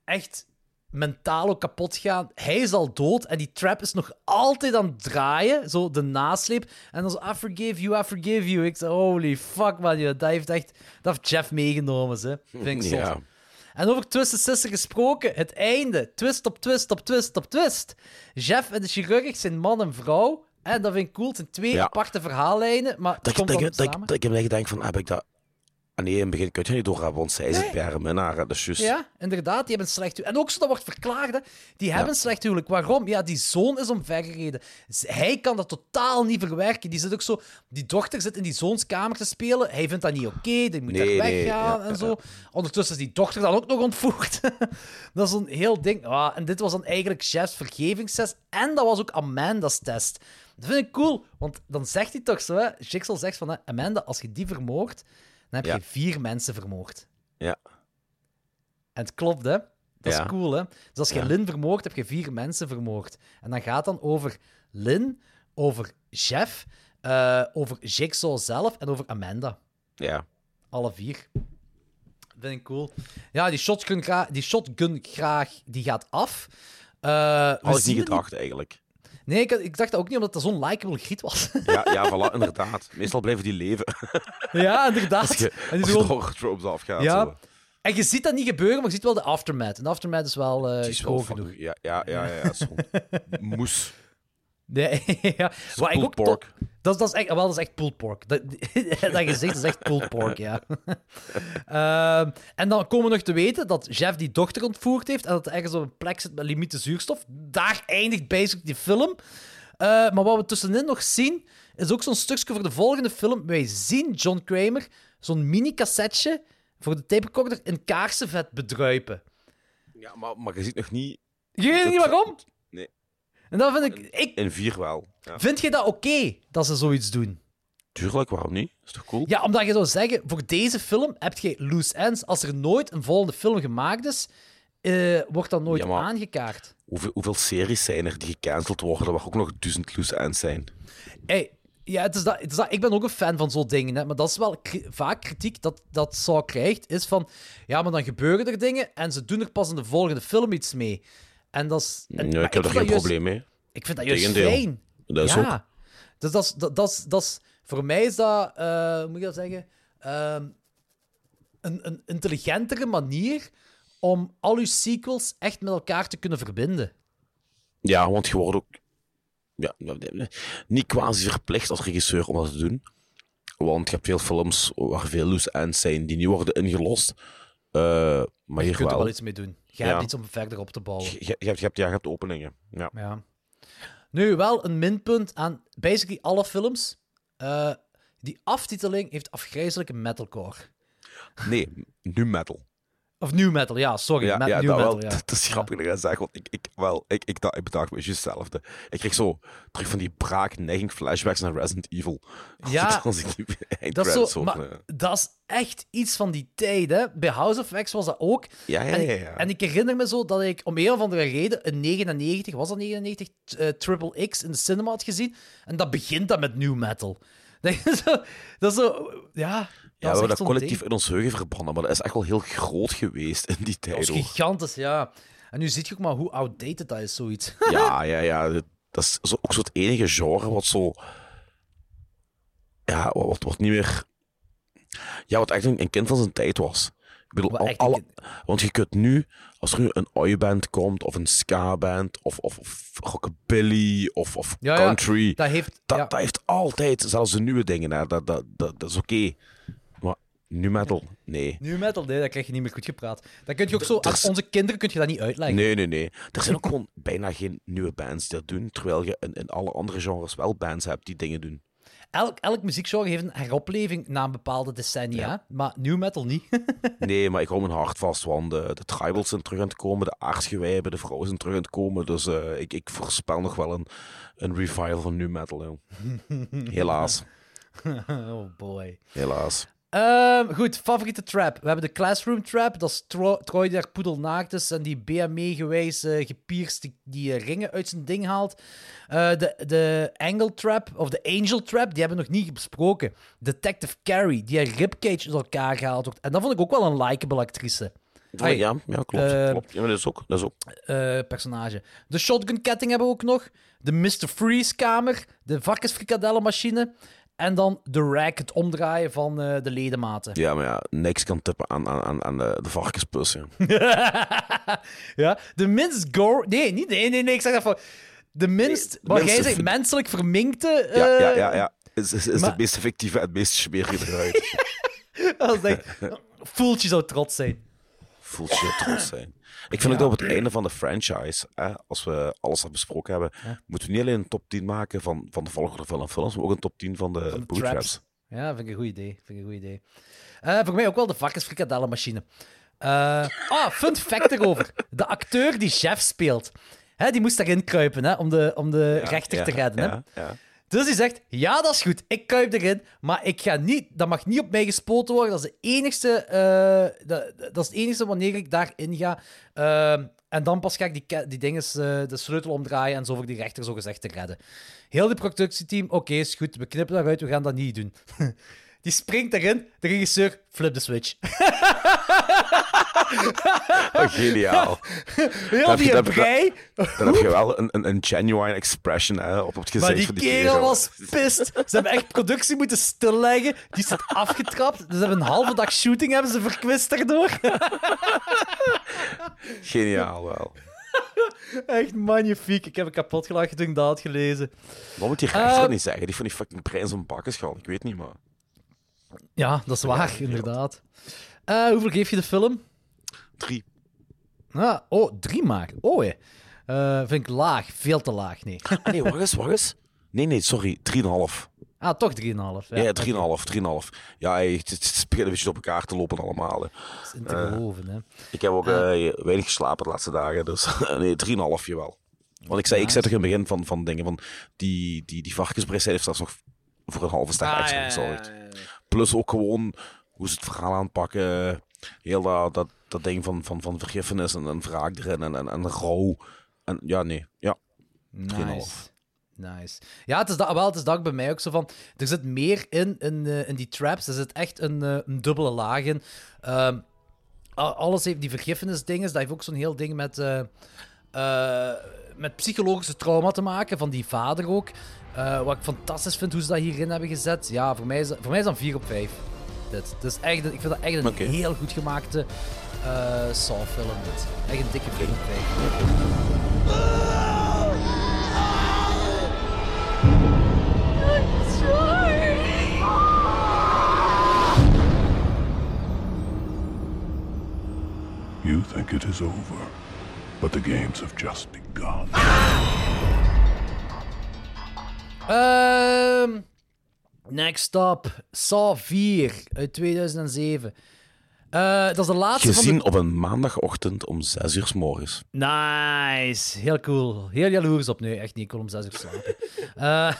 echt mentaal ook kapot gaan. Hij is al dood en die trap is nog altijd aan het draaien. Zo de nasleep. En dan zo, I forgive you, I forgive you. Ik zei, holy fuck man, dat heeft echt... Dat heeft Jeff meegenomen, ze. Vind ik zot. Ja. En over Twisted Sister gesproken, het einde. Twist op twist op twist op twist. Jeff en de chirurg zijn man en vrouw. En dat vind ik cool. Het zijn twee Ja. aparte verhaallijnen, maar Dat, komt dat, dat, dat, samen. dat ik heb gedacht van, heb ik dat... Ah nee, in het begin kun je niet doorhebben, want zij is het minnaar. Dat is juist. Ja, inderdaad, die hebben een slecht huwelijk. En ook zo, dat wordt verklaard, hè. Die hebben een slecht huwelijk. Waarom? Ja, die zoon is omvergereden. Hij kan dat totaal niet verwerken. Die zit ook zo... Die dochter zit in die zoonskamer te spelen. Hij vindt dat niet oké, die moet Nee, daar nee, weggaan ja, en ja, zo. Ondertussen is die dochter dan ook nog ontvoerd. [LAUGHS] dat is een heel ding. Ah, en dit was dan eigenlijk Jeff's vergevingstest. En dat was ook Amanda's test. Dat vind ik cool, want dan zegt hij toch zo, hè. Zegt van, hè, Amanda, als je die vermoordt, dan heb Ja. je vier mensen vermoord. Ja. En het klopt, hè? Dat Ja. is cool, hè? Dus als je Ja. Lin vermoordt, heb je vier mensen vermoord. En dan gaat dan over Lin, over Jeff, eh, over Jigsaw zelf en over Amanda. ja. Alle vier. Vind ik cool. Ja, die shotgun, die shotgun graag, die gaat af. Ik zien niet gedacht, eigenlijk. Nee, ik, ik dacht dat ook niet, omdat dat zo'n likable griet was. [LAUGHS] Ja, ja voilà, inderdaad. Meestal blijven die leven. [LAUGHS] ja, inderdaad. Als je, En die gewoon- tropes afgaat. Ja. zo. En je ziet dat niet gebeuren, maar je ziet wel de aftermath. En de aftermath is wel Die is wel genoeg. Ja, ja, ja. ja, zo. [LAUGHS] Moes. Nee, [LAUGHS] ja. Wat ik pulled ook pork. to- Dat, is- dat is echt, wel, dat is echt pulled pork. Dat, [LAUGHS] dat gezicht is echt pulled pork, ja. [LAUGHS] Ehm, en dan komen we nog te weten dat Jeff die dochter ontvoerd heeft en dat er ergens op een plek zit met limieten zuurstof. Daar eindigt basically die film. Eh, maar wat we tussenin nog zien, is ook zo'n stukje voor de volgende film. Wij zien John Kramer zo'n mini-cassetje voor de tape recorder in kaarsenvet bedruipen. Ja, maar, maar je ziet nog niet... Je weet niet waarom? En dan vind ik... ik In vier wel. Ja. vind je dat oké dat ze zoiets doen? Tuurlijk, waarom niet? Is toch cool? Ja, omdat je zou zeggen, voor deze film heb je loose ends. Als er nooit een volgende film gemaakt is, eh, wordt dat nooit Ja, maar- aangekaart. Hoeveel, hoeveel series zijn er die gecanceld worden, waar ook nog duizend loose ends zijn? Hey, ja, het is dat, het is dat, ik ben ook een fan van zo'n dingen, hè, maar dat is wel kri- vaak kritiek dat, dat Saw krijgt, is van, ja, maar dan gebeuren er dingen en ze doen er pas in de volgende film iets mee. En dat is... en- Ja, maar ik heb er geen juist- probleem mee. Ik vind dat juist Tegendeel. fijn. Dat is ja. ook. Dus dat is, dat, dat is, dat is, voor mij is dat, eh, hoe moet ik dat zeggen, Ehm, een, een intelligentere manier om al uw sequels echt met elkaar te kunnen verbinden. Ja, want je wordt ook ja, niet quasi verplicht als regisseur om dat te doen. Want je hebt veel films waar veel loose ends zijn die niet worden ingelost. Eh, maar Je hier kunt er wel iets mee doen. Je hebt iets om verder op te bouwen. Je, je, hebt, je, hebt, ja, je hebt openingen. Ja. Ja. Nu, wel een minpunt aan basically alle films. Eh, die aftiteling heeft afgrijzelijke metalcore. Nee, nu metal. Of new metal, ja, sorry. Ja, met ja, new dat, metal, wel, ja. [LAUGHS] dat is grappig dat dat want ik, ik, wel, ik, ik, dacht, ik bedacht me juist hetzelfde. Ik kreeg zo terug van die braak, neiging flashbacks naar Resident Evil. Als [LAUGHS] Ja, ik, als ik die Dat is, zo, maar eh. dat is echt iets van die tijd. Hè. Bij House of X was dat ook. Ja, ja, en, ja, ik, ja. en ik herinner me zo dat ik om een of andere reden een 99, was dat 99, eh, Triple X in de cinema had gezien. En dat begint dan met new metal. [LAUGHS] Dat is zo, dat is zo ja. Ja, dat we is hebben dat collectief in ons geheugen verbannen, maar dat is echt wel heel groot geweest in die Dat tijd. is hoor. gigantisch, ja. En nu zie je ook maar hoe outdated dat is, zoiets. [LAUGHS] Ja, ja, ja. Dat dat is zo, ook zo het enige genre wat zo... Ja, wat, wat niet meer... Ja, wat echt een, een kind van zijn tijd was. Ik bedoel, al- alle, want je kunt nu, als er nu een oi-band komt, of een ska-band, of, of, of rockabilly, of, of Ja, ja, country... Dat heeft... Dat, ja. dat heeft altijd, zelfs de nieuwe dingen, hè, dat, dat, dat, dat is oké. Nu metal, nee. New metal, nee, dat krijg je niet meer goed gepraat. Dat kun je ook zo... Aan onze kinderen kun je dat niet uitleggen. Nee, nee, nee. Er zijn ook [LAUGHS] gewoon bijna geen nieuwe bands die dat doen, terwijl je in, in alle andere genres wel bands hebt die dingen doen. Elk, elk muziekgenre heeft een heropleving na een bepaalde decennia, maar new metal niet. [LAUGHS] Nee, maar ik hou mijn hart vast, want de, de tribals zijn terug aan het komen, de aardsgewijben, de vrouwen zijn terug aan het komen, dus eh, ik, ik voorspel nog wel een, een revival van nu metal, joh. [LAUGHS] Helaas, oh boy. helaas. Ehm, goed, favoriete trap. We hebben de Classroom Trap. Dat is Tro Troy die daar poedelnaakt is en die BME-gewijs eh gepierst die, die eh, ringen uit zijn ding haalt. Eh, de, de Angle Trap, of de Angel Trap, die hebben we nog niet besproken. Detective Carrie, die haar ribcage uit elkaar gehaald wordt. En dat vond ik ook wel een likable actrice. Ja, ja, klopt. klopt. Ja, maar dat is ook. Dat is ook. personage. De shotgun-ketting hebben we ook nog. De Mr. Freeze-kamer. De varkensfrikadellenmachine. En dan de rack, het omdraaien van eh, de ledematen. Ja, maar ja, niks kan tippen aan, aan, aan, de, de varkenspus. Ja. [LAUGHS] ja, de minst gore... Nee, niet, nee, nee, nee, ik zeg dat voor... De minst, wat jij zegt, menselijk verminkte... Ja, ja, eh, ja, ja. Is, is, is maar- het meest effectieve en het meest smerige eruit. [LAUGHS] Is echt... Voeltje zou trots zijn. Voelt je [LAUGHS] trots zijn. Ik vind ook dat op het einde van de franchise, hè, als we alles al besproken hebben, moeten we niet alleen een top 10 maken van, van de volgende van de films, maar ook een top 10 van de, Van de traps. Ja, vind ik een goed idee. Vind ik een goed idee. Eh, voor mij ook wel de varkensfrikadellenmachine. Eh ah, fun fact erover. De acteur die chef speelt, hè, die moest daarin kruipen hè, om de, om de rechter te redden. Hè. Ja, ja. Dus hij zegt, ja, dat is goed, ik kruip erin, maar ik ga niet, dat mag niet op mij gespoten worden. Dat is, de enigste, eh, dat, dat is het enigste wanneer ik daarin ga. Ehm, en dan pas ga ik die, die dinges, eh, de sleutel omdraaien en zo voor die rechter zo gezegd te redden. Heel het productieteam, oké, is goed, we knippen daaruit, we gaan dat niet doen. [LAUGHS] Die springt erin, de regisseur, flip de switch. [LAUGHS] Oh, geniaal. Heel je- die heb brei, Dan heb je wel een, een, een genuine expression hè, op het gezicht maar die van die kerel was pist. Ze hebben echt productie moeten stilleggen. Die is afgetrapt. Dus ze hebben een halve dag shooting hebben ze verkwist daardoor. [LAUGHS] Geniaal wel. Echt magnifiek. Ik heb een kapot gelachen toen ik dat had gelezen. Wat moet die rechter Eh, niet zeggen? Die van die fucking brein zo'n bakken schal. Ik weet niet, maar... Ja, dat is waar, inderdaad. Eh, hoeveel geef je de film? Drie. Ah, oh, drie maar. Oh, hé. Eh, vind ik laag. Veel te laag, nee. Ah, [LAUGHS] nee, wacht eens, wacht eens. Nee, nee, sorry. 3,5. Ah, toch 3,5. Ja, Ja, 3,5, 3,5. Ja, het, het, begint een beetje op elkaar te lopen allemaal. hè. Dat is in te geloven, hè. Ik heb ook eh, weinig geslapen de laatste dagen, dus [LAUGHS] nee, 3,5 wel. Want ik zei, ik zei toch in het begin van, van dingen van die, die, die heeft zelfs nog voor een halve ster Ah, extra gezorgd. ja. Plus ook gewoon hoe ze het verhaal aanpakken. Heel dat, dat, dat ding van, van, van vergiffenis en, en wraak erin en, en, en rouw. En ja, nee. Ja, 3,5. Nice. Nice. Ja, het is dat, wel, het is dat bij mij ook zo van. Er zit meer in, in, eh, in die traps. Er zit echt een, eh, een dubbele laag in. Ehm, alles heeft die vergiffenisdingen. Dat heeft ook zo'n heel ding met, eh, met psychologische trauma te maken. Van die vader ook. Eh, wat ik fantastisch vind hoe ze dat hierin hebben gezet. Ja, voor mij is dat, voor mij is dat een 4 op 5. Dit. Dus echt, ik vind dat echt een heel goed gemaakte eh Saw-film. dit. Echt een dikke 4 op 5. You think it is over, but the games have just begun. Ehm next up. Saw 4 uit 2007. Eh, dat is de laatste van Gezien de... op een maandagochtend om 6 uur s morgens. Nice. Heel cool. Heel jaloers op nu. Echt niet cool om zes uur te slapen. Eh,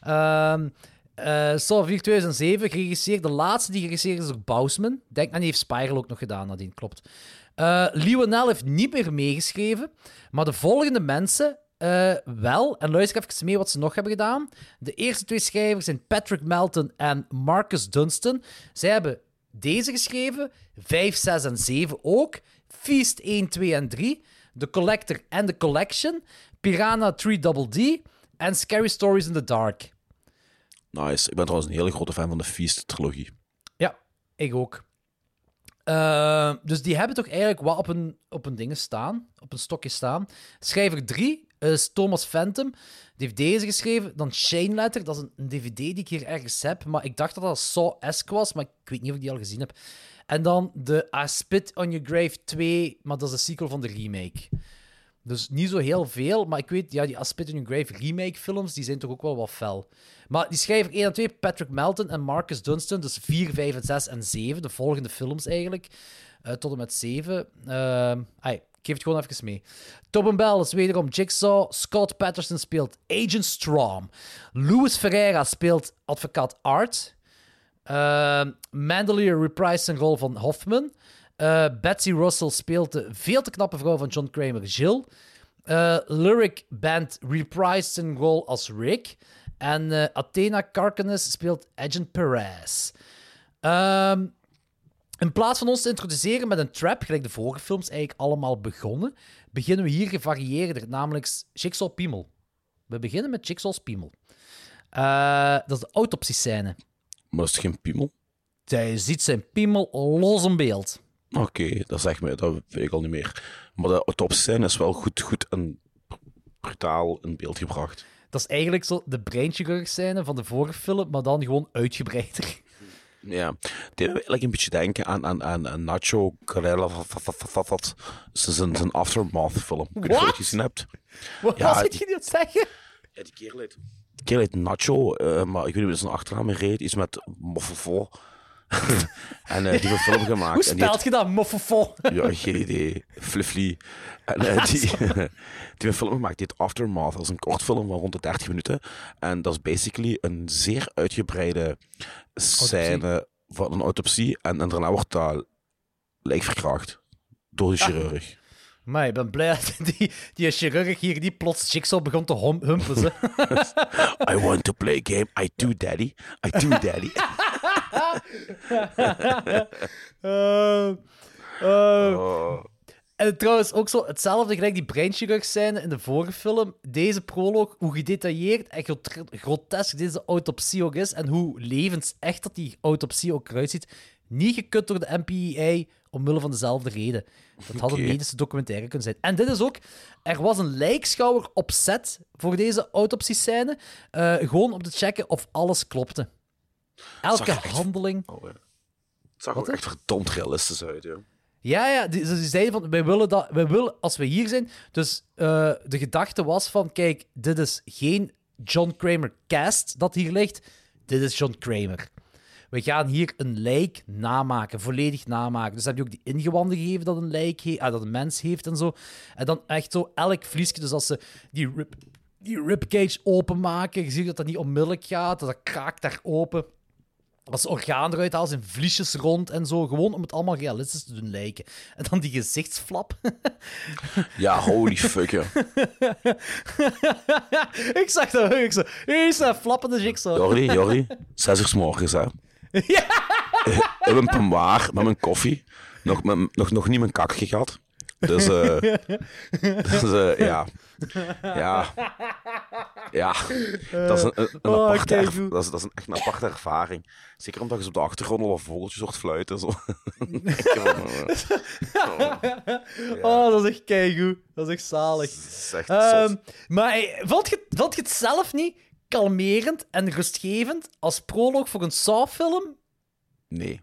[LAUGHS] ehm eh, Saw 4 2007, geregisseerd. De laatste die geregisseerd is door Bousman. Denk, en die heeft Spiral ook nog gedaan nadien, klopt. Eh Lionel heeft niet meer meegeschreven, maar de volgende mensen eh, wel. En luister even mee wat ze nog hebben gedaan. De eerste twee schrijvers zijn Patrick Melton en Marcus Dunstan. Zij hebben deze geschreven, 5, 6 en 7 ook. Feast 1, 2 en 3. The Collector en The Collection. Piranha 3 Double D. En Scary Stories in the Dark. Nice. Ik ben trouwens een hele grote fan van de Feast-trilogie. Ja, ik ook. Eh, dus die hebben toch eigenlijk wat op een, op een ding staan, op een stokje staan. Schrijver 3 is Thomas Phantom. Die heeft deze geschreven. Dan Shane Letter, dat is een, DVD die ik hier ergens heb. Maar ik dacht dat dat Saw-esque was, maar ik weet niet of ik die al gezien heb. En dan de I Spit on Your Grave 2, maar dat is de sequel van de remake. Dus niet zo heel veel, maar ik weet, ja, die I Spit on Your Grave remake films, die zijn toch ook wel wat fel. Maar die schrijver 1 en 2, Patrick Melton en Marcus Dunstan, dus 4, 5 en 6 en 7, de volgende films eigenlijk, eh, tot en met 7. Ehm ai, ik geef het gewoon even mee. Tobin Bell is wederom Jigsaw. Scott Patterson speelt Agent Strom. Louis Ferreira speelt advocaat Art. Uh, Mandelier reprised zijn rol van Hoffman. Eh, Betsy Russell speelt de veel te knappe vrouw van John Kramer, Jill. Eh, Lyric Band reprised zijn rol als Rick. En eh, Athena Karkanis speelt Agent Perez. Ehm, in plaats van ons te introduceren met een trap, gelijk de vorige films eigenlijk allemaal begonnen, beginnen we hier gevarieerder, namelijk Jigsaw Piemel. We beginnen met Jigsaw's Piemel. Eh, dat is de autopsiescène. Maar is geen piemel. Hij ziet zijn piemel los in beeld. Oké, dat zegt me, dat weet ik al niet meer. Maar de autopscène is wel goed, goed en brutaal in beeld gebracht. Dat is eigenlijk zo de breinchirurg-scène van de vorige film, maar dan gewoon uitgebreider. Ja, die deed me eigenlijk een beetje denken aan, aan, aan, aan Nacho Carella. Dat is zijn, zijn Aftermath-film. Ik weet niet of je Wat? het gezien hebt. Wat Ja, was ik die- je niet zeggen? Ja, die kerel heet, die kerel heet Nacho, eh, maar ik weet niet hoe zijn achternaam reed. Iets met Moffofo. [LAUGHS] en eh, die heeft een film gemaakt. Hoe spelt je dat, moffofol? heeft- [LAUGHS] Ja, geen idee. Fliffly. En eh, [LAUGHS] die, die heeft een film gemaakt, die heet Aftermath. Dat is een kort film van rond de 30 minuten. En dat is basically een zeer uitgebreide scène van een autopsie. En, en daarna wordt dat lijk verkracht door de chirurg. Maar ik ben blij dat die, die chirurg hier die plots Jigsaw begon te humpen. I want to play a game. I do, daddy. I do, daddy. Eh, Oh. En trouwens ook zo hetzelfde gelijk die breinchirurg scène in de vorige film. Deze proloog, hoe gedetailleerd en grot- grotesk deze autopsie ook is en hoe levensecht dat die autopsie ook eruit ziet. Niet gekut door de MPEI omwille van dezelfde reden. Dat had een medische documentaire kunnen zijn. En dit is ook... Er was een lijkschouwer op set voor deze autopsiescène. eh gewoon om te checken of alles klopte. Elke Zag er echt- handeling... Oh, ja. Het zag Wat, ook hè? echt verdomd realistisch uit, ja. Ja, ja, die, ze zeiden van, wij willen dat, wij willen, als we hier zijn, dus eh, de gedachte was van, kijk, dit is geen John Kramer cast dat hier ligt, dit is John Kramer. We gaan hier een lijk namaken, volledig namaken. Dus heb je ook die ingewanden gegeven dat een lijk heeft, ah, dat een mens heeft en zo. En dan echt zo elk vliesje, dus als ze die, rib, die ribcage openmaken, je ziet dat dat niet onmiddellijk gaat, dat kraakt daar open. Als orgaan eruit halen, zijn vliesjes rond en zo. Gewoon om het allemaal realistisch te doen lijken. En dan die gezichtsflap. [LAUGHS] Ja, holy fuck, ja. [LAUGHS] ik zag dat. Ik zo, is een flappende jigsaw. Jordi, [LAUGHS] Jordi, zes uur 's morgens, hè. Ja. Ik ben pamwaar met mijn koffie. Nog, nog, nog niet mijn kakje gehad. Dus, eh [LAUGHS] dus eh, ja. Ja. Ja. Dat is een, een, een Oh, aparte dat is, dat is een, echt een aparte ervaring. Zeker omdat je zo op de achtergrond al een vogeltjes hoort fluiten. Zo. Ik heb wel, eh, Oh, dat is echt keigoed. Dat is echt zalig. dat is echt Ehm, zot. maar eh, vond je, vond je het zelf niet kalmerend en rustgevend als proloog voor een Saw-film? Nee.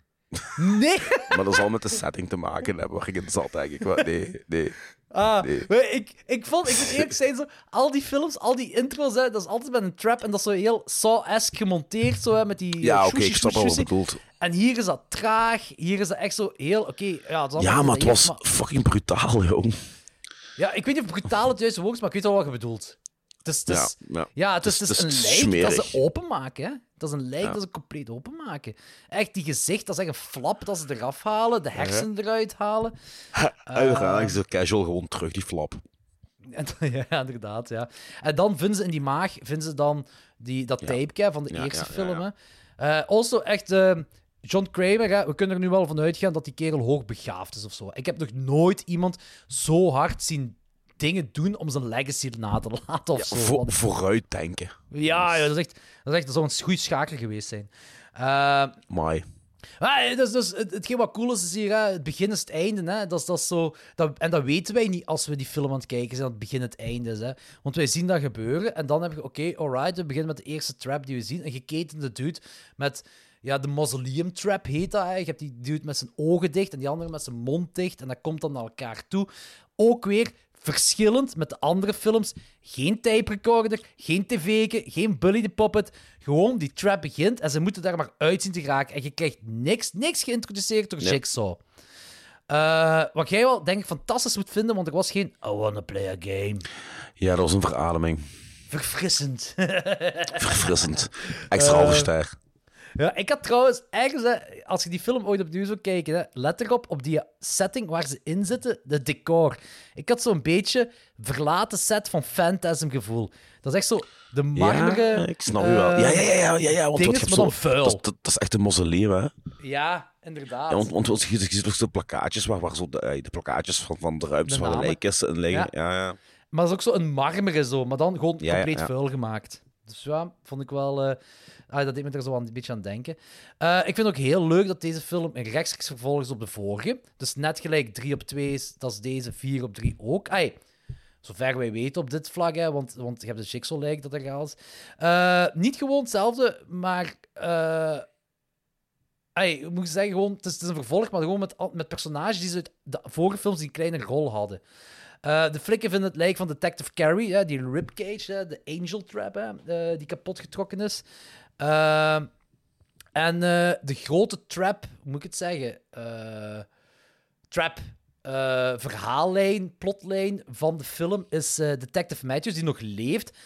Nee. [LAUGHS] Maar dat zal met de setting te maken hebben waar ik in zat, denk ik. Maar nee, nee. Ah, Nee. maar ik, ik vond, ik moet eerlijk zijn, zo, al die films, al die intros, hè, dat is altijd met een trap en dat is zo heel Saw-esque gemonteerd, zo, hè, met die... Ja, eh, oké, ik snap wel wat je bedoelt. En hier is dat traag, hier is dat echt zo heel... Oké, ja, het is allemaal Ja, maar het was gedetailleerd, fucking brutaal, jong. Ja, ik weet niet of brutaal het juiste woord is, maar ik weet wel wat je bedoelt. Het is, het is, Ja, ja. ja, het is, Het het is- het een is lijk dat ze openmaken, hè. Dat is een lijk dat ze compleet openmaken. Echt, die gezicht, dat is echt een flap dat ze eraf halen, de hersenen eruit halen. [LAUGHS] Uiteraard is het casual gewoon terug, die flap. [LAUGHS] Ja, inderdaad, ja. En dan vinden ze in die maag vinden ze dan die, dat tape van de eerste film. Hè. Eh, also, echt, eh, John Kramer, hè, we kunnen er nu wel van uitgaan dat die kerel hoogbegaafd is of zo. Ik heb nog nooit iemand zo hard zien dingen doen om zijn legacy na te [LAUGHS] laten of zo. Voor, Want- vooruit denken. ja, ja, dat is echt, dat is echt dat zou een goede schakel geweest zijn. Eh, Maar Ah, dus, dus het, hetgeen wat cool is, is hier, hè, het begin is het einde. Hè. Dat, is, dat is zo, dat, en dat weten wij niet als we die film aan het kijken zijn, dat het begin het einde is. Hè. Want wij zien dat gebeuren en dan heb je, oké, alright, we beginnen met de eerste trap die we zien. Een geketende dude met, ja, de mausoleum trap heet dat. Hè. Je hebt die dude met zijn ogen dicht en die andere met zijn mond dicht. En dat komt dan naar elkaar toe. Ook weer verschillend met de andere films. Geen tape recorder, geen tv, geen Bully the Puppet. Gewoon die trap begint en ze moeten daar maar uit zien te geraken. En je krijgt niks, niks geïntroduceerd door Nee. Jigsaw. Eh, wat jij wel, denk ik, fantastisch moet vinden, want er was geen I wanna play a game. ja, dat was een verademing. Verfrissend. Verfrissend. [LAUGHS] Extra ster. Ja, ik had trouwens ergens, hè, als je die film ooit opnieuw zou kijken, hè, let erop op die setting waar ze in zitten, de decor. Ik had zo'n beetje verlaten set van Phantasm gevoel. Dat is echt zo de marmeren... Ja, ik snap je wel. eh, Ja, ja, ja, ja, ja, ja want maar dan zo, vuil. dat, is- dat, is echt een mausoleum, hè? Ja, inderdaad. Ja, want, want, want je, je ziet zo plakkaatjes waar, waar zo de, eh, de plakkaatjes van, van de ruimtes De waar de lijkkisten in liggen. Ja, ja. Maar dat is ook zo een marmeren zo, maar dan gewoon compleet vuil gemaakt. Dus ja, vond ik wel... eh, ah, dat deed me er zo aan, een beetje aan denken. Eh, ik vind ook heel leuk dat deze film een rechtstreeks vervolg is op de vorige. Dus net gelijk 3 op 2 is, dat is deze 4 op 3 ook. Ai, zover wij weten op dit vlak, hè, want, want je hebt de Jigsaw lijk dat er gaat. Eh, niet gewoon hetzelfde, maar... ik moet zeggen, gewoon, het, is, een vervolg, maar gewoon met, met personages die ze uit de vorige films die een kleine rol hadden. De flikken vinden het lijk van Detective Carey, hè, die ribcage, de angel trap, die kapot getrokken is. Eh, en eh, de grote trap, hoe moet ik het zeggen? Eh, trap eh, verhaallijn, plotlijn van de film is Detective Matthews, die nog leeft.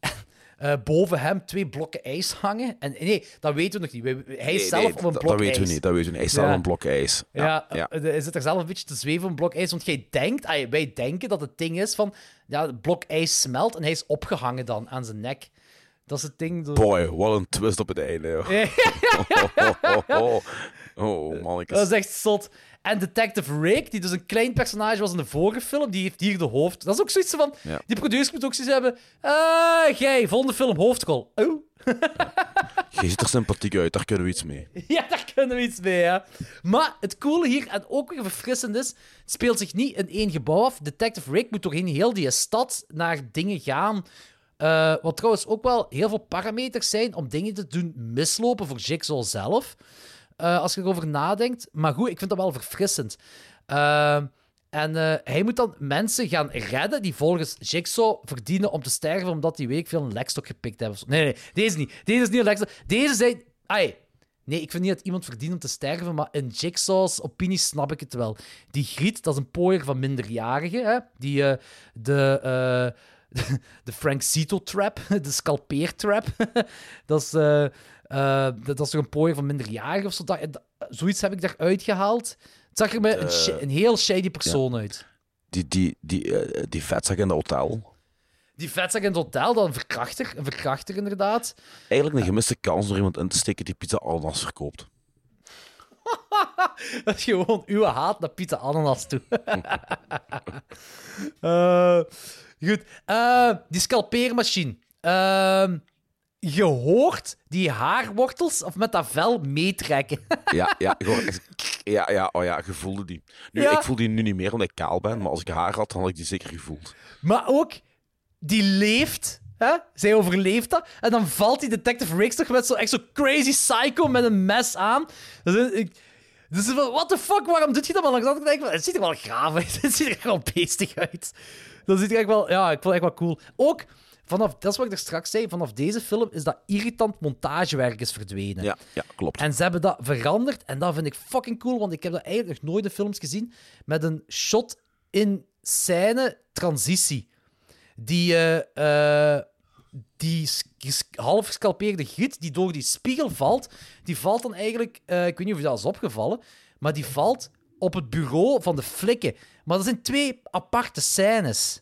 [LAUGHS] Boven hem twee blokken ijs hangen. En nee, dat weten we nog niet. Hij is zelf nee, op een dat, blok dat weten ijs. we niet. Dat weten we niet. Hij Ja. op een blok ijs. Ja, ja. hij zit er zelf een beetje te zweven op een blok ijs. Want jij denkt, wij denken dat het ding is van... Ja, het blok ijs smelt en hij is opgehangen dan aan zijn nek. Dat is het ding. Boy, wat een twist op het einde. joh. oh, oh, oh, oh, oh, mannetjes. Dat is echt zot. En Detective Rick, die dus een klein personage was in de vorige film, die heeft hier de hoofd. Dat is ook zoiets van... Ja. Die producers moeten ook zoiets hebben... Ah, jij, volgende film, hoofdrol. Oh. [LAUGHS] Je ziet er sympathiek uit, daar kunnen we iets mee. [LAUGHS] Ja, daar kunnen we iets mee, ja. Maar het coole hier, en ook weer verfrissend is, het speelt zich niet in één gebouw af. Detective Rick moet doorheen heel die stad naar dingen gaan. Eh, wat trouwens ook wel heel veel parameters zijn om dingen te doen mislopen voor Jigsaw zelf. Eh, als je erover nadenkt. Maar goed, ik vind dat wel verfrissend. Eh, en hij moet dan mensen gaan redden die volgens Jigsaw verdienen om te sterven omdat die week veel een lekstok gepikt hebben. Nee, nee, deze niet. Deze is niet een lekstok. Deze zijn... Ai, Nee, ik vind niet dat iemand verdient om te sterven, maar in Jigsaw's opinie snap ik het wel. Die Griet, dat is een pooier van minderjarigen. Hè? Die, de, [LAUGHS] de Frank Zito-trap, [LAUGHS] de scalpeer-trap. [LAUGHS] dat, is, eh, eh, dat is toch een pooier van minderjarigen of zo. Dat, zoiets heb ik daaruit gehaald. Het zag er me een, sh- een heel shady persoon uit. Die, die, die, eh, die vetzak in het hotel. Die vetzak in het hotel, dan een verkrachter. Een verkrachter, inderdaad. Eigenlijk een gemiste kans door iemand in te steken die pizza ananas verkoopt. Dat is gewoon uw haat naar Pieter Ananas toe. Eh, goed. Eh, die scalpeermachine. Ehm, je hoort die haarwortels of met dat vel meetrekken. [LAUGHS] Ja, ja, echt- ja, ja, oh ja, je voelde die. Nu, Ja. ik voel die nu niet meer omdat ik kaal ben, maar als ik haar had, dan had ik die zeker gevoeld. maar ook, die leeft. Hè? Zij overleeft dat. En dan valt die detective Riggs toch met zo echt zo crazy psycho met een mes aan. Dat is- ik- Dus van, what the fuck, waarom doe je dat? Maar langs de denk ik het ziet er wel graaf uit. [LAUGHS] Het ziet er wel beestig uit. Dat ziet er echt wel, ja, ik vond het echt wel cool. Ook, vanaf, dat is wat ik er straks zei, vanaf deze film is dat irritant montagewerk is verdwenen. Ja, ja klopt. En ze hebben dat veranderd en dat vind ik fucking cool, want ik heb dat eigenlijk nog nooit in films gezien met een shot in scène transitie. Die, eh, eh, die half gescalpeerde giet die door die spiegel valt, die valt dan eigenlijk, eh, ik weet niet of je dat is opgevallen, maar die valt op het bureau van de flikken. Maar dat zijn twee aparte scènes.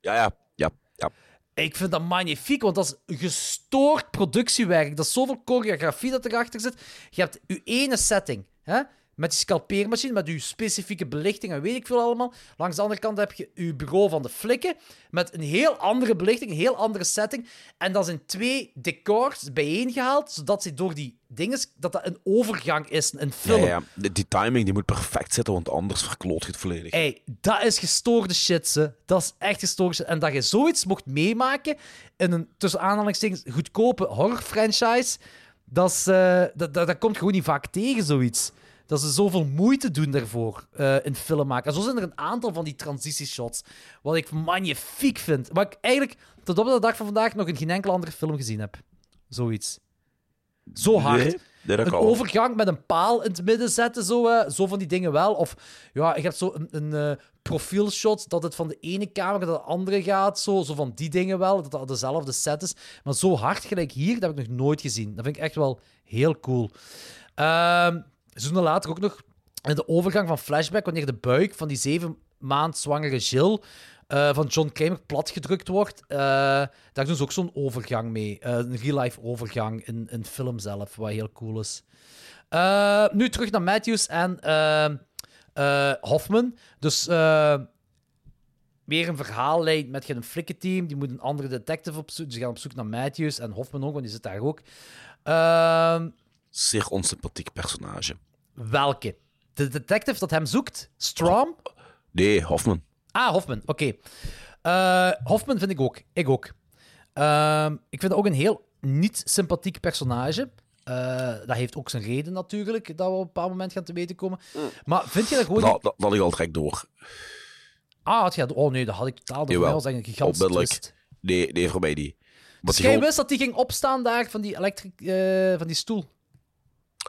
Ja, ja, ja, ja. Ik vind dat magnifiek, want dat is gestoord productiewerk. Dat is zoveel choreografie dat erachter zit. Je hebt je ene setting, hè? Met die scalpeermachine, met je specifieke belichting en weet ik veel allemaal. Langs de andere kant heb je je bureau van de flikken, met een heel andere belichting, een heel andere setting. En dat zijn twee decors bijeengehaald, zodat ze door die dingen, dat dat een overgang is, een film. ja, ja. Die, die timing die moet perfect zitten, want anders verkloot je het volledig. Hey, dat is gestoorde shit, ze. Dat is echt gestoorde shit. En dat je zoiets mocht meemaken in een, tussen aanhalingstekens, goedkope horror-franchise, dat, is, eh, dat, dat, dat komt gewoon niet vaak tegen, zoiets. Dat ze zoveel moeite doen daarvoor eh, in film maken. En zo zijn er een aantal van die transitieshots, wat ik magnifiek vind. Wat ik eigenlijk tot op de dag van vandaag nog in geen enkele andere film gezien heb. Zoiets. Zo hard. Nee, nee, dat een overgang met een paal in het midden zetten, zo, zo van die dingen wel. Of ja, je hebt zo een, een eh, profielshot dat het van de ene kamer naar de andere gaat. Zo, zo van die dingen wel, dat dat dezelfde set is. Maar zo hard gelijk hier, dat heb ik nog nooit gezien. Dat vind ik echt wel heel cool. Ehm seizoenen later ook nog in de overgang van Flashback, wanneer de buik van die zeven maand zwangere Jill eh, van John Kramer platgedrukt wordt. eh, daar doen ze ook zo'n overgang mee. Eh, een real-life overgang in, in film zelf, wat heel cool is. Nu terug naar Matthews en Hoffman. Dus weer een verhaallijn met een flikkenteam. Die moet een andere detective opzoeken. Ze gaan op zoek naar Matthews en Hoffman ook, want die zit daar ook. Ehm, Zeer onsympathiek personage. welke? De detective dat hem zoekt? Strom? Nee, Hoffman. Ah, Hoffman, oké. Eh, Hoffman vind ik ook. Ik ook. Ehm, ik vind ook een heel niet sympathiek personage. Eh, dat heeft ook zijn reden natuurlijk, dat we op een bepaald moment gaan te weten komen. Maar vind je dat gewoon... Dat, dat, dat had ik al direct door. Ah, had je dat... Oh nee, dat had ik totaal... Mij Jawel, een gigantische twist. Nee, nee, voor mij niet. Dus die jij gewoon- wist dat die ging opstaan daar van die, elektrik, eh, van die stoel?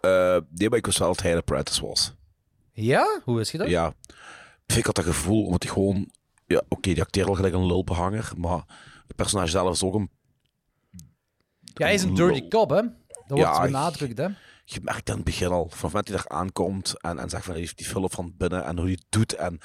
Eh, nee, maar ik wist wel dat hij een apprentice was. Ja? Hoe wist je dat? Ja. Ik had dat gevoel, omdat hij gewoon... Ja, oké, die acteert wel gelijk een lulbehanger, maar het personage zelf is ook een... Ja, hij is een dirty cop, hè? Dat wordt Ja, benadrukt, hè? Je merkt aan het begin al, van het hij daar aankomt en, en zegt van, hij heeft die film van binnen en hoe hij het doet en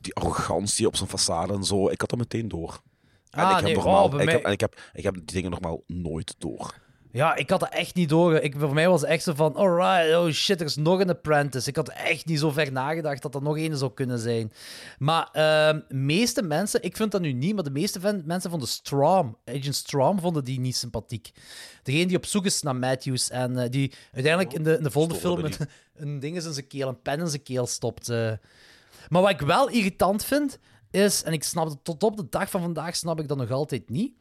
die arrogantie op zijn façade en zo, ik had dat meteen door. En Ah, ik heb nee, normaal, oh, ik, mij- heb, en ik, heb, ik heb die dingen normaal nooit door. Ja, ik had dat echt niet door. Ik, voor mij was het echt zo van, alright, oh shit, er is nog een apprentice. Ik had echt niet zo ver nagedacht dat er nog één zou kunnen zijn. Maar ehm meeste mensen, ik vind dat nu niet, maar de meeste van- mensen vonden Strom, Agent Strom, vonden die niet sympathiek. Degene die op zoek is naar Matthews en eh, die uiteindelijk in de, in de volgende film een, [LAUGHS] een ding is in zijn keel, een pen in zijn keel stopt. eh. Maar wat ik wel irritant vind, is, en ik snap het tot op de dag van vandaag, snap ik dat nog altijd niet.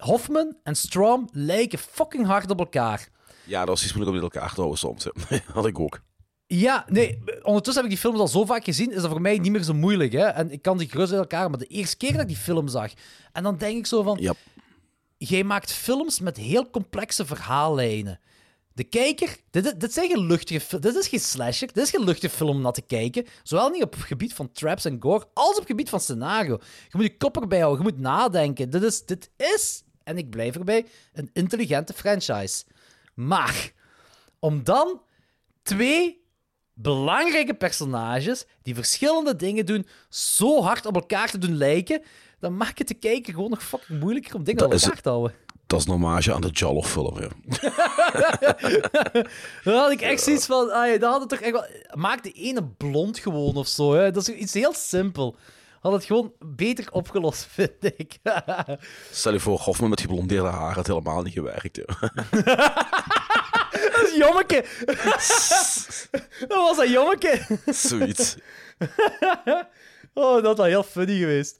Hoffman en Strom lijken fucking hard op elkaar. Ja, dat was iets moeilijk om met elkaar te houden soms. hè. [LAUGHS] had ik ook. Ja, nee, ondertussen heb ik die films al zo vaak gezien, is dat voor mij niet meer zo moeilijk. Hè? En ik kan die gerust uit elkaar, maar de eerste keer dat ik die film zag, en dan denk ik zo van, Ja. jij maakt films met heel complexe verhaallijnen. De kijker, dit, dit zijn geen luchtige dit is geen slasher, dit is geen luchtige film om naar te kijken. Zowel niet op het gebied van traps en gore, als op het gebied van scenario. Je moet je kop erbij houden, je moet nadenken. Dit is, dit is, en ik blijf erbij, een intelligente franchise. Maar, om dan twee belangrijke personages die verschillende dingen doen, zo hard op elkaar te doen lijken, dan maakt het de kijker gewoon nog fucking moeilijker om dingen op is elkaar te houden. Dat is een hommage aan de Jollof-film. Ja. [LAUGHS] Dan had ik echt zoiets van, ah, ja, dat had het toch echt wel... Maak de ene blond gewoon of zo. Hè. Dat is iets heel simpel. Had het gewoon beter opgelost, [LAUGHS] vind ik. Stel je voor, Hoffman met geblondeerde haar had helemaal niet gewerkt. [LAUGHS] Dat is jommeke. [LAUGHS] dat was een jommeke. Zoiets. Oh, dat was heel funny geweest.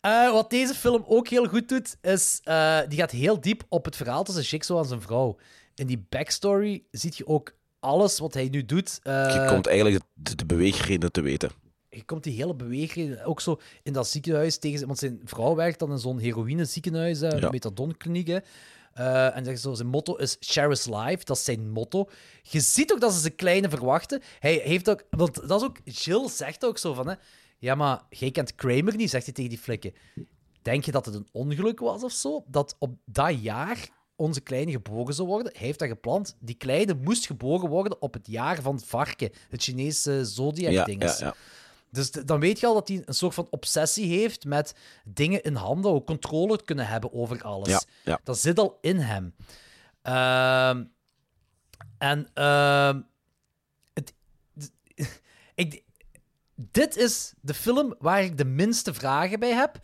Eh, wat deze film ook heel goed doet, is... eh, die gaat heel diep op het verhaal tussen Jigsaw en zijn vrouw. In die backstory zie je ook alles wat hij nu doet. eh, Je komt eigenlijk de, de beweegredenen te weten. Je komt die hele beweging ook zo in dat ziekenhuis tegen want zijn vrouw werkt dan in zo'n heroïne ziekenhuis, eh, methadonkliniek. hè. Eh, en zegt zo, zijn motto is Sheriff's Life, dat is zijn motto. Je ziet ook dat ze zijn kleine verwachten. Hij heeft ook, want dat is ook, Jill zegt ook zo van, hè, ja, maar jij kent Kramer niet, zegt hij tegen die flikken. Denk je dat het een ongeluk was of zo? Dat op dat jaar onze kleine geboren zou worden? Hij heeft dat gepland. Die kleine moest geboren worden op het jaar van het varken, het Chinese Ja, zodiac-ding. ja, ja. Dus dan weet je al dat hij een soort van obsessie heeft met dingen in handen, ook controle kunnen hebben over alles. Ja, ja. Dat zit al in hem. Ehm, en ehm, het, ik, dit is de film waar ik de minste vragen bij heb.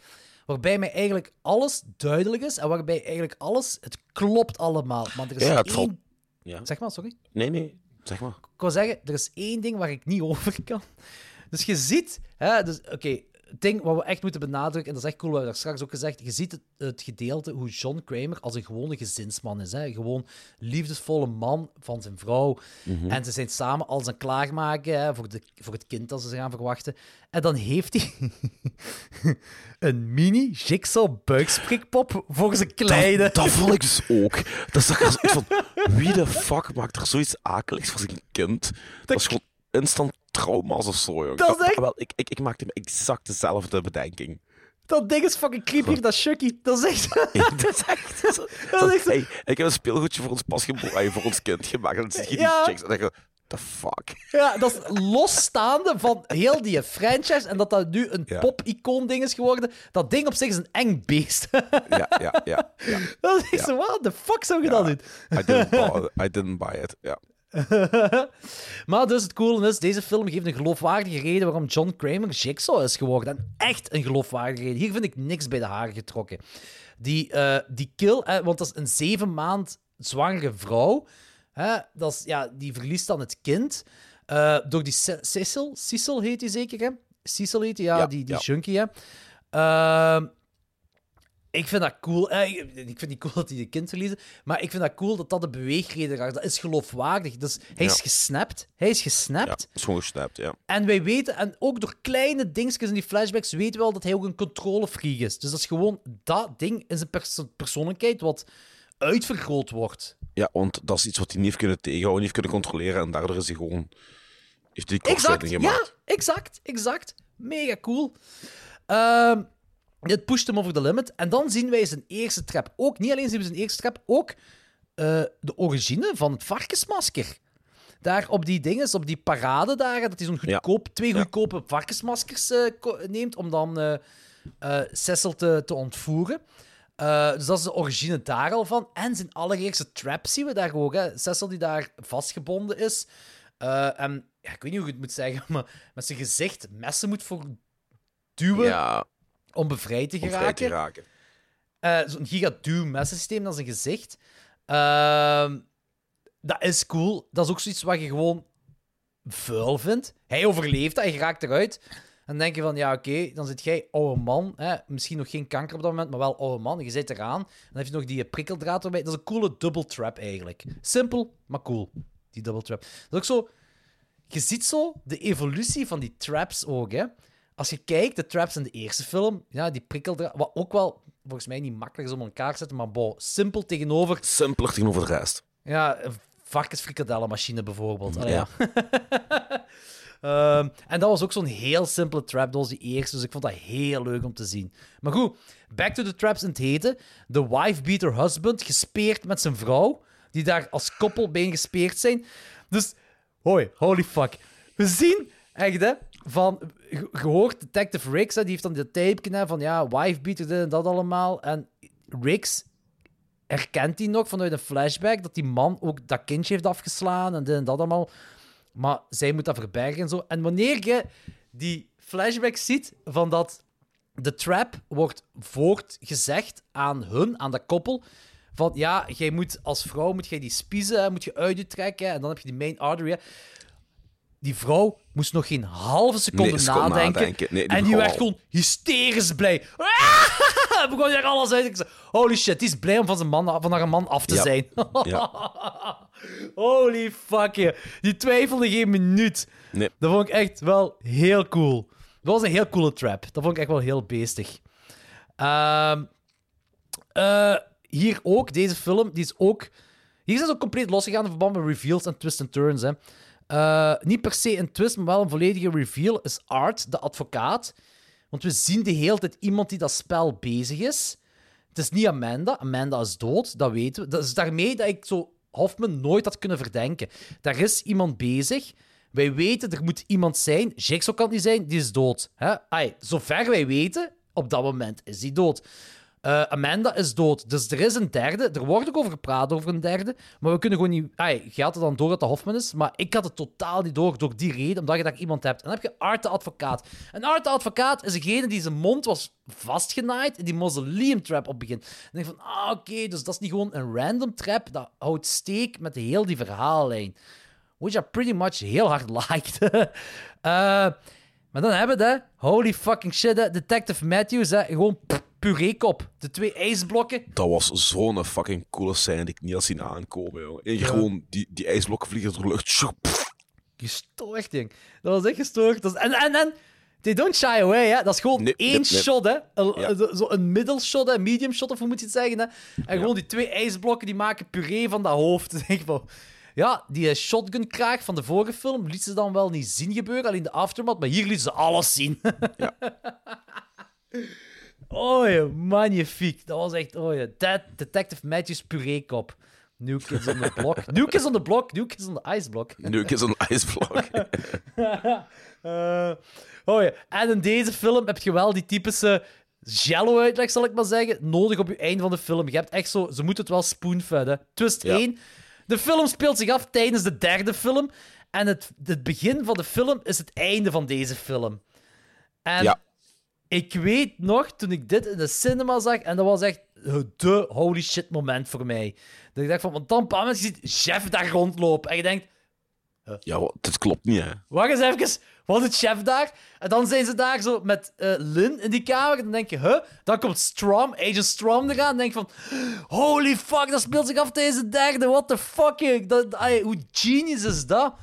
Waarbij mij eigenlijk alles duidelijk is en waarbij eigenlijk alles, het klopt allemaal. Maar er is Ja, het één... valt- Ja. Zeg maar, sorry. Nee, nee, zeg maar. Ik wil zeggen, er is één ding waar ik niet [LAUGHS] over kan. Dus je ziet, hè, dus, oké, het ding wat we echt moeten benadrukken, en dat is echt cool, we hebben daar straks ook gezegd, je ziet het, het gedeelte hoe John Kramer als een gewone gezinsman is. Hè? Gewoon liefdesvolle man van zijn vrouw. En ze zijn samen als een klaarmaken hè, voor, de, voor het kind dat ze gaan verwachten. En dan heeft hij [LAUGHS] een mini jigsaw buiksprikpop voor zijn kleine. Dat, dat vond ik dus ook. Dat is echt [LAUGHS] van, wie de fuck maakt er zoiets akeligs voor zijn kind? Dat, is gewoon instant trauma's of zo, jongen. Dat is echt- wel, ik, ik, ik maakte me exact dezelfde bedenking. Dat ding is fucking creepy, dat Chucky. [LAUGHS] [LAUGHS] Dat is echt... dat is echt... Dat, Dat is echt- hey, ik heb een speelgoedje voor ons pas geboren, voor ons kind gemaakt. En dan zie je die Ja. chicks en dan denk je, the fuck? Ja, dat is losstaande van heel die franchise. En dat dat nu een Ja. pop-icoon-ding is geworden. Dat ding op zich is een eng beest. [LAUGHS] Ja, ja, ja. ja. dat is echt zo, what the fuck zou je dat doen? I didn't buy, I didn't buy it. Ja. [LAUGHS] Maar dus het coole is, deze film geeft een geloofwaardige reden waarom John Kramer Jigsaw is geworden. En echt een geloofwaardige reden. Hier vind ik niks bij de haren getrokken. Die, eh, die kill, eh, want dat is een zeven maand zwangere vrouw. Hè, dat is, ja, die verliest dan het kind. eh, door die Ce- Cecil, Cecil heet hij zeker, hè? Cecil heet hij, ja, Ja, die, die ja. junkie, hè? Ehm, ik vind dat cool. Eh, ik, vind niet cool dat hij een kind verliezen. Maar ik vind dat cool dat dat de beweegreden is. Dat is geloofwaardig. Dus hij is Ja. gesnapt. Hij is ja, gesnapt. is gewoon gesnapt, ja. En wij weten, en ook door kleine dingetjes in die flashbacks, weten we wel dat hij ook een controlefreak is. Dus dat is gewoon dat ding in zijn perso- persoonlijkheid wat uitvergroot wordt. Ja, want dat is iets wat hij niet heeft kunnen tegenhouden, niet heeft kunnen controleren. En daardoor is hij gewoon... Heeft hij die Exact, kortsluiting ja, gemaakt. exact, exact. Mega cool. Ehm, dit pusht hem over de limit. En dan zien wij zijn eerste trap. Ook, niet alleen zien we zijn eerste trap, ook eh, de origine van het varkensmasker. Daar op die dingen, op die parade daar, dat hij zo'n goedkoop, twee goedkope varkensmaskers eh, neemt om dan eh, Cecil te, te ontvoeren. Dus dat is de origine daar al van. En zijn allereerste trap zien we daar ook. Hè. Cecil die daar vastgebonden is. En ja, ik weet niet hoe ik het moet zeggen, [LAUGHS] maar met zijn gezicht messen moet voor duwen Ja, om bevrijd te om vrij geraken. te raken. Eh, Zo'n giga-duw-messensysteem, dat is een gezicht. Ehm, dat is cool. Dat is ook zoiets wat je gewoon vuil vindt. Hij overleeft dat, hij raakt eruit. En dan denk je van, ja, oké, dan zit jij oude man. Hè? Misschien nog geen kanker op dat moment, maar wel oude man. Je zit eraan. Dan heb je nog die prikkeldraad erbij. Dat is een coole double trap eigenlijk. Simpel, maar cool. Die double trap. Dat is ook zo... Je ziet zo de evolutie van die traps ook, hè. Als je kijkt, de traps in de eerste film, ja, die prikkeldraad... Wat ook wel, volgens mij, niet makkelijk is om elkaar te zetten, maar bo, simpel tegenover... Simpeler tegenover de rest. Ja, een varkensfrikadellenmachine bijvoorbeeld. Allee, Ja. [LAUGHS] Ehm, en dat was ook zo'n heel simpele trap. Dat was die eerste, dus ik vond dat heel leuk om te zien. Maar goed, back to the traps in het heten. De wife-beater husband, gespeerd met zijn vrouw, die daar als koppel bij gespeerd zijn. Dus, hoi, holy fuck. We zien, echt hè, van, ge- gehoord Detective Riggs, die heeft dan de tape van ja, wife-beater, dit en dat allemaal. En Riggs herkent hij nog vanuit een flashback dat die man ook dat kindje heeft afgeslaan en dit en dat allemaal. Maar zij moet dat verbergen en zo. En wanneer je die flashback ziet van dat de trap wordt voortgezegd aan hun, aan dat koppel, van ja, jij moet als vrouw moet jij die spiezen moet je uit je trekken en dan heb je die main artery. Die vrouw moest nog geen halve seconde Nee, nadenken. nadenken. Nee, die en die werd al. gewoon hysterisch blij. [LAUGHS] Ah! begon hier alles uit. Ik zei, holy shit, die is blij om van, zijn man, van haar man af te Ja. zijn. Ja. [LAUGHS] holy fuck, je. Die twijfelde geen minuut. Nee. Dat vond ik echt wel heel cool. Dat was een heel coole trap. Dat vond ik echt wel heel beestig. Ehm, eh, hier ook, deze film, die is ook... Hier is het ook compleet losgegaan in verband met reveals en twists en turns. Hè. Eh, niet per se een twist, maar wel een volledige reveal is Art, de advocaat. Want we zien de hele tijd iemand die dat spel bezig is. Het is niet Amanda. Amanda is dood, dat weten we. Dat is daarmee dat ik zo Hoffman nooit had kunnen verdenken. Daar is iemand bezig. Wij weten, er moet iemand zijn. Jigsaw kan die zijn, die is dood. Hè? Ai, zover wij weten, op dat moment is die dood. Eh, Amanda is dood. Dus er is een derde. Er wordt ook over gepraat over een derde. Maar we kunnen gewoon niet. Ai, je had het dan door dat de Hoffman is. Maar ik had het totaal niet door. Door die reden, omdat je daar iemand hebt. En dan heb je Art de advocaat. En Art de advocaat is degene die zijn mond was vastgenaaid. in die mausoleum trap op begin. En ik van, ah, oké. dus dat is niet gewoon een random trap. Dat houdt steek met heel die verhaallijn. Which I pretty much heel hard [LAUGHS] liked. Eh, maar dan hebben we hè. Holy fucking shit. Detective Matthews, hè. Gewoon pff, pureekop. De twee ijsblokken. Dat was zo'n fucking coole scène die ik niet had zien aankomen, joh. En gewoon die, die ijsblokken vliegen door de lucht. Gestoord, ding. Dat was echt gestoord. En, en, en... They don't shy away, hè. Dat is gewoon één shot, hè. Een, Ja. zo- een middelshot, hè. Medium shot, of hoe moet je het zeggen, hè. En gewoon die twee ijsblokken, die maken puree van dat hoofd. [LAUGHS] Denk ik van... Ja, die eh, shotgun-kraag van de vorige film liet ze dan wel niet zien gebeuren, alleen de aftermath, maar hier liet ze alles zien. oh ja, [LAUGHS] magnifiek. Dat was echt, oh. Dat, Detective Matthews pureekop. New Kids on the Block. [LAUGHS] New Kids on the Block, New Kids on the Ice Block. Nu is een ijsblok. Eh, oh ja. En in deze film heb je wel die typische jello-uitleg, zal ik maar zeggen, nodig op je einde van de film. Je hebt echt zo... Ze moeten het wel spoonfedden. Twist Ja. 1. De film speelt zich af tijdens de derde film. En het, het begin van de film is het einde van deze film. En Ja. ik weet nog, toen ik dit in de cinema zag, en dat was echt de holy shit moment voor mij. Dat ik dacht van, want dan je ziet Chef daar rondlopen. En je denkt, Ja, dit klopt niet, hè. Wacht eens even, wat is chef daar? En dan zijn ze daar zo met eh, Lynn in die kamer. En dan denk je, huh? Dan komt Strom, Agent Strom eraan. En denk van, holy fuck, dat speelt zich af tijdens de derde. What the fuck? Dat, hoe genius is dat?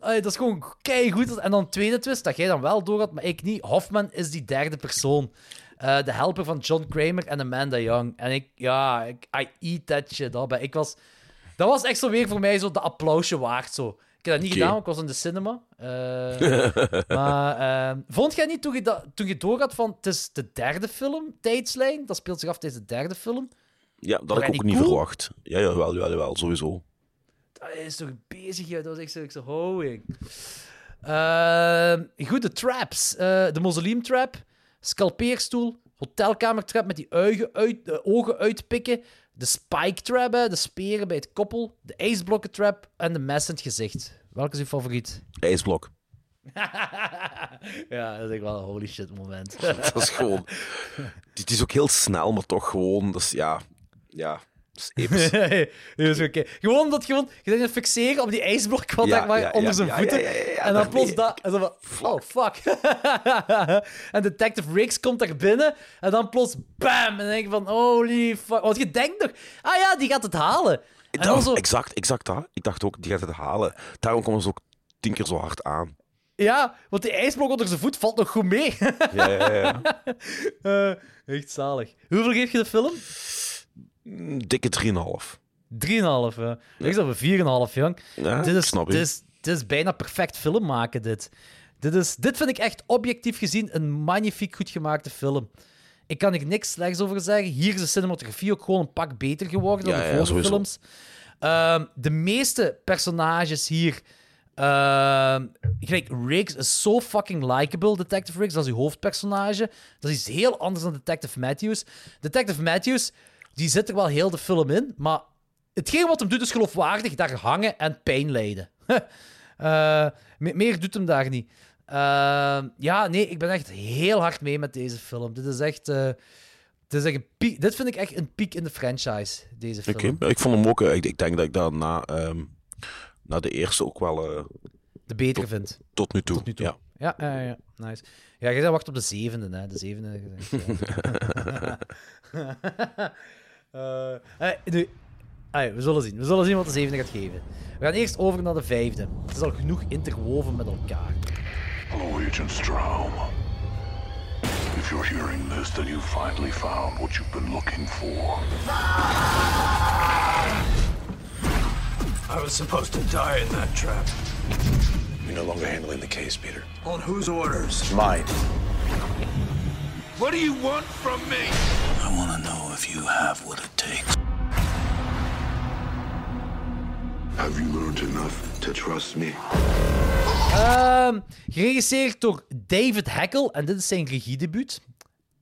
Dat is gewoon goed. En dan tweede twist, dat jij dan wel door had, maar ik niet. Hoffman is die derde persoon. Eh, de helper van John Kramer en Amanda Young. En ik, ja, ik, I eat that shit up. Ik was... Dat was echt zo weer voor mij zo de applausje waard. Zo. Ik heb dat niet gedaan, want ik was in de cinema. Eh, [LAUGHS] maar eh, vond jij niet toen je, dat, toen je door had van het is de derde film, tijdslijn? Dat speelt zich af tijdens de derde film. Ja, dat had ik ook niet verwacht. Ja, jawel, jawel, jawel, sowieso. Dat is toch bezig, joh. Dat was echt zo, ik zo hoing. Eh, goed, de traps. Eh, de mausoleum trap, scalpeerstoel, hotelkamertrap met die uigen uit, de ogen uitpikken, de spike trap, hè, de speren bij het koppel, de ijsblokken trap en de mes in het gezicht. Welke is uw favoriet? IJsblok. [LAUGHS] ja, dat is echt wel een holy shit moment. [LAUGHS] Dat is gewoon... [LAUGHS] Het is ook heel snel, maar toch gewoon... Is, ja... Ja, [LAUGHS] dat is episch. oké. Gewoon omdat gewoon, je bent fixeren op die ijsblok wat Ja, daar maar ja, onder ja, zijn voeten. en dan plots dat. En dan van, oh, fuck. [LAUGHS] en Detective Riggs komt daar binnen. En dan plots bam. En dan denk je van, holy fuck. Want je denkt nog, ah ja, die gaat het halen. En dan Dat- zo, Exact, exact dat. Ik dacht ook, die gaat het halen. Daarom komen ze ook tien keer zo hard aan. ja, want die ijsblok onder zijn voet valt nog goed mee. Ja, ja, ja. [LAUGHS] Eh, echt zalig. Hoeveel geef je de film? Mm, Dikke 3,5. 3,5. hè. Ik zat bij 4,5, jong. Ja, dit, is, snap je. dit, is, dit is bijna perfect film maken, dit. Dit, is, dit vind ik echt objectief gezien een magnifiek goed gemaakte film. Ik kan er niks slechts over zeggen. Hier is de cinematografie ook gewoon een pak beter geworden dan Ja, de ja, vorige films. Ehm, de meeste personages hier... ehm, gelijk, Riggs is zo fucking likable, Detective Riggs. Dat is uw hoofdpersonage. Dat is iets heel anders dan Detective Matthews. Detective Matthews, die zit er wel heel de film in, maar hetgeen wat hem doet is geloofwaardig. Daar hangen en pijn lijden. [LAUGHS] Eh, me- meer doet hem daar niet. Eh, ja, nee, ik ben echt heel hard mee met deze film. Dit is echt... eh, dit, is echt een piek, dit vind ik echt een piek in de franchise, deze film. Oké, ik vond hem ook... Ik, ik denk dat ik dat na, ehm, na de eerste ook wel De betere vind. tot nu toe... Tot nu toe. Ja. Ja, ja, ja, nice. Ja, je wacht op de zevende, hè. De zevende. [LAUGHS] [LAUGHS] Eh, eh, nu, ah, we zullen zien. We zullen zien wat de zevende gaat geven. We gaan eerst over naar de vijfde. Het is al genoeg interwoven met elkaar. Hello, Agent Straum. If you're hearing this, then you finally found what you've been looking for. I was supposed to die in that trap. You're no longer handling the case, Peter. On whose orders? Mine. What do you want from me? I want to know if you have what it takes. Have you learned enough to trust me? Ehm, geregisseerd door David Heckel. En dit is zijn regiedebuut.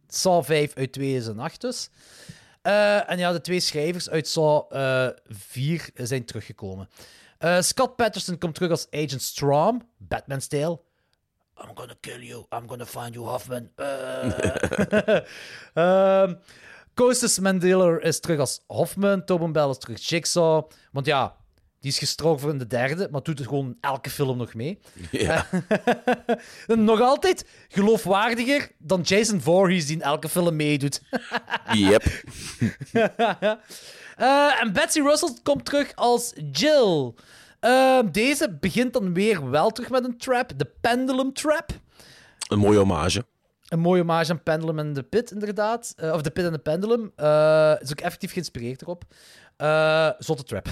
Saw 5 uit 2008 dus. Eh, en ja, de twee schrijvers uit Saw eh 4 zijn teruggekomen. Eh, Scott Patterson komt terug als Agent Strom, Batman-stijl. I'm gonna kill you, I'm gonna find you, Hoffman. [LAUGHS] Eh. [LAUGHS] Ehm Costas Mandela is terug als Hoffman, Tobin Bell is terug Jigsaw. Want ja, die is gestroken voor in de derde, maar doet het gewoon elke film nog mee. Ja. [LAUGHS] nog altijd geloofwaardiger dan Jason Voorhees die in elke film meedoet. yep. Eh, en Betsy Russell komt terug als Jill. Eh, deze begint dan weer wel terug met een trap, de Pendulum Trap. Een mooie hommage. Een mooie hommage aan Pendulum en de Pit, inderdaad. Eh, of de Pit en de Pendulum. Eh, is ook effectief geïnspireerd erop. Eh zotte trap.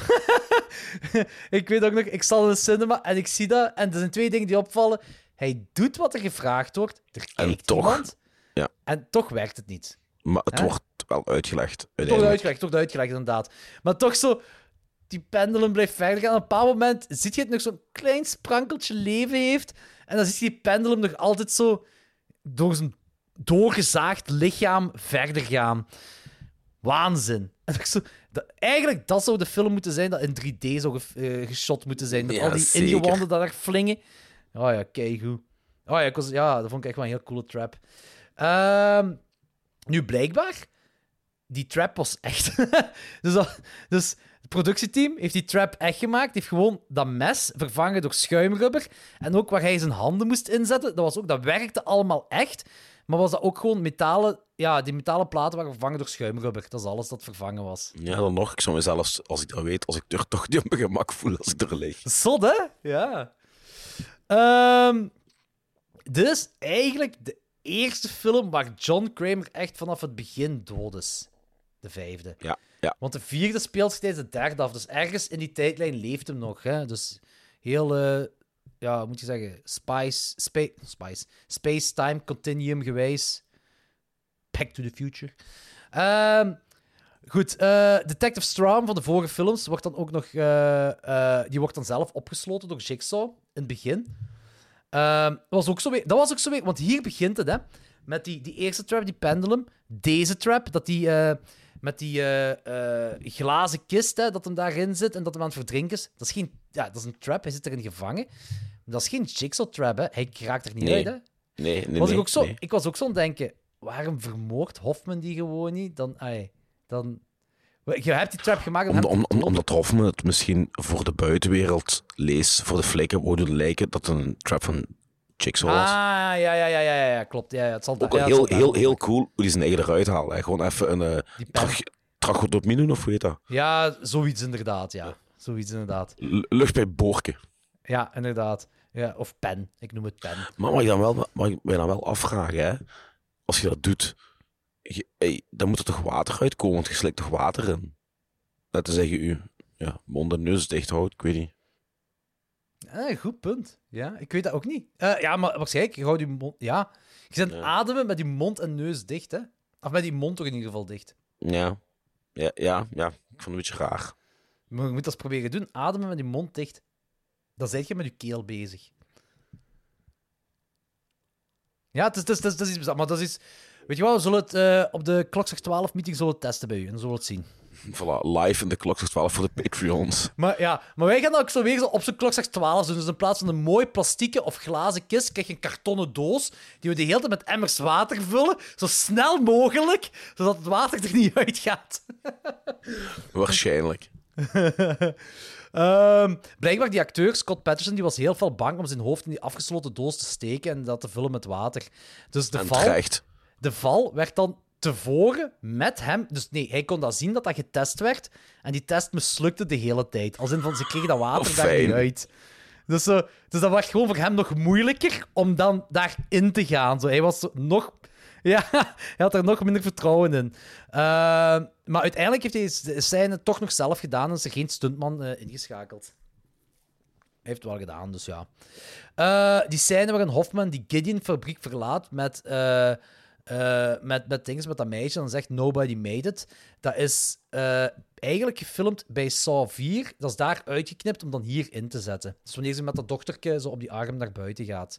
[LAUGHS] ik weet ook nog, ik sta in de cinema en ik zie dat. En er zijn twee dingen die opvallen. Hij doet wat er gevraagd wordt. Er En kijkt toch- iemand. ja. En toch werkt het niet. Maar het wordt wel uitgelegd. Toch uitgelegd, toch uitgelegd, inderdaad. Maar toch zo, die pendulum blijft verder gaan. Op een bepaald moment ziet je het nog zo'n klein sprankeltje leven heeft. En dan ziet je die pendulum nog altijd zo door zijn doorgezaagd lichaam verder gaan. Waanzin. En ik zo, dat, eigenlijk, dat zou de film moeten zijn dat in 3D zou ge, eh, geshot moeten zijn. Met Ja, al die zeker. ingewanden daar flingen. Oh ja, keigoed. Oh ja, ik was, ja, dat vond ik echt wel een heel coole trap. Ehm, nu, blijkbaar, die trap was echt. [LAUGHS] dus, dat, dus productieteam heeft die trap echt gemaakt. heeft gewoon dat mes vervangen door schuimrubber. En ook waar hij zijn handen moest inzetten, dat, was ook, dat werkte allemaal echt. Maar was dat ook gewoon metalen... Ja, die metalen platen waren vervangen door schuimrubber. Dat is alles dat vervangen was. Ja, dan nog. Ik zou mezelf, als ik dat weet, als ik er toch niet op mijn gemak voel als ik er lig. Zot, hè? Ja. Ehm dit is eigenlijk de eerste film waar John Kramer echt vanaf het begin dood is. De vijfde. Ja, ja. Want de vierde speelt steeds de derde af. Dus ergens in die tijdlijn leeft hem nog. Hè? Dus heel, eh, ja, moet je zeggen, spice, spa spice, space-time continuum gewijs. Back to the future. Ehm, goed, eh, Detective Strahm van de vorige films wordt dan ook nog, eh, die wordt dan zelf opgesloten door Jigsaw in het begin. Ehm, dat, was ook zo weer, dat was ook zo weer, want hier begint het, hè. Met die, die eerste trap, die pendulum. Deze trap, dat die... met die eh, eh, glazen kist hè, dat hem daarin zit en dat hem aan het verdrinken is. Dat is, geen, ja, dat is een trap, hij zit erin gevangen. Dat is geen jigsaw trap, hè. hij raakt er niet Nee. uit. Hè. Nee, nee, Was nee. ik, ook zo, nee. ik was ook zo aan het denken, waarom vermoordt Hoffman die gewoon niet? Dan, ai, dan... Je hebt die trap gemaakt om Om, om, omdat Hoffman het misschien voor de buitenwereld leest, voor de flikken wou doen lijken dat het een trap van Was. Ah, ja, ja, ja, ja, ja, klopt. Ja, ja, het zal Ook wel heel, heel, daar- heel cool hoe hij zijn eigen eruit. Hè. Gewoon even een uh, Die trach, doen, of hoe heet dat? Ja, zoiets inderdaad, ja. Zoiets inderdaad. L- lucht bij Borken. Ja, inderdaad. Ja, of pen. Ik noem het pen. Maar mag je dan wel, mag je mij dan wel afvragen, hè? als je dat doet, je, hey, dan moet er toch water uitkomen, want je slikt toch water in? Laten we zeggen, u ja, mond en neus dicht houdt, ik weet niet. Eh, goed punt. Ja, ik weet dat ook niet. Eh, ja, maar waarschijnlijk, je houdt je mond... Ja, je het ademen met die mond en neus dicht, hè. Of met die mond toch in ieder geval dicht. Ja, ja, ja, ja. ik vond het een beetje raar. Maar je moet dat eens proberen doen. Ademen met die mond dicht. Dan zit je met je keel bezig. Ja, het is, het is, het is, het is iets bizar, maar dat is. Weet je wat, we zullen het eh, op de Klokslag 12 meeting zullen we het testen bij u. En zullen we het zien. Voilà, live in de klok 12 voor de Patreons. Maar ja, maar wij gaan ook zo weer zo op zo'n klokslag 12 doen. Dus in plaats van een mooi plastieke of glazen kist, krijg je een kartonnen doos die we de hele tijd met emmers water vullen. Zo snel mogelijk, zodat het water er niet uitgaat. [LAUGHS] Waarschijnlijk. Ehm, blijkbaar die acteur, Scott Patterson, die was heel veel bang om zijn hoofd in die afgesloten doos te steken en dat te vullen met water. Dus de En val, terecht. de val werd dan tevoren met hem... Dus nee, hij kon dat zien dat dat getest werd. En die test mislukte de hele tijd. Als in van, ze kregen dat water Oh, daar niet uit. Dus, zo, dus dat werd gewoon voor hem nog moeilijker om dan daarin te gaan. Zo, hij was nog... [LAUGHS] Ja, hij had er nog minder vertrouwen in. Eh, maar uiteindelijk heeft hij de scène toch nog zelf gedaan en is er geen stuntman eh, ingeschakeld. Hij heeft het wel gedaan, dus ja. Eh, die scène waarin Hoffman die Gideon-fabriek verlaat met, eh, met, met, dingen, met dat meisje dan zegt Nobody made it. Dat is eh, eigenlijk gefilmd bij Saw 4. Dat is daar uitgeknipt om dan hier in te zetten. Dus wanneer ze met dat dochterke zo op die arm naar buiten gaat.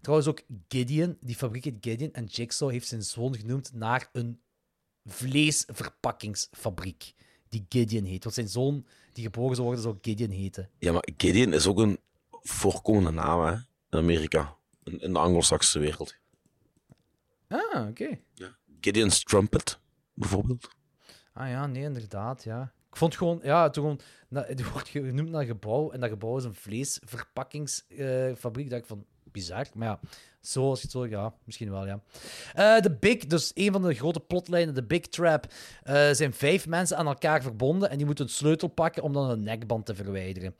Trouwens ook Gideon, die fabriek heet Gideon en Jigsaw heeft zijn zoon genoemd naar een vleesverpakkingsfabriek die Gideon heet. Want zijn zoon die geboren zou worden zou Gideon heten. Ja, maar Gideon is ook een voorkomende naam hè, in Amerika. In, in de Anglo-Saxische wereld. Ah, oké. Gideon's Trumpet, bijvoorbeeld. Ah ja, nee, inderdaad, ja. Ik vond gewoon, ja, toen gewoon, na- het wordt genoemd naar gebouw en dat gebouw is een vleesverpakkingsfabriek. dacht ik van, bizar, maar ja, zo als je het zo, ja, misschien wel, ja. Eh, De Big, dus een van de grote plotlijnen, de Big Trap, eh, zijn vijf mensen aan elkaar verbonden en die moeten een sleutel pakken om dan een nekband te verwijderen.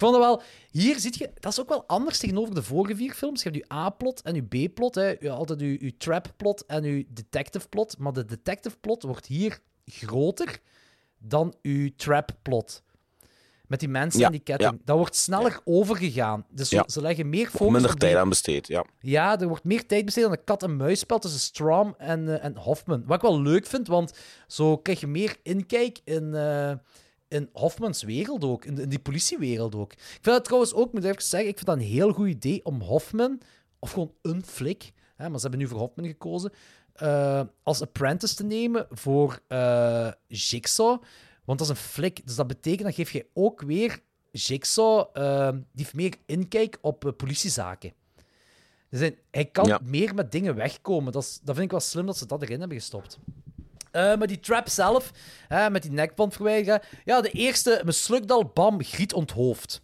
Ik vond het wel, hier zit je, dat is ook wel anders tegenover de vorige vier films. Je hebt je A-plot en je B-plot. Je altijd je, je trap-plot en je detective-plot, maar de detective-plot wordt hier groter dan uw trap-plot. Met die mensen Ja, en die ketting. ja. Dat wordt sneller overgegaan. Dus ze- leggen meer focus Minder op die- tijd aan besteed, ja. ja, er wordt meer tijd besteed aan een kat-en-muisspel tussen Strom en, eh, en Hoffman. Wat ik wel leuk vind, want zo krijg je meer inkijk in, eh, in Hoffmans wereld ook, in, de- in die politiewereld ook. Ik vind dat trouwens ook, moet ik even zeggen, ik vind dat een heel goed idee om Hoffman, of gewoon een flik, hè, maar ze hebben nu voor Hoffman gekozen, eh, als apprentice te nemen voor eh, Jigsaw. Want dat is een flik, dus dat betekent, dan geef je ook weer Jigsaw, eh, die heeft meer inkijk op politiezaken. Dus hij, hij kan Ja. meer met dingen wegkomen. Dat, is, dat vind ik wel slim dat ze dat erin hebben gestopt. Eh, maar die trap zelf, met die nekband verwijderen. Ja, de eerste mislukt al, bam, Griet onthoofd.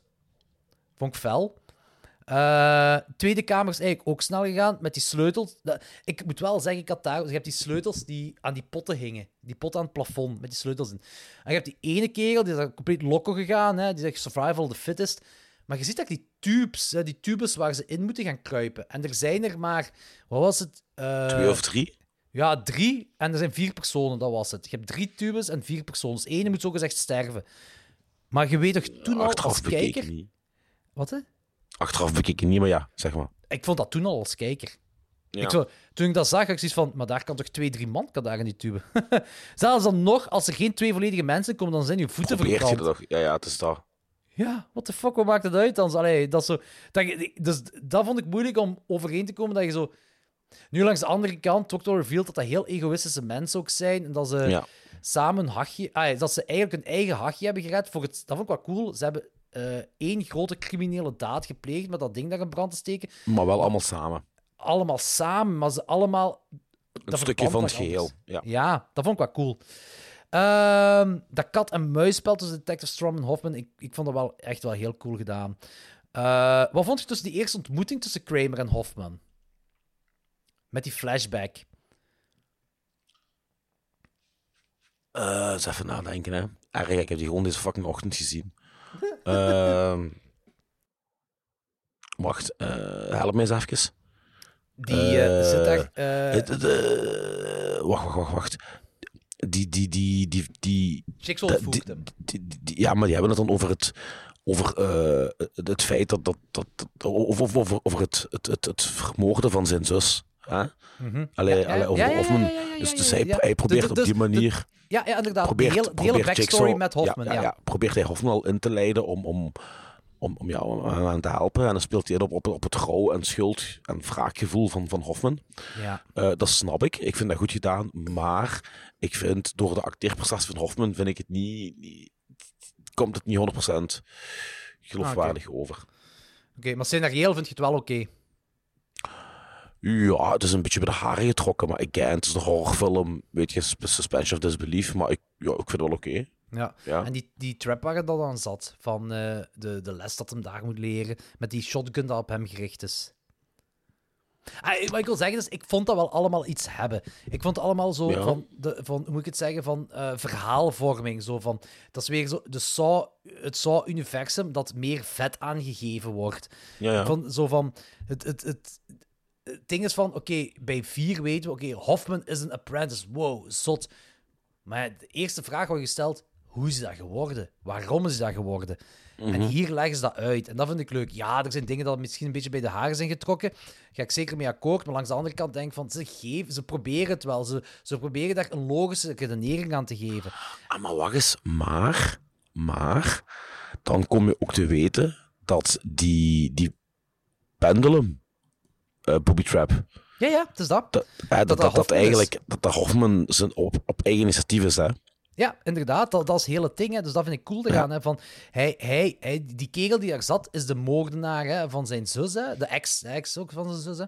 Vond ik fel. Eh, tweede kamer is eigenlijk ook snel gegaan met die sleutels. Ik moet wel zeggen, ik had daar, je hebt die sleutels die aan die potten hingen. Die potten aan het plafond met die sleutels in. En je hebt die ene kerel, die is compleet loco gegaan. Hè, die zegt survival the fittest. Maar je ziet dat die tubes, die tubes waar ze in moeten gaan kruipen. En er zijn er maar, wat was het? Eh, Twee of drie. Ja, drie. En er zijn vier personen, dat was het. Je hebt drie tubes en vier personen. Dus één moet zogezegd sterven. Maar je weet toch toen al Achteraf als bekeken kijker... niet. Wat, hè? Achteraf bekeken niet, maar ja, zeg maar. Ik vond dat toen al als kijker. Ja. Ik zo, toen ik dat zag, had ik zoiets van... Maar daar kan toch twee, drie man kan daar in die tube? [LAUGHS] Zelfs dan nog, als er geen twee volledige mensen komen, dan zijn je voeten Probeert je dat toch? Ja, ja, het is dat. Ja, what the fuck, wat maakt het uit dan? Allee, dat, zo, dat, dus dat vond ik moeilijk om overeen te komen, dat je zo... Nu langs de andere kant, wel revealed dat dat heel egoïstische mensen ook zijn, en dat ze Ja. samen een hachje... Ah, dat ze eigenlijk een eigen hachje hebben gered voor het... Dat vond ik wel cool. Ze hebben eh, één grote criminele daad gepleegd met dat ding daar in brand te steken. Maar wel allemaal samen. Allemaal samen, maar ze allemaal... Een stukje van het geheel. Ja. Ja, dat vond ik wel cool. Ehm, dat kat- en muisspel tussen Detective Strom en Hoffman, ik, ik vond dat wel echt wel heel cool gedaan. Eh, wat vond je tussen die eerste ontmoeting tussen Kramer en Hoffman? Met die flashback. Eh, eens even nadenken, hè. Erg, ik heb die gewoon deze fucking ochtend gezien. [LAUGHS] Ehm wacht, eh, help me eens even. Die zit daar... eh, eh, wacht, wacht, wacht, wacht. Die, die, die, die, die, ontvoert die- hem. ja, maar die hebben het dan over het, over, het, feit dat, dat, dat, dat- over, over, over het, het, het, het vermoorden van zijn zus. Allee, Ja, allee, ja, ja, Dus, dus hij, probeert op die manier. Ja, ja inderdaad. probeert, de hele, probeert backstory met Hoffman. Ja, probeert hij Hoffman al in te leiden om, om, om, om, hem aan te helpen. En dan speelt hij op, op, op het rouw en schuld en wraakgevoel van, van Hoffman. ja. Eh, dat snap ik. Ik vind dat goed gedaan. Maar ik vind door de acteerprestatie van Hoffman vind ik het niet, niet komt het niet 100% geloofwaardig over. Oké, maar scenario vind je het wel oké. Ja, het is een beetje bij de haren getrokken, maar again, het is een horrorfilm, weet je, sus- suspension of disbelief, maar ik, ja, ik vind het wel oké. Ja. Ja. En die, die trap waar het dan aan zat, van eh, de, de les dat hem daar moet leren, met die shotgun dat op hem gericht is. Ah, wat ik wil zeggen is, ik vond dat wel allemaal iets hebben. Ik vond het allemaal zo Ja. van, de, van, hoe moet ik het zeggen, van eh, verhaalvorming. Zo van, dat is weer zo de Saw, het Saw-universum dat meer vet aangegeven wordt. Ja, ja. Van, zo van, het, het, het, het ding is van, oké, bij vier weten we, oké, Hoffman is een apprentice. Wow, zot. Maar de eerste vraag wordt gesteld, hoe is dat geworden? Waarom is dat geworden? En hier leggen ze dat uit. En dat vind ik leuk. Ja, er zijn dingen dat misschien een beetje bij de haren zijn getrokken. Ga ik zeker mee akkoord. Maar langs de andere kant denk ik van, ze, geven, ze proberen het wel. Ze, ze proberen daar een logische redenering aan te geven. Ah, maar wacht eens. Maar, maar, dan kom je ook te weten dat die, die pendulum, eh booby trap, Ja, ja, het is dat. dat, eh, dat, dat, dat, Hoffman is. eigenlijk, dat de Hoffman zijn op, op eigen initiatief is, hè. Ja, inderdaad, dat, dat is het hele ding. Hè. Dus dat vind ik cool te gaan. Hè. Van, hij, hij, hij, die kerel die daar zat, is de moordenaar hè, van zijn zus. Hè. De ex, de ex ook van zijn zus. Hè.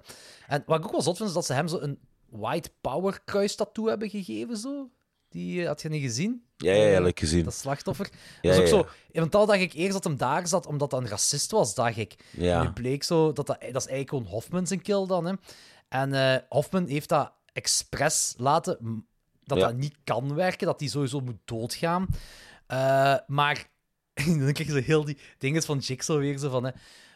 En wat ik ook wel zot vind, is dat ze hem zo een white power kruistattoo hebben gegeven. Zo. Die eh, had je niet gezien? Ja, ja, ja, leuk gezien. Dat slachtoffer. Ja, dat is ook ja, zo... Want al dacht ik eerst dat hem daar zat, omdat dat een racist was, dacht ik. Ja. En nu bleek zo dat dat, dat is eigenlijk gewoon Hoffman zijn kill dan. Hè. En eh, Hoffman heeft dat expres laten... Dat dat niet kan werken, dat hij sowieso moet doodgaan. Eh, maar [LAUGHS] dan krijg je zo heel die dingen van Jigsaw weer zo van... Hè,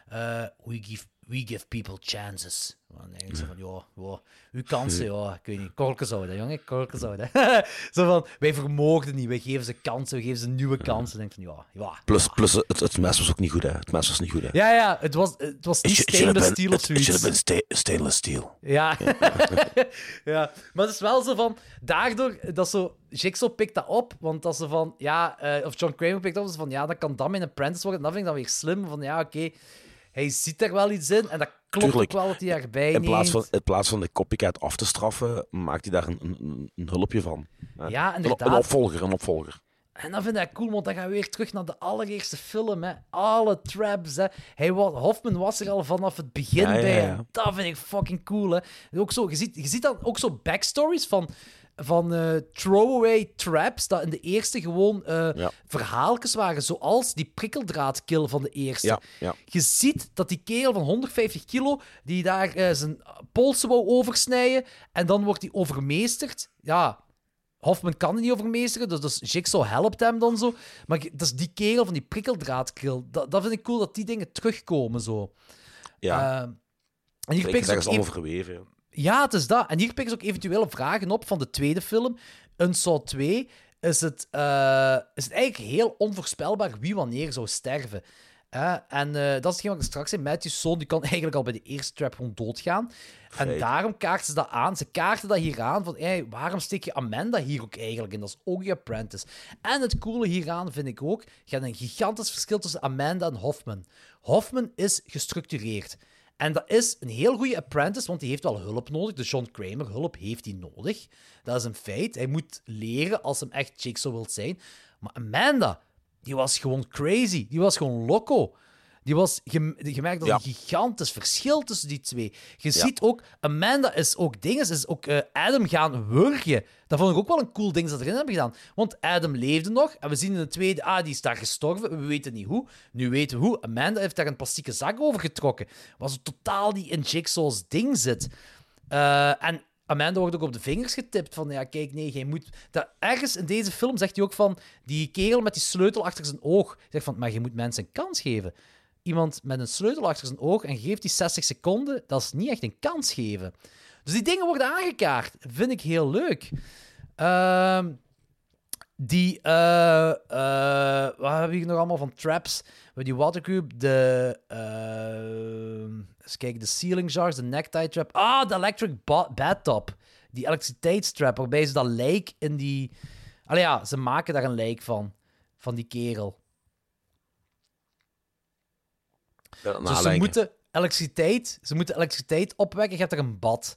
eh, we, give, we give people chances. Dan denk ik zo van, ja, ja, uw kansen, ja, ik weet niet. Korken zouden, jongen, korken zouden. [LAUGHS] zo van, wij vermogen niet, wij geven ze kansen, we geven ze nieuwe kansen. Denk van, ja, ja. Plus, plus het, het mes was ook niet goed, hè. Het mes was niet goed, hè. Ja, ja, het was, het was niet stainless steel of it- it should have zoiets. been stainless steel. Ja. [LAUGHS] ja, maar het is wel zo van, daardoor, dat zo, Jigsaw pikt dat op, want dat ze van, ja, eh, of John Kramer pikt op, ze van, ja, dat kan dan mijn apprentice worden. En dat vind ik dan weer slim, van, ja, oké, hij ziet er wel iets in, en dat klopt Tuurlijk. ook wel dat hij daarbij In plaats, van, in plaats van de copycat af te straffen, maakt hij daar een, een, een hulpje van. Ja, Een, inderdaad. een opvolger, een opvolger. En dat vind ik cool, want dan gaan we weer terug naar de allereerste film. Hè. Alle traps. Hè. Hij was, Hoffman was er al vanaf het begin Ja, bij. ja. Dat vind ik fucking cool. Hè. Ook zo, je, ziet, je ziet dan ook zo backstories van, van eh, throwaway traps. Dat in de eerste gewoon Ja. verhaaltjes waren. Zoals die prikkeldraadkill van de eerste. Ja, ja. Je ziet dat die kerel van 150 kilo, die daar eh, zijn polsen wou oversnijden, en dan wordt hij overmeesterd. Ja, Hoffman kan het niet overmeesteren, dus, dus Jigsaw helpt hem dan zo. Maar dat is die kerel van die prikkeldraadkill. Dat, dat vind ik cool, dat die dingen terugkomen zo. Ja, en hier ik pikken zeg ze is ja. het is dat. En hier pikken ze ook eventuele vragen op van de tweede film. Een Saw 2 is het, eh, is het eigenlijk heel onvoorspelbaar wie wanneer zou sterven. Eh, en eh, dat is hetgeen wat ik straks zei. Matthew's zoon die kan [LAUGHS] eigenlijk al bij de eerste trap gewoon doodgaan. En daarom kaarten ze dat aan. Ze kaarten dat hier aan van hey, waarom steek je Amanda hier ook eigenlijk in? Dat is ook je apprentice. En het coole hieraan vind ik ook, je hebt een gigantisch verschil tussen Amanda en Hoffman. Hoffman is gestructureerd. En dat is een heel goede apprentice, want die heeft wel hulp nodig. De John Kramer hulp heeft hij nodig. Dat is een feit. Hij moet leren als hem echt Jigsaw wil zijn. Maar Amanda, die was gewoon crazy. Die was gewoon loco. Die was, je, je merkt dat er Ja. een gigantisch verschil tussen die twee. Je ziet ook, Amanda is ook dinges, is ook eh, Adam gaan wurgen. Dat vond ik ook wel een cool ding dat ze erin hebben gedaan. Want Adam leefde nog en we zien in de tweede, ah, die is daar gestorven. We weten niet hoe. Nu weten we hoe. Amanda heeft daar een plastieke zak over getrokken. Was het totaal die in Jigsaw's ding zit. Eh, en Amanda wordt ook op de vingers getipt van, ja, kijk, nee, jij moet... Dat, ergens in deze film zegt hij ook van, die kerel met die sleutel achter zijn oog, zegt van, maar je moet mensen een kans geven. Iemand met een sleutel achter zijn oog en geeft die 60 seconden, dat is niet echt een kans geven. Dus die dingen worden aangekaart. Vind ik heel leuk. Ehm, die, eh eh wat hebben we hier nog allemaal van traps? We die watercube, de, eh eens kijken, de ceiling jars, de necktie trap. Ah, de electric ba- bathtub. Die elektriciteitstrap, waarbij ze dat lijk in die... Allee ja, ze maken daar een lijk van. Van die kerel. Ja, Dus ze moeten elektriciteit, ze moeten elektriciteit opwekken. Je hebt daar een bad.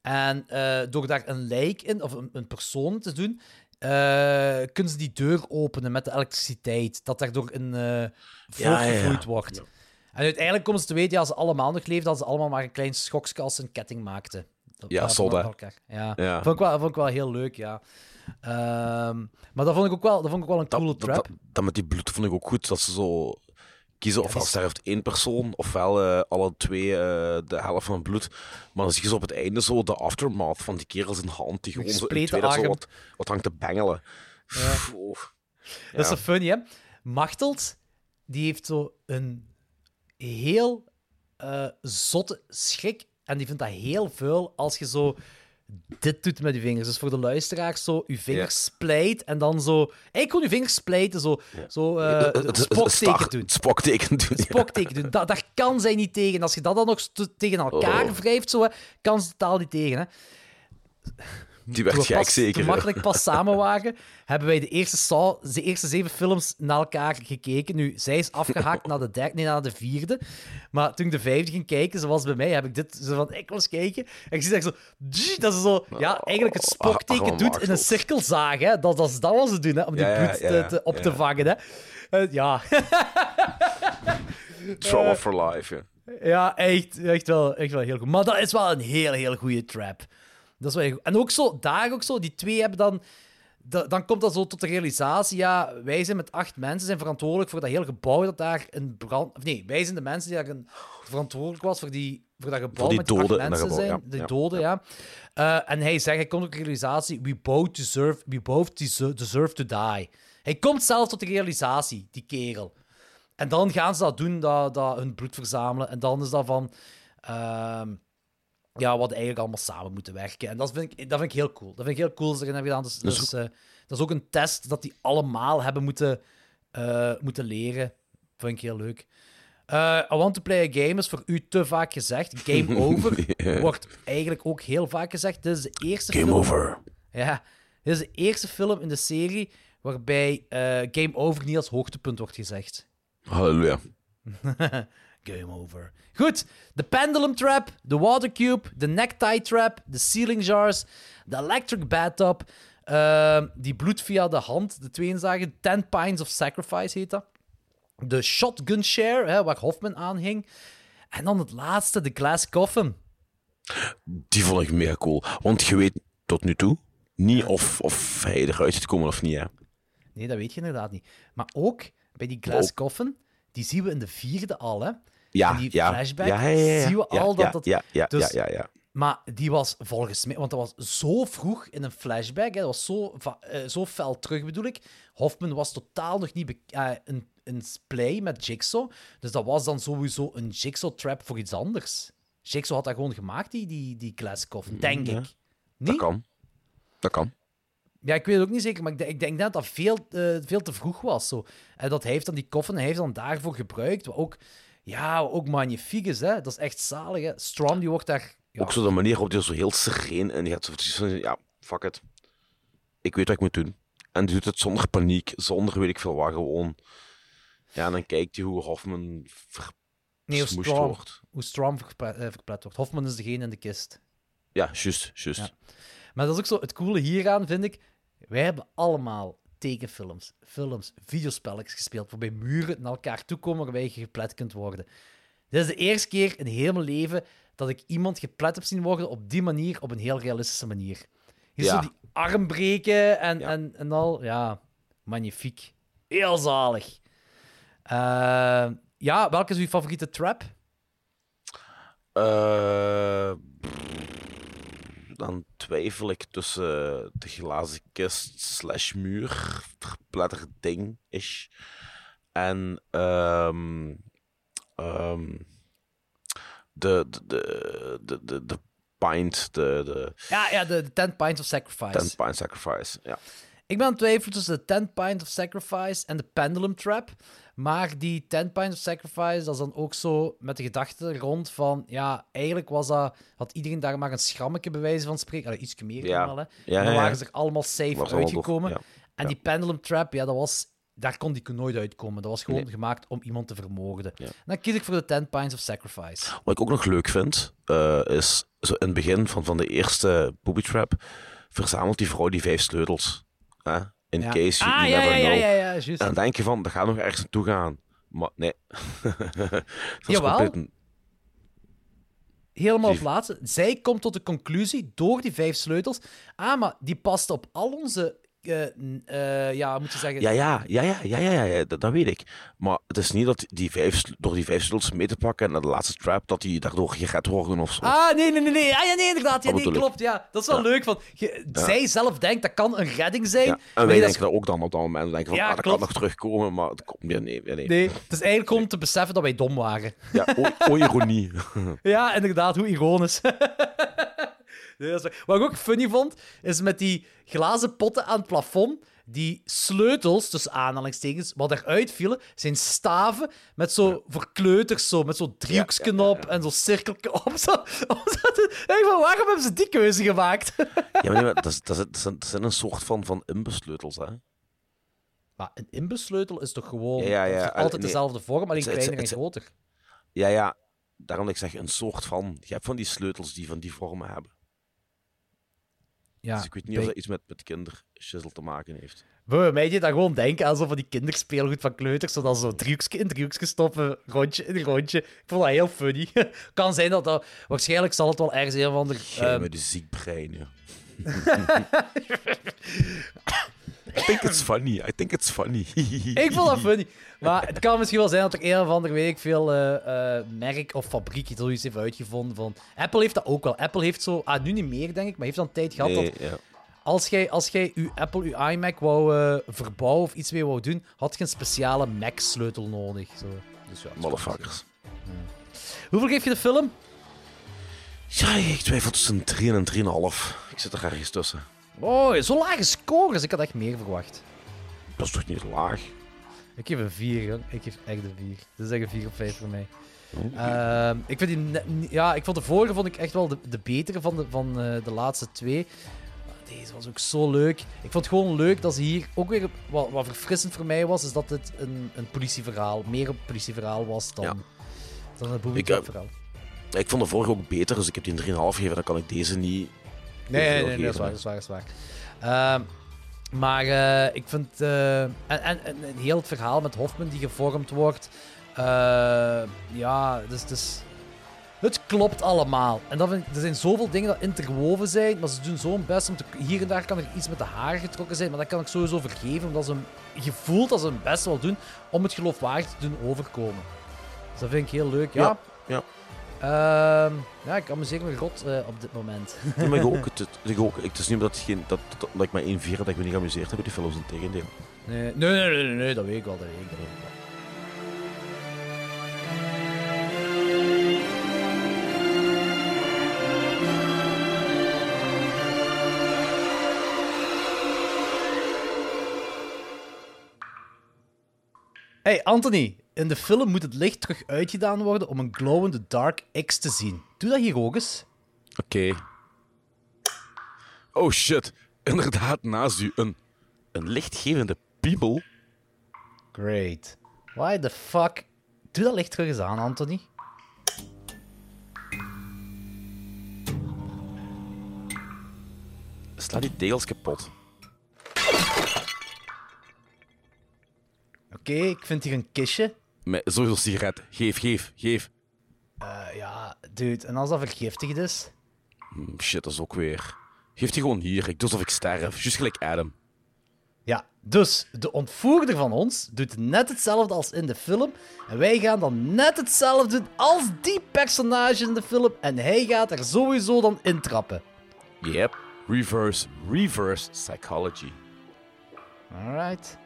En eh, door daar een lijk in, of een, een persoon te doen, eh, kunnen ze die deur openen met de elektriciteit. Dat daardoor een Ja, ja, ja. voortgevloeid wordt. En uiteindelijk komen ze te weten, ja, als ze allemaal nog leefden, dat ze allemaal maar een klein schokje als ze een ketting maakten. Dat- Ja, elkaar. Ja, Ja. Vond, ik wel, vond ik wel heel leuk, ja. Ehm, maar dat vond ik ook wel, dat vond ik wel een coole dat, trap. dat, dat met die bloed vond ik ook goed. Dat ze zo kiezen ofwel die- sterft één persoon, ofwel eh, alle twee eh, de helft van het bloed. Maar dan zie je zo op het einde zo de aftermath van die kerel zijn hand die gewoon zo in tweede zo wat, wat hangt te bengelen. Oh. Dat is Ja. zo funny, hè? Machteld, die heeft zo een heel eh, zotte schrik. En die vindt dat heel vuil als je zo dit doet met je vingers. Dus voor de luisteraars, zo je vingers splijt en dan zo... Eigenlijk gewoon je vingers splijten, zo, zo het spokteken doen. Het spokteken doen. Spokteken doen. Dat, daar kan zij niet tegen. Als je dat dan nog tegen elkaar Oh. wrijft, zo, hè, kan ze totaal niet tegen. Hè. Die werd gek pas- zeker. Makkelijk pas samen waren, [LAUGHS] hebben wij de eerste, Saw, de eerste zeven films naar elkaar gekeken. Nu, zij is afgehaakt [LAUGHS] naar de derde, nee, naar de vierde. Maar toen ik de vijfde ging kijken, zoals bij mij, heb ik dit zo van, ik wil eens kijken. En ik zie dat zo, dat ze zo, ja, eigenlijk het spokteken doet in een cirkelzaag. Hè. Dat, dat is dat wat ze doen, hè, om die Ja, ja, bloed ja, te- te- op te vangen. Hè. Eh, ja. [LAUGHS] Trauma for life, ja. Ja, echt, echt, wel, echt wel heel goed. Maar dat is wel een heel, heel goede trap. Dat is wel goed. En ook zo, daar ook zo, die twee hebben dan... da- Dan komt dat zo tot de realisatie, ja, wij zijn met acht mensen zijn verantwoordelijk voor dat hele gebouw dat daar een brand... Of nee, wij zijn de mensen die daar een, verantwoordelijk was voor, die, voor dat gebouw Voor die met die acht doden dat mensen gebouw, zijn. ja. De Ja, doden, ja. Eh, en hij zegt, hij komt tot de realisatie, we both deserve, we both deserve, deserve to die. Hij komt zelf tot de realisatie, die kerel. En dan gaan ze dat doen, dat, dat hun bloed verzamelen. En dan is dat van... ehm, ja, wat eigenlijk allemaal samen moeten werken. En dat vind ik, dat vind ik heel cool. Dat vind ik heel cool dat ze dat hebben gedaan. Dus, dat is ook een test dat die allemaal hebben moeten, eh, moeten leren. Vind ik heel leuk. Eh, I want to play a game is voor u te vaak gezegd. Game [LAUGHS] over wordt eigenlijk ook heel vaak gezegd. Dit is de eerste Game film... over. Ja, dit is de eerste film in de serie waarbij Game Over niet als hoogtepunt wordt gezegd. Halleluja. [LAUGHS] Game over. Goed, de pendulum trap, de water cube, de necktie trap, de ceiling jars, de electric bathtub, uh, die bloed via de hand, de twee inzagen, 10 pints of sacrifice heet dat. De shotgun share, hè, waar Hoffman aan hing. En dan het laatste, de glass coffin. Die vond ik mega cool. Want je weet tot nu toe niet of, of hij eruit is gekomen of niet. Hè. Nee, dat weet je inderdaad niet. Maar ook bij die glass coffin, die zien we in de vierde al, hè. Ja, die ja. flashback ja, ja, ja, ja. zien we Ja, al dat ja, dat- Ja, ja, dus- ja, ja. Maar die was volgens mij, want dat was zo vroeg in een flashback, hè, dat was zo, eh, zo fel terug bedoel ik. Hoffman was totaal nog niet be- eh, een, een play met Jigsaw, dus dat was dan sowieso een Jigsaw-trap voor iets anders. Jigsaw had dat gewoon gemaakt, die, die, die coffin, denk ik. Dat kan. Dat kan. Ja, ik weet het ook niet zeker, maar ik denk, ik denk dat dat veel, eh, veel te vroeg was. Zo. En dat hij heeft dan die koffen, hij heeft dan daarvoor gebruikt, wat ook, ja, ook magnifiek is. Hè? Dat is echt zalig. Hè? Strom die wordt daar... Ja, Ook zo de manier waarop hij zo heel sereen en die gaat zo precies van, ja, fuck it. Ik weet wat ik moet doen. En die doet het zonder paniek, zonder weet ik veel waar, gewoon. Ja, en dan kijkt hij hoe Hoffman nee, hoe Strom, wordt. hoe Strom verplet, eh, verplet wordt. Hofman is degene in de kist. Ja, juist, juist. Ja. Maar dat is ook zo, het coole hieraan vind ik, wij hebben allemaal tekenfilms, films, videospelletjes gespeeld, waarbij muren naar elkaar toe komen waarbij je geplet kunt worden. Dit is de eerste keer in heel mijn leven dat ik iemand geplet heb zien worden op die manier, op een heel realistische manier. Je Ja. zo die arm breken en, Ja. en, en al. Ja, magnifiek. Heel zalig. Eh, ja, welke is uw favoriete trap? Eh, dan twijfel ik tussen de glazen kist slash muur, verpletterd ding is. En ehm, ehm, de, de, de, de, de, de pint, de, de Ja, ja de, de 10 Pints of Sacrifice. ten pint sacrifice. Ja. Ik ben aan het twijfelen tussen de 10 Pint of Sacrifice en de Pendulum Trap. Maar die 10 Pint of Sacrifice, dat is dan ook zo met de gedachte rond van... Ja, eigenlijk was dat, had iedereen daar maar een schrammetje bij wijze van spreken. Allee, iets meer Ja. dan wel, hè. Ja, En dan waren ze er allemaal safe uitgekomen. En die Pendulum Trap, ja, dat was... Daar kon die nooit uitkomen. Dat was gewoon Nee. gemaakt om iemand te vermoorden. Dan kies ik voor de 10 Pints of Sacrifice. Wat ik ook nog leuk vind, eh, is zo in het begin van, van de eerste booby trap verzamelt die vrouw die vijf sleutels. Hè? In Ja. case you, ah, you ja, never ja, know. ja, ja, juist. En dan denk je van, dat gaat nog ergens naartoe gaan. Maar nee. [LAUGHS] dat is Jawel. compleet een- helemaal op laatste. Zij komt tot de conclusie, door die vijf sleutels... Ah, maar die past op al onze... eh, eh, ja, moet je zeggen... Ja, ja, ja, ja, ja, ja, ja, dat, dat weet ik. Maar het is niet dat die vijf, door die vijf sleutels mee te pakken en naar de laatste trap, dat die daardoor gered worden of zo. Ah, nee, nee, nee, nee. Ah, ja, nee, inderdaad. Ja, Dat nee, klopt. Ja, dat is wel Ja. leuk. Van, je- Zij zelf denkt, dat kan een redding zijn. ja. En wij denken dat ook dan op dat moment. We denken van, Ja, ah, dat klopt. kan nog terugkomen, maar het komt meer. Nee, nee. nee. Nee, het is eigenlijk om te beseffen dat wij dom waren. Ja, o, o ironie. [LAUGHS] Ja, inderdaad, hoe ironisch. [LAUGHS] nee, dat is waar. Wat ik ook funny vond, is met die glazen potten aan het plafond, die sleutels, tussen aanhalingstekens, wat eruit vielen, zijn staven met zo voor kleuters, zo, met zo'n driehoeksken op en zo'n cirkeltje op. Zo, [LAUGHS] om zo te- Ik denk van, waarom hebben ze die keuze gemaakt? Ja, maar, nee, maar [LAUGHS] dat, dat, zijn, een soort van, van imbesleutels, hè. maar een inbussleutel is toch gewoon Ja, ja, ja. altijd Nee. dezelfde vorm, alleen kleiner en groter. Ja, ja. Daarom dat ik zeg een soort van. Je hebt van die sleutels die van die vormen hebben. Ja, dus ik weet niet bij- of dat iets met, met kinderschissel te maken heeft. Bij mij deed dat gewoon denken aan zo van die kinderspeelgoed van kleuters, zodat zo driehoekje in driehoekje stoppen, rondje in rondje. Ik vond dat heel funny. [LAUGHS] kan zijn dat dat... Waarschijnlijk zal het wel ergens een van de... Jij ehm, met de ziek brein, ja. I think it's funny. I think it's funny. [LAUGHS] ik vond dat funny. Maar het kan misschien wel zijn dat er een of andere week veel eh, eh, merk of fabriek zoiets heeft uitgevonden van... Apple heeft dat ook wel. Apple heeft zo... Ah, nu niet meer, denk ik, maar heeft dan tijd gehad Nee, dat... ja. Als jij, als jij je Apple, je iMac wou eh, verbouwen of iets mee wou doen, had je een speciale Mac-sleutel nodig. Zo. Dus ja, Motherfuckers. Hoeveel geef je de film? Ja, ik twijfel tussen een 3 en een 3,5. Ik zit er ergens tussen. Oh, zo lage scores. Ik had echt meer verwacht. Dat is toch niet laag? Ik geef een 4, joh. Ik geef echt een 4. Dat is echt een 4 op 5 voor mij. Ehm, ik, vind die ja, ik vond de vorige vond ik echt wel de, de betere van, de, van eh, de laatste twee. Maar Deze was ook zo leuk. Ik vond het gewoon leuk dat ze hier ook weer. Wat, wat verfrissend voor mij was, is dat het een, een politieverhaal, meer een politieverhaal was dan, Ja. dan een booby Ik, eh, Ik vond de vorige ook beter, dus ik heb die een 3,5 gegeven. Dan kan ik deze niet. Nee, nee, nee, nee, dat is waar, hè. dat is waar, dat is waar. Ehm, maar eh, ik vind... eh, en, en, en heel het verhaal met Hoffman die gevormd wordt... eh, ja, dus, dus... Het klopt allemaal. En dat vind ik- er zijn zoveel dingen dat interwoven zijn, maar ze doen zo'n best om te... Hier en daar kan er iets met de haren getrokken zijn, maar dat kan ik sowieso vergeven, omdat ze hem- je voelt dat ze hun best wel doen om het geloofwaardig te doen overkomen. Dus dat vind ik heel leuk. Ja, Ja, ja. Ehm, ja ik amuseer me rot eh, op dit moment. Nee, maar ik [LAUGHS] ook. Het, het, ik ook. Het is niet omdat, het geen, dat, dat, dat ik maar 1,4 had dat ik me niet geamuseerd heb met die films. In tegendeel. Nee, nee, nee, nee, nee, nee, dat weet ik wel, dat weet ik, dat weet ik wel. Hey Anthony, in de film moet het licht terug uitgedaan worden om een glow-in-the dark X te zien. Doe dat hier ook eens. Oké. Oh shit. Inderdaad, naast u een, een lichtgevende piebel. Great. Why the fuck? Doe dat licht terug eens aan, Anthony. Sla die tegels kapot. Oké, ik vind hier een kistje. Met sowieso sigaret. Geef, geef, geef. Eh, ja, dude, en als dat vergiftigd is? Hm, Shit, dat is ook weer. Geef die gewoon hier. Ik doe alsof ik sterf. Juist gelijk Adam. Ja, dus de ontvoerder van ons doet net hetzelfde als in de film. En wij gaan dan net hetzelfde doen als die personage in de film. En hij gaat er sowieso dan intrappen. Yep. Reverse, reverse psychology. Alright.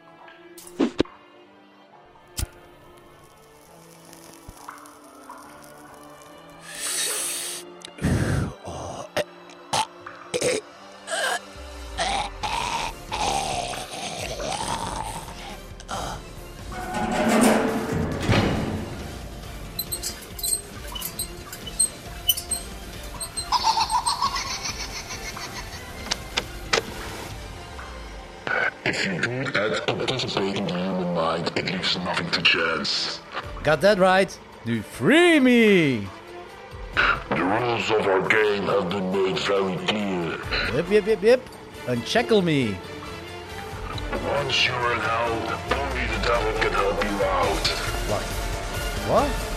Got that right. Nu free me! The rules of our game have been made very clear. Yep, yep, yep, yep. Uncheckle me. Once you're in hell, only the devil can help you out. What? Wat? Live or die.